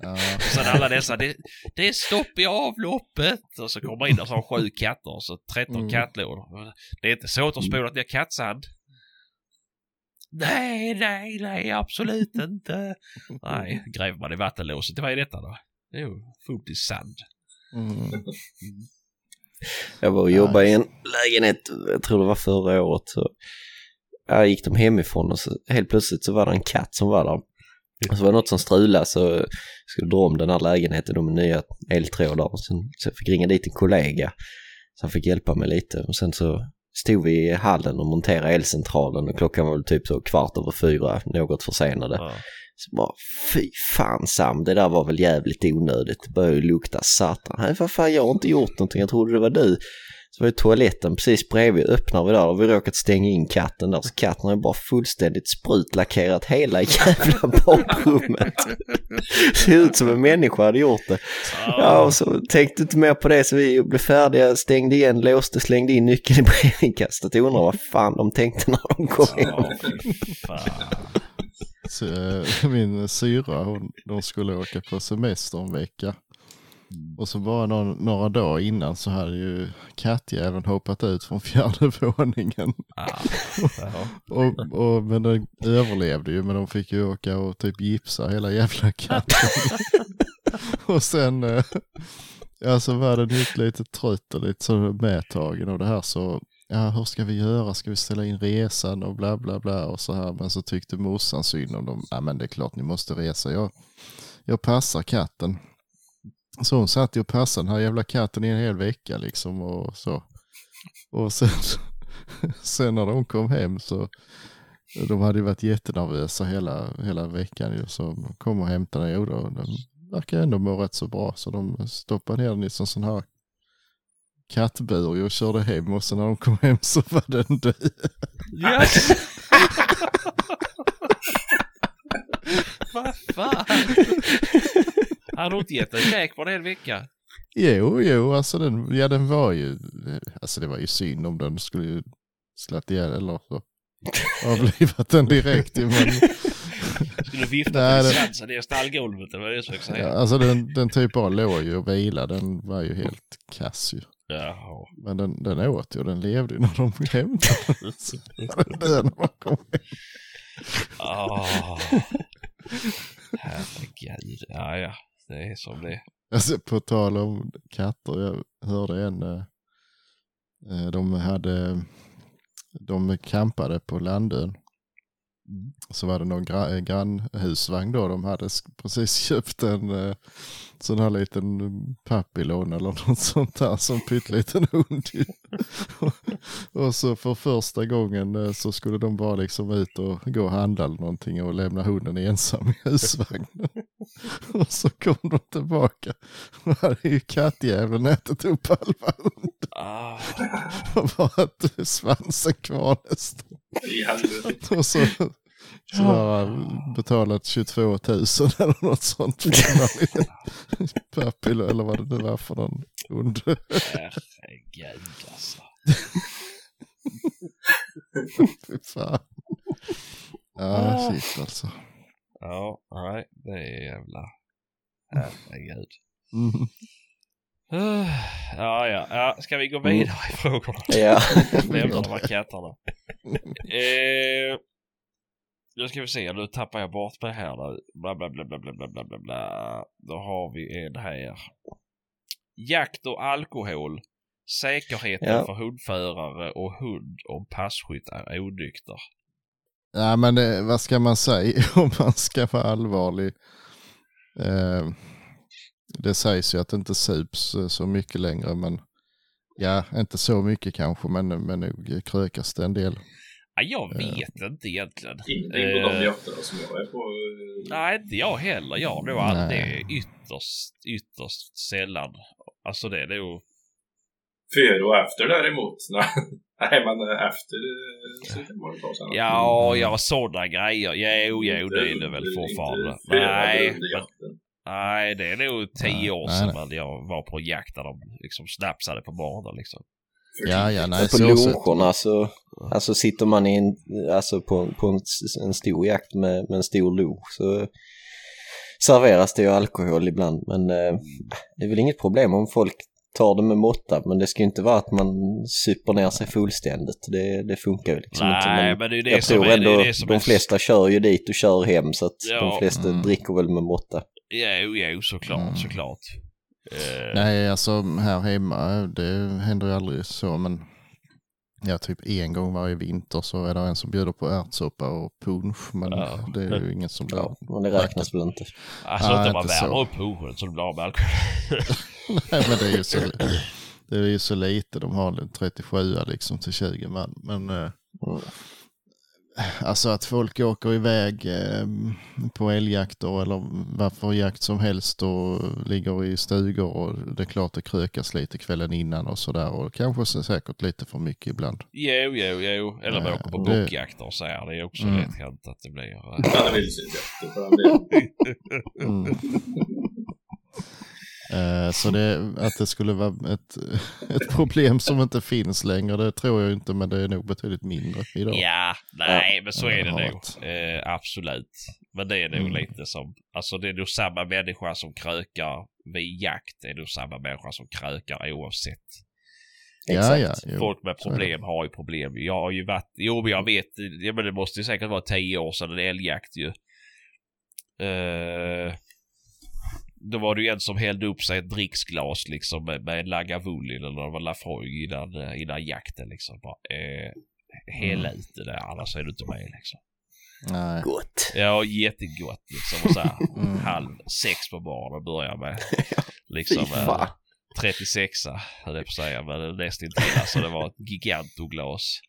Speaker 3: Ja,
Speaker 1: Och sen alla dessa, det, det är stopp i avloppet. Och så kommer in och så har sju katter och så 13
Speaker 3: Mm.
Speaker 1: kattlådor. Det är inte så att de spolat ner kattsand. Nej, nej, nej, absolut inte. Nej, gräver man i vattenlåset, vad är detta då? Jo, fullt i sand.
Speaker 3: mm.
Speaker 4: Jag var och jobbade i en lägenhet, jag tror det var förra året. Så jag gick de hemifrån och så helt plötsligt så var det en katt som var där. Och så var det något som strulade så jag skulle dra om den här lägenheten då med nya eltrådar. Sen, så jag fick ringa dit en kollega. Så han fick hjälpa mig lite. Och sen så stod vi i hallen och monterade elcentralen och klockan var väl typ så kvart över fyra, något försenade.
Speaker 1: Ja.
Speaker 4: Så bara, fy fan Sam, det där var väl jävligt onödigt. Det började lukta satan. Nej, vad fan, jag har inte gjort någonting, jag trodde det var du. Så var ju toaletten precis bredvid, öppnar vi där och vi råkat stänga in katten där. Så katten har ju bara fullständigt sprutlackerat hela jävla badrummet. Ser ut som en människa hade gjort det. Ja, och så tänkte inte mer på det så vi blev färdiga, stängde igen, låste, slängde in nyckeln i brevinkastet. Jag undrar vad fan de tänkte när de kom hem.
Speaker 3: Eh, min syra, hon, de skulle åka på semester en vecka. Och så bara någon, några dagar innan så hade ju kattjäveln hoppat ut från fjärde våningen.
Speaker 1: Ja.
Speaker 3: Och, och, men den överlevde ju, men de fick ju åka och typ gipsa hela jävla katten. och sen, eh, ja så var den gick lite trött och lite så medtagen och det här så, ja hur ska vi göra, ska vi ställa in resan och bla bla bla och så här. Men så tyckte morsan synd om dem, ja men det är klart ni måste resa, jag, jag passar katten. Så hon satt ju och passade den här jävla katten i en hel vecka liksom och så. Och sen, sen när de kom hem så, de hade ju varit jättenervösa hela, hela veckan ju. Så de kom och hämtade den, jo då, den verkar ändå må rätt så bra. Så de stoppade ner den i en sån här kattbur och körde hem och sen när de kom hem så var den död.
Speaker 1: Yes. Vad fan? Hade du inte gett en käk på en hel vecka?
Speaker 3: Jo, jo, alltså den, ja den var ju, alltså det var ju synd om den skulle ju slatt ihjäl eller så. Avlivat den direkt men,
Speaker 1: Skulle vifta
Speaker 3: Nej, det-
Speaker 1: svansen ner stallgolvet eller vad det jag försöker
Speaker 3: ja,
Speaker 1: säga?
Speaker 3: alltså den, den typ bara låg ju och vilade, den var ju helt kass ju.
Speaker 1: Jaha.
Speaker 3: Men den, den åt ju, den levde ju när de hämtade den. Den man kom.
Speaker 1: Ah. Herregud. Ja, ja. Det är som det är.
Speaker 3: Alltså, på tal om katter, jag hörde en, eh, eh, de hade, de kampade på Landön. Så var det någon gra- eh, grannhusvagn då, de hade precis köpt en eh, sån här liten papillon eller något sånt där som pytteliten hund. och så för första gången eh, så skulle de bara liksom ut och gå och handla eller någonting och lämna hunden ensam i husvagnen. och så kom de tillbaka och hade ju kattjäveln ätit upp halva hunden.
Speaker 1: Ah.
Speaker 3: Och bara att svansen kvar nästan. Och så, så har han betalat 22 000 eller något sånt Papilo eller vad det nu var för någon hund.
Speaker 1: Herregud alltså.
Speaker 3: Fy fan. Ja, shit alltså.
Speaker 1: Ja, nej, det är jävla... Herregud.
Speaker 3: Mm.
Speaker 1: Ah, ja, ja, ja, ska vi gå vidare mm. i frågorna?
Speaker 4: Ja.
Speaker 1: Lämna de här katterna. eh, nu ska vi se, nu tappar jag bort mig här. Bla, bla, bla, bla, bla, bla, bla, bla. Då har vi en här. Jakt och alkohol. Säkerheten
Speaker 4: ja.
Speaker 1: för hundförare och hund om passkytt är onykter.
Speaker 3: Nej, ja, men det, vad ska man säga om man ska vara allvarlig? Eh det sägs ju att det inte sups eh, så mycket längre, men ja, inte så mycket kanske, men, men nog krökas det en del.
Speaker 1: Ja, jag vet inte egentligen.
Speaker 6: Ingenting på de
Speaker 1: Eh,
Speaker 6: jakterna som jag är på. eh,
Speaker 1: Nej, inte jag heller. Jag har nog aldrig ytterst, ytterst sällan. Alltså det är nog...
Speaker 6: Före och efter däremot. Nej, Nej men efter eh, så kan man ta sig en
Speaker 1: Ja, ja, sådana grejer. Jo, jo,
Speaker 6: Inte
Speaker 1: det är det väl fortfarande.
Speaker 6: inte
Speaker 1: Nej, men. Nej, det är nog tio
Speaker 3: Nej,
Speaker 1: år
Speaker 3: nej,
Speaker 1: sedan
Speaker 3: nej.
Speaker 1: men jag var på jakt där de liksom snapsade på morgonen liksom.
Speaker 3: Ja, ja, nej,
Speaker 4: på luncherna så, alltså sitter man i en, alltså på, på en, en stor jakt med, med en stor lunch så serveras det ju alkohol ibland. Men eh, det är väl inget problem om folk tar det med måtta, men det ska ju inte vara att man super ner sig fullständigt. Det, det funkar ju liksom inte.
Speaker 1: Nej,
Speaker 4: Men
Speaker 1: men det är det
Speaker 4: jag
Speaker 1: som
Speaker 4: tror
Speaker 1: är...
Speaker 4: ändå
Speaker 1: det är det som
Speaker 4: de
Speaker 1: är,
Speaker 4: flesta kör ju dit och kör hem så att
Speaker 1: Ja.
Speaker 4: de flesta
Speaker 3: Mm.
Speaker 4: dricker väl med måtta.
Speaker 1: Jo, jo, såklart,
Speaker 3: Mm.
Speaker 1: såklart. Eh,
Speaker 3: Nej, alltså här hemma, det händer ju aldrig så, men ja, typ en gång varje vinter så är det en som bjuder på ärtsoppa och punsch, men
Speaker 1: Ja.
Speaker 3: det är ju ingen som blir
Speaker 4: Ja, men det räknas väl inte.
Speaker 1: Alltså
Speaker 3: Nej,
Speaker 1: inte man
Speaker 3: inte så.
Speaker 1: värmer upp puschen så det blir av med alkohol.
Speaker 3: Nej, men det är ju så, det är ju så lite, de har en 37 liksom till 20 man, men eh,
Speaker 4: Mm.
Speaker 3: Alltså att folk åker iväg eh, på älgjakter eller vad för jakt som helst och ligger i stugor och det är klart det krökas lite kvällen innan och sådär och kanske så säkert lite för mycket ibland.
Speaker 1: Jo, jo, jo. Eller man åker på
Speaker 3: det-
Speaker 1: bockjakter och så här. Det är också
Speaker 3: Mm.
Speaker 1: lätt hänt att det blir... eh,
Speaker 6: Ja, det för delen.
Speaker 3: Eh, Så det, att det skulle vara ett, ett problem som inte finns längre, det tror jag inte, men det är nog betydligt mindre idag.
Speaker 1: Ja, nej, men så är
Speaker 3: det
Speaker 1: nog. Eh, absolut. Men det är nog
Speaker 3: Mm.
Speaker 1: lite som, alltså det är nog samma människa som krökar vid jakt. Det är nog samma människa som krökar oavsett.
Speaker 4: Exakt.
Speaker 3: ja.
Speaker 1: Folk med problem har ju problem. Jag har ju varit, jo men jag vet, ja, men det måste ju säkert vara tio år sedan en älgjakt ju. Eh, då var det ju en som hällde upp sig ett dricksglas liksom med, med en Lagavulin eller det var Lafroig innan, eh, innan jakten liksom. Bara, eh, hälla
Speaker 3: Mm.
Speaker 1: ut det där annars är du inte med liksom.
Speaker 3: Nej.
Speaker 4: Gott.
Speaker 1: Ja, jättegott liksom. Och så här,
Speaker 3: Mm.
Speaker 1: halv sex på morgonen börjar med. Liksom
Speaker 4: Fy
Speaker 1: eh,
Speaker 4: fan.
Speaker 1: 36 höll jag på att säga, men nästintill. Alltså det var ett gigantoglas.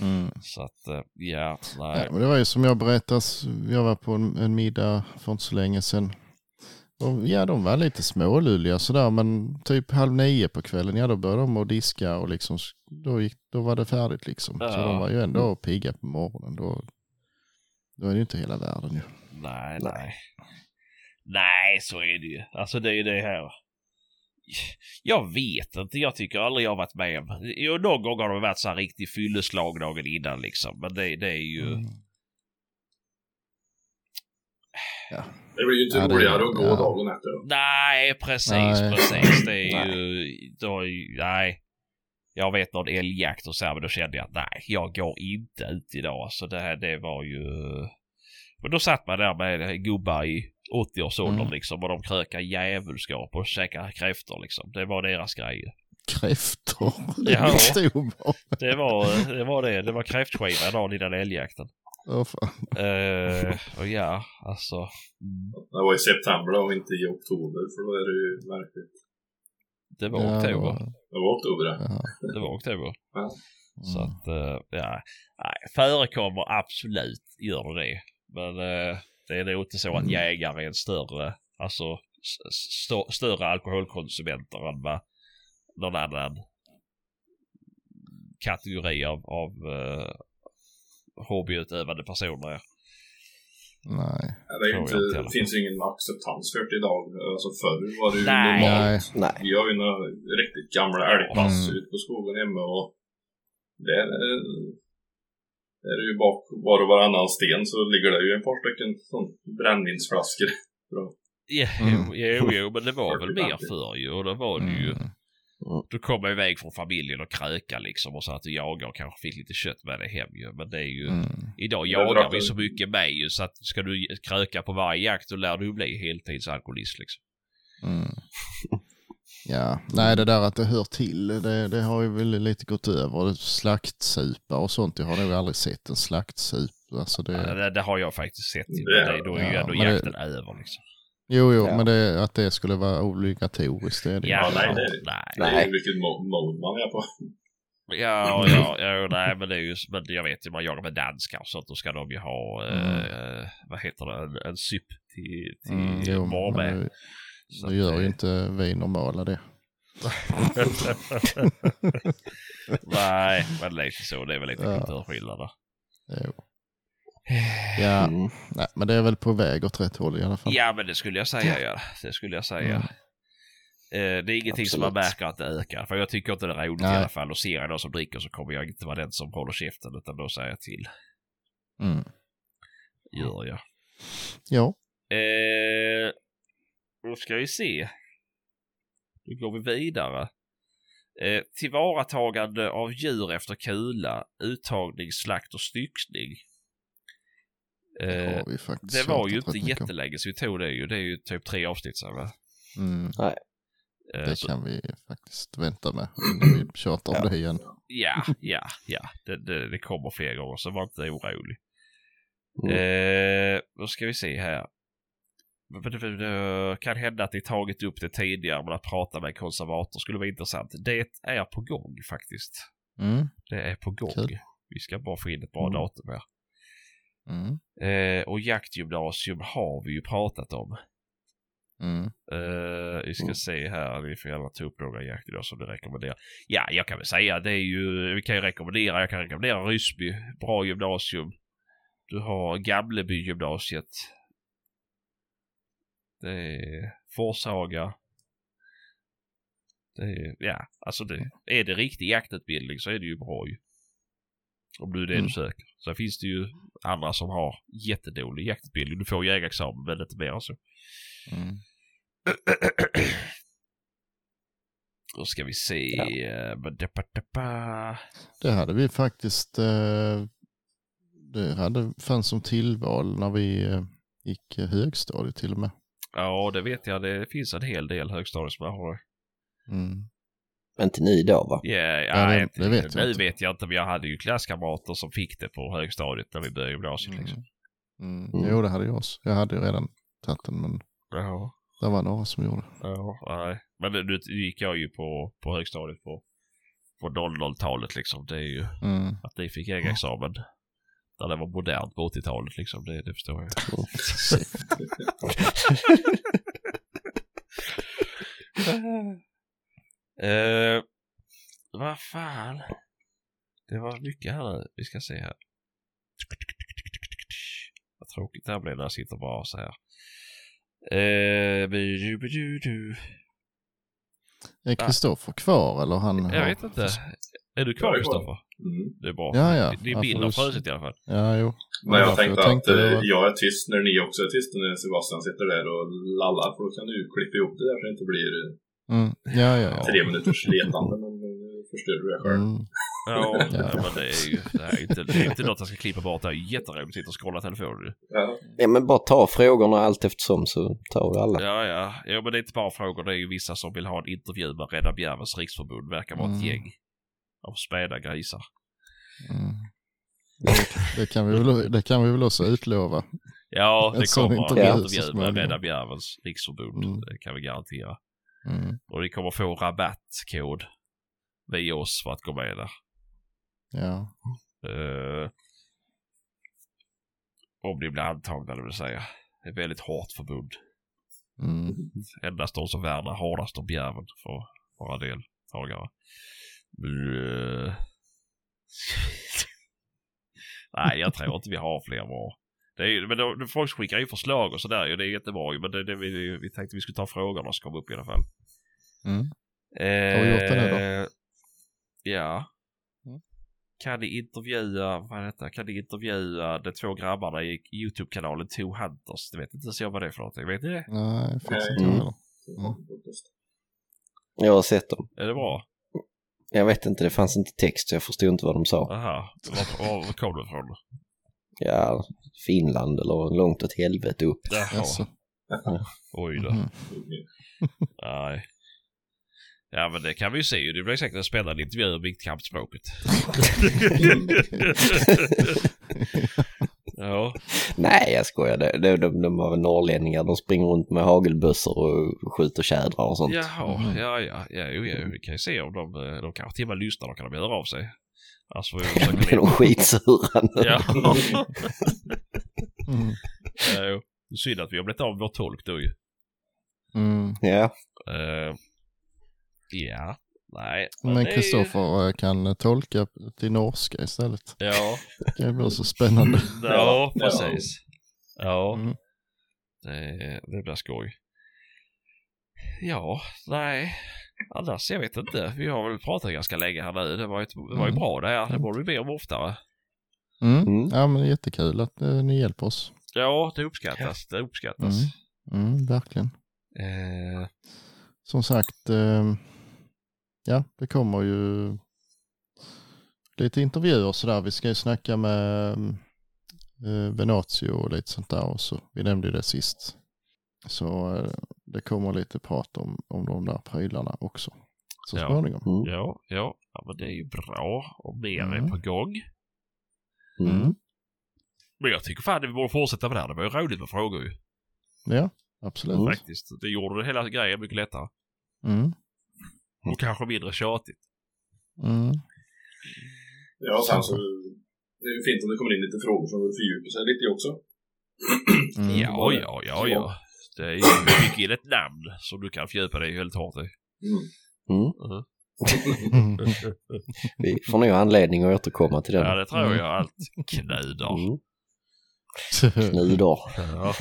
Speaker 3: Mm.
Speaker 1: Så att, eh, ja, nej.
Speaker 3: Ja, men det var ju som jag berättade, jag var på en, en middag för inte så länge sedan. Och, ja, de var lite smålulliga sådär, men typ halv nio på kvällen, ja då började de att diska och liksom, då, gick, då var det färdigt liksom. Så
Speaker 1: Ja.
Speaker 3: de var ju ändå pigga på morgonen. Då, då är det ju inte hela världen ju.
Speaker 1: Nej, nej. Nej, så är det ju. Alltså det är det här. Jag vet inte, jag tycker aldrig jag har varit med om. Jo, någon gång har det varit så här riktig fylleslag dagen innan liksom. Men det, det är ju...
Speaker 3: Mm.
Speaker 6: Det blir ju inte
Speaker 3: Ja,
Speaker 6: roligare att gå
Speaker 3: ja.
Speaker 6: dagen efter.
Speaker 1: Nej, precis,
Speaker 3: Nej.
Speaker 1: precis. Det är ju... Då, nej. Jag vet någon älgjakt och så här, men då kände jag att nej, jag går inte ut idag. Så det, här, det var ju... Men då satt man där med gubbar i 80-årsåldern
Speaker 3: Mm.
Speaker 1: liksom och de krökar djävulskap och käkar kräftor liksom. Det var deras grej.
Speaker 3: Kräftor.
Speaker 1: Ja.
Speaker 3: Det bara.
Speaker 1: Det var det. Var det. det var kräftskiva dagen innan älgjakten.
Speaker 3: Åh, fan.
Speaker 1: Uh, och ja, alltså. mm,
Speaker 6: Det var i september då och inte i oktober för då är det ju verkligt.
Speaker 1: Det var
Speaker 3: Ja,
Speaker 1: oktober.
Speaker 6: Det var oktober det.
Speaker 3: ja.
Speaker 1: Det var oktober.
Speaker 6: Ja.
Speaker 1: Så
Speaker 3: Mm.
Speaker 1: att, eh, ja. Nej, förekommer absolut, gör det det. Men eh, det är nog inte så att
Speaker 3: Mm.
Speaker 1: jägare är en större, alltså st- större alkoholkonsumenter än vad någon annan kategori av, av uh, hobbyutövande personer är.
Speaker 3: Nej.
Speaker 6: Ja, Det, inte, det finns ingen acceptans för det idag. Alltså förr var det ju
Speaker 1: Nej.
Speaker 6: normalt.
Speaker 3: Nej.
Speaker 4: Nej.
Speaker 6: Vi har ju några riktigt gamla älgpass
Speaker 3: Mm.
Speaker 6: ute på skogen hemma och där är, där är det ju bak var och varannan sten så ligger det ju ett par stycken sån brännvinsflaskor. Bra.
Speaker 1: Jo,
Speaker 3: Mm.
Speaker 1: jo, jo, men det var väl
Speaker 6: 40-50.
Speaker 1: mer förr ju. Och då var det ju,
Speaker 3: Mm.
Speaker 1: Du kom iväg från familjen och kröka liksom och så att du jagade och kanske fick lite kött med dig hem ju. Men det är ju,
Speaker 3: Mm.
Speaker 1: Idag jagar vi så mycket med ju så att ska du kröka på varje jakt då lär du bli heltidsalkoholist liksom.
Speaker 3: Mm. Ja, nej det där att det hör till, det, det har ju väl lite gått över. Slaktsupa och sånt, jag har nog aldrig sett en slaktsup. Alltså det,
Speaker 1: Ja, Det, det har jag faktiskt sett.
Speaker 6: Det-
Speaker 1: då är ju
Speaker 3: ja,
Speaker 1: ändå jakten över liksom.
Speaker 3: Jo, jo,
Speaker 4: Ja.
Speaker 3: men det, att det skulle vara obligatoriskt, det är det
Speaker 1: Ja,
Speaker 3: inte.
Speaker 6: nej, det
Speaker 1: nej.
Speaker 6: Det är vilket mo- mode man är på.
Speaker 1: Ja, ja, ja, nej men det är ju, men jag vet ju man jagar med danskar och sånt, då ska de ju ha, eh, vad heter det, en, en syp till, till
Speaker 3: Mm, jo,
Speaker 1: var
Speaker 3: men
Speaker 1: med.
Speaker 3: det,
Speaker 1: Så
Speaker 3: det
Speaker 1: att
Speaker 3: gör ju inte vi normala det.
Speaker 1: nej, men lite så, det är väl lite
Speaker 3: Ja.
Speaker 1: kulturskillnader.
Speaker 3: Jo. Ja,
Speaker 4: Mm.
Speaker 3: nej, men det är väl på väg åt rätt håll i alla fall.
Speaker 1: Ja, men det skulle jag säga, ja. Det skulle jag säga.
Speaker 3: Mm.
Speaker 1: Eh, det är ingenting som man
Speaker 4: Absolut.
Speaker 1: märker att det ökar. För jag tycker inte det är roligt
Speaker 3: Nej.
Speaker 1: i alla fall. Och ser jag någon som dricker så kommer jag inte vara den som håller käften utan då säger jag till.
Speaker 3: Mm.
Speaker 1: Gör jag.
Speaker 3: Ja,
Speaker 1: Eh, då ska vi se. Då går vi vidare. Eh, tillvaratagande av djur efter kula, uttagning, slakt och styckning.
Speaker 3: Det
Speaker 1: Eh,
Speaker 3: har vi faktiskt
Speaker 1: det var ju inte jättelänge så vi tog det ju. Det är ju typ tre avsnitt sen va?
Speaker 3: Mm,
Speaker 1: Eh,
Speaker 3: det
Speaker 1: så-
Speaker 3: kan vi faktiskt vänta med innan vi tjatar om
Speaker 4: Ja.
Speaker 3: det igen.
Speaker 1: Ja, ja, ja. Det, det, det kommer fler gånger så var inte orolig.
Speaker 4: Mm.
Speaker 1: Eh, då ska vi se här. Det- Kan hända att ni tagit upp det tidigare men att prata med en konservator skulle vara intressant. Det är på gång faktiskt.
Speaker 3: Mm,
Speaker 1: Det är på gång.
Speaker 3: Kul.
Speaker 1: Vi ska bara få in ett bra
Speaker 4: Mm.
Speaker 1: datum här.
Speaker 3: Mm,
Speaker 1: Eh, och jaktgymnasium har vi ju pratat om.
Speaker 3: mm.
Speaker 1: Eh, vi ska
Speaker 4: Mm.
Speaker 1: se här, vi får gärna ta upp några jakter då som du rekommenderar. Ja, jag kan väl säga det är ju, vi kan ju rekommendera, jag kan rekommendera Ryssby, bra gymnasium. Du har Gamleby gymnasiet. Det är Forshaga. Det är, ja, alltså det, är det riktig jaktutbildning så är det ju bra ju. Om du är det
Speaker 3: Mm.
Speaker 1: du söker. Sen finns det ju andra som har jättedålig jaktutbildning. Du får jägarexamen men inte mer än så.
Speaker 3: Mm.
Speaker 1: Då ska vi se.
Speaker 4: Ja.
Speaker 1: eh.
Speaker 3: Det hade vi faktiskt, eh, det hade, fanns som tillval när vi eh, gick högstadiet till och med.
Speaker 1: Ja, det vet jag. Det finns en hel del högstadier som har det.
Speaker 3: Mm.
Speaker 4: Inte ni då va?
Speaker 1: Ja,
Speaker 3: Ja,
Speaker 1: ja,
Speaker 3: det- det vet jag
Speaker 1: nu
Speaker 3: inte.
Speaker 1: vet jag inte, men jag hade ju klasskamrater som fick det på högstadiet när vi började gymnasiet. Liksom.
Speaker 3: Mm.
Speaker 4: Mm.
Speaker 3: Jo, det hade jag också. Jag hade ju redan tagit den, men
Speaker 1: Ja,
Speaker 3: det var några som gjorde det.
Speaker 1: ja, nej. Men nu gick jag ju på, på högstadiet på, på 00-talet liksom. Det är ju
Speaker 3: Mm.
Speaker 1: att ni fick jägarexamen. Där det var modernt på 80-talet liksom. Det, det förstår jag. Eh, vad fan. Det var mycket här nu. Vi ska se här. Vad tråkigt det här blir när jag sitter bara så här. Eh.
Speaker 3: Är Kristoffer kvar eller han?
Speaker 1: Jag
Speaker 3: har-
Speaker 1: vet inte. Är du kvar
Speaker 6: Jag.
Speaker 1: Kristoffer?
Speaker 6: Mm.
Speaker 1: Det är bra.
Speaker 3: Ja, ja.
Speaker 1: Din bild har frusit i alla fall.
Speaker 3: Ja, jo.
Speaker 6: Men jag
Speaker 3: Därför
Speaker 6: tänkte, att
Speaker 3: det
Speaker 6: eh,
Speaker 3: var-
Speaker 6: jag är tyst när ni också är tysta när Sebastian sitter där och lallar. För då kan du klippa ihop det där så det inte blir eh,
Speaker 3: Mm. Ja, ja, ja.
Speaker 6: tre minuters letande. Men eh, förstör du det själv.
Speaker 3: Mm.
Speaker 1: Ja,
Speaker 3: Ja.
Speaker 1: ja. men det är ju det är inte, det är inte något jag ska klippa bort. Det är jätteroligt att sitta och scrolla telefonen.
Speaker 6: Ja.
Speaker 4: Ja, men bara ta frågorna allt eftersom så tar vi alla.
Speaker 1: Ja, ja. Jo, men det är inte bara frågor. Det är ju vissa som vill ha en intervju med Rädda Bjärvens riksförbund. Verkar vara ett
Speaker 3: Mm.
Speaker 1: gäng av späda grisar.
Speaker 3: Mm. Det, det, kan vi väl, det kan vi väl också utlova.
Speaker 1: Ja, det kommer en intervju med. Rädda Bjärvens riksförbund.
Speaker 3: Mm.
Speaker 1: Det kan vi garantera.
Speaker 3: Mm.
Speaker 1: Och ni kommer få rabattkod via oss för att gå med där.
Speaker 3: Ja.
Speaker 1: Eh, om ni blir antagna, det vill säga. Det är ett väldigt hårt förbund.
Speaker 3: Mm.
Speaker 1: Endast de som värnar hårdast om bjärven får vara deltagare. Eh, Nej, jag tror inte vi har fler bra. Det är, ju- men då, folk skickar ju förslag och sådär ju, det är jättebra ju, men det, det, vi, vi tänkte vi skulle ta frågorna som kom upp i alla fall.
Speaker 3: Mm.
Speaker 1: Eh,
Speaker 3: Har vi gjort det nu då?
Speaker 1: Ja.
Speaker 3: Mm.
Speaker 1: Kan ni intervjua, vad är detta? Kan ni intervjua de två grabbarna i Youtube-kanalen Two Hunters? Det vet inte ens jag vad det är för någonting. Vet ni det?
Speaker 3: Nej, det finns
Speaker 6: Nej.
Speaker 3: inte
Speaker 4: Mm.
Speaker 3: heller.
Speaker 4: Jag har sett dem.
Speaker 1: Är det bra?
Speaker 4: Jag vet inte, det fanns inte text så jag förstod inte vad de sa.
Speaker 1: Aha. Var, var, var kom det ifrån?
Speaker 4: Ja, Finland eller långt åt helvete upp.
Speaker 1: Jaha.
Speaker 3: Jaså.
Speaker 1: Oj då.
Speaker 3: Mhm.
Speaker 1: Nej. Ja men det kan vi ju se ju. Det blir säkert en spännande intervju om mittkampsspråket. ja.
Speaker 4: Nej, jag skojar. De, de, de, de var väl norrlänningar. De springer runt med hagelbössor och skjuter tjädrar och sånt.
Speaker 1: Jaha,
Speaker 3: Mhm.
Speaker 1: ja ja. ja jo, ja, vi kan ju se om de, eh, de kanske till och med lyssnar. Då kan de höra av sig. Alltså vi försöker
Speaker 4: Blir de skitsura nu?
Speaker 1: Ja.
Speaker 3: Mm.
Speaker 1: är synd att vi har blivit av vår tolk då ju.
Speaker 3: Mm.
Speaker 4: Ja.
Speaker 1: Eh, ja. Nej.
Speaker 3: Men
Speaker 1: det är
Speaker 3: Kristoffer eh, kan tolka till norska istället.
Speaker 1: Ja.
Speaker 3: Det blir så spännande.
Speaker 1: Ja, precis. Ja.
Speaker 3: Mm.
Speaker 1: Det, det blir skoj. Ja, nej. Annars, jag vet inte. Vi har väl pratat ganska länge här nu. Det var ju, det var ju
Speaker 3: Mm.
Speaker 1: bra det här. Det borde vi be om oftare.
Speaker 3: Mm.
Speaker 4: Mm.
Speaker 3: Ja, men det är jättekul att eh, ni hjälper oss.
Speaker 1: Ja, det uppskattas. Det uppskattas.
Speaker 3: Mm, verkligen.
Speaker 1: Eh,
Speaker 3: Som sagt, eh, ja, det kommer ju lite intervjuer och sådär. Vi ska ju snacka med eh, Venatio och lite sånt där också. Vi nämnde ju det sist. Så eh, det kommer lite prat om, om de där prylarna också. Så
Speaker 1: Ja.
Speaker 3: småningom.
Speaker 4: Mm.
Speaker 1: ja, ja, ja, men det är ju bra. Och mer är
Speaker 3: Mm.
Speaker 1: på gång.
Speaker 4: Mm.
Speaker 1: Men jag tycker fan att vi borde fortsätta med det här. Det var ju roligt med frågor ju.
Speaker 3: Ja, absolut.
Speaker 4: Mm.
Speaker 1: Faktiskt. Det gjorde det hela grejen mycket lättare.
Speaker 3: Mm.
Speaker 1: Och kanske mindre tjatigt.
Speaker 3: Mm.
Speaker 6: Ja, sen så det är ju fint om det kommer in lite frågor som vill fördjupa sig lite också.
Speaker 3: Mm.
Speaker 1: Ja, ja, ja, ja. Det är ju mycket in ett namn som du kan fördjupa dig väldigt hårt i.
Speaker 6: Mm.
Speaker 4: Mm.
Speaker 3: Mm.
Speaker 4: Vi får nog anledning att återkomma till den.
Speaker 1: Ja, det tror
Speaker 3: Mm.
Speaker 1: jag allt knudar.
Speaker 4: Mm. Knudar.
Speaker 1: Ja.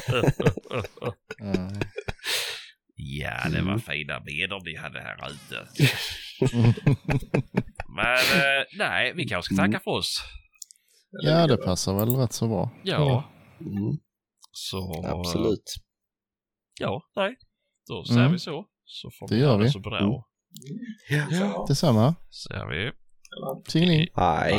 Speaker 1: Det var fina bilder ni hade här ute. Men eh, nej, vi kanske ska tacka för oss.
Speaker 3: ja, det passar väl rätt så bra.
Speaker 1: Ja,
Speaker 4: Mm.
Speaker 1: så...
Speaker 4: Absolut.
Speaker 1: Ja, nej. Då säger
Speaker 3: Mm.
Speaker 1: vi så. Så får
Speaker 3: Det
Speaker 1: vi
Speaker 3: gör
Speaker 1: ha det
Speaker 3: vi.
Speaker 1: så bra.
Speaker 4: Mm.
Speaker 6: Ja.
Speaker 3: Detsamma.
Speaker 1: Säger vi.
Speaker 3: Tjingeling.
Speaker 4: Hej.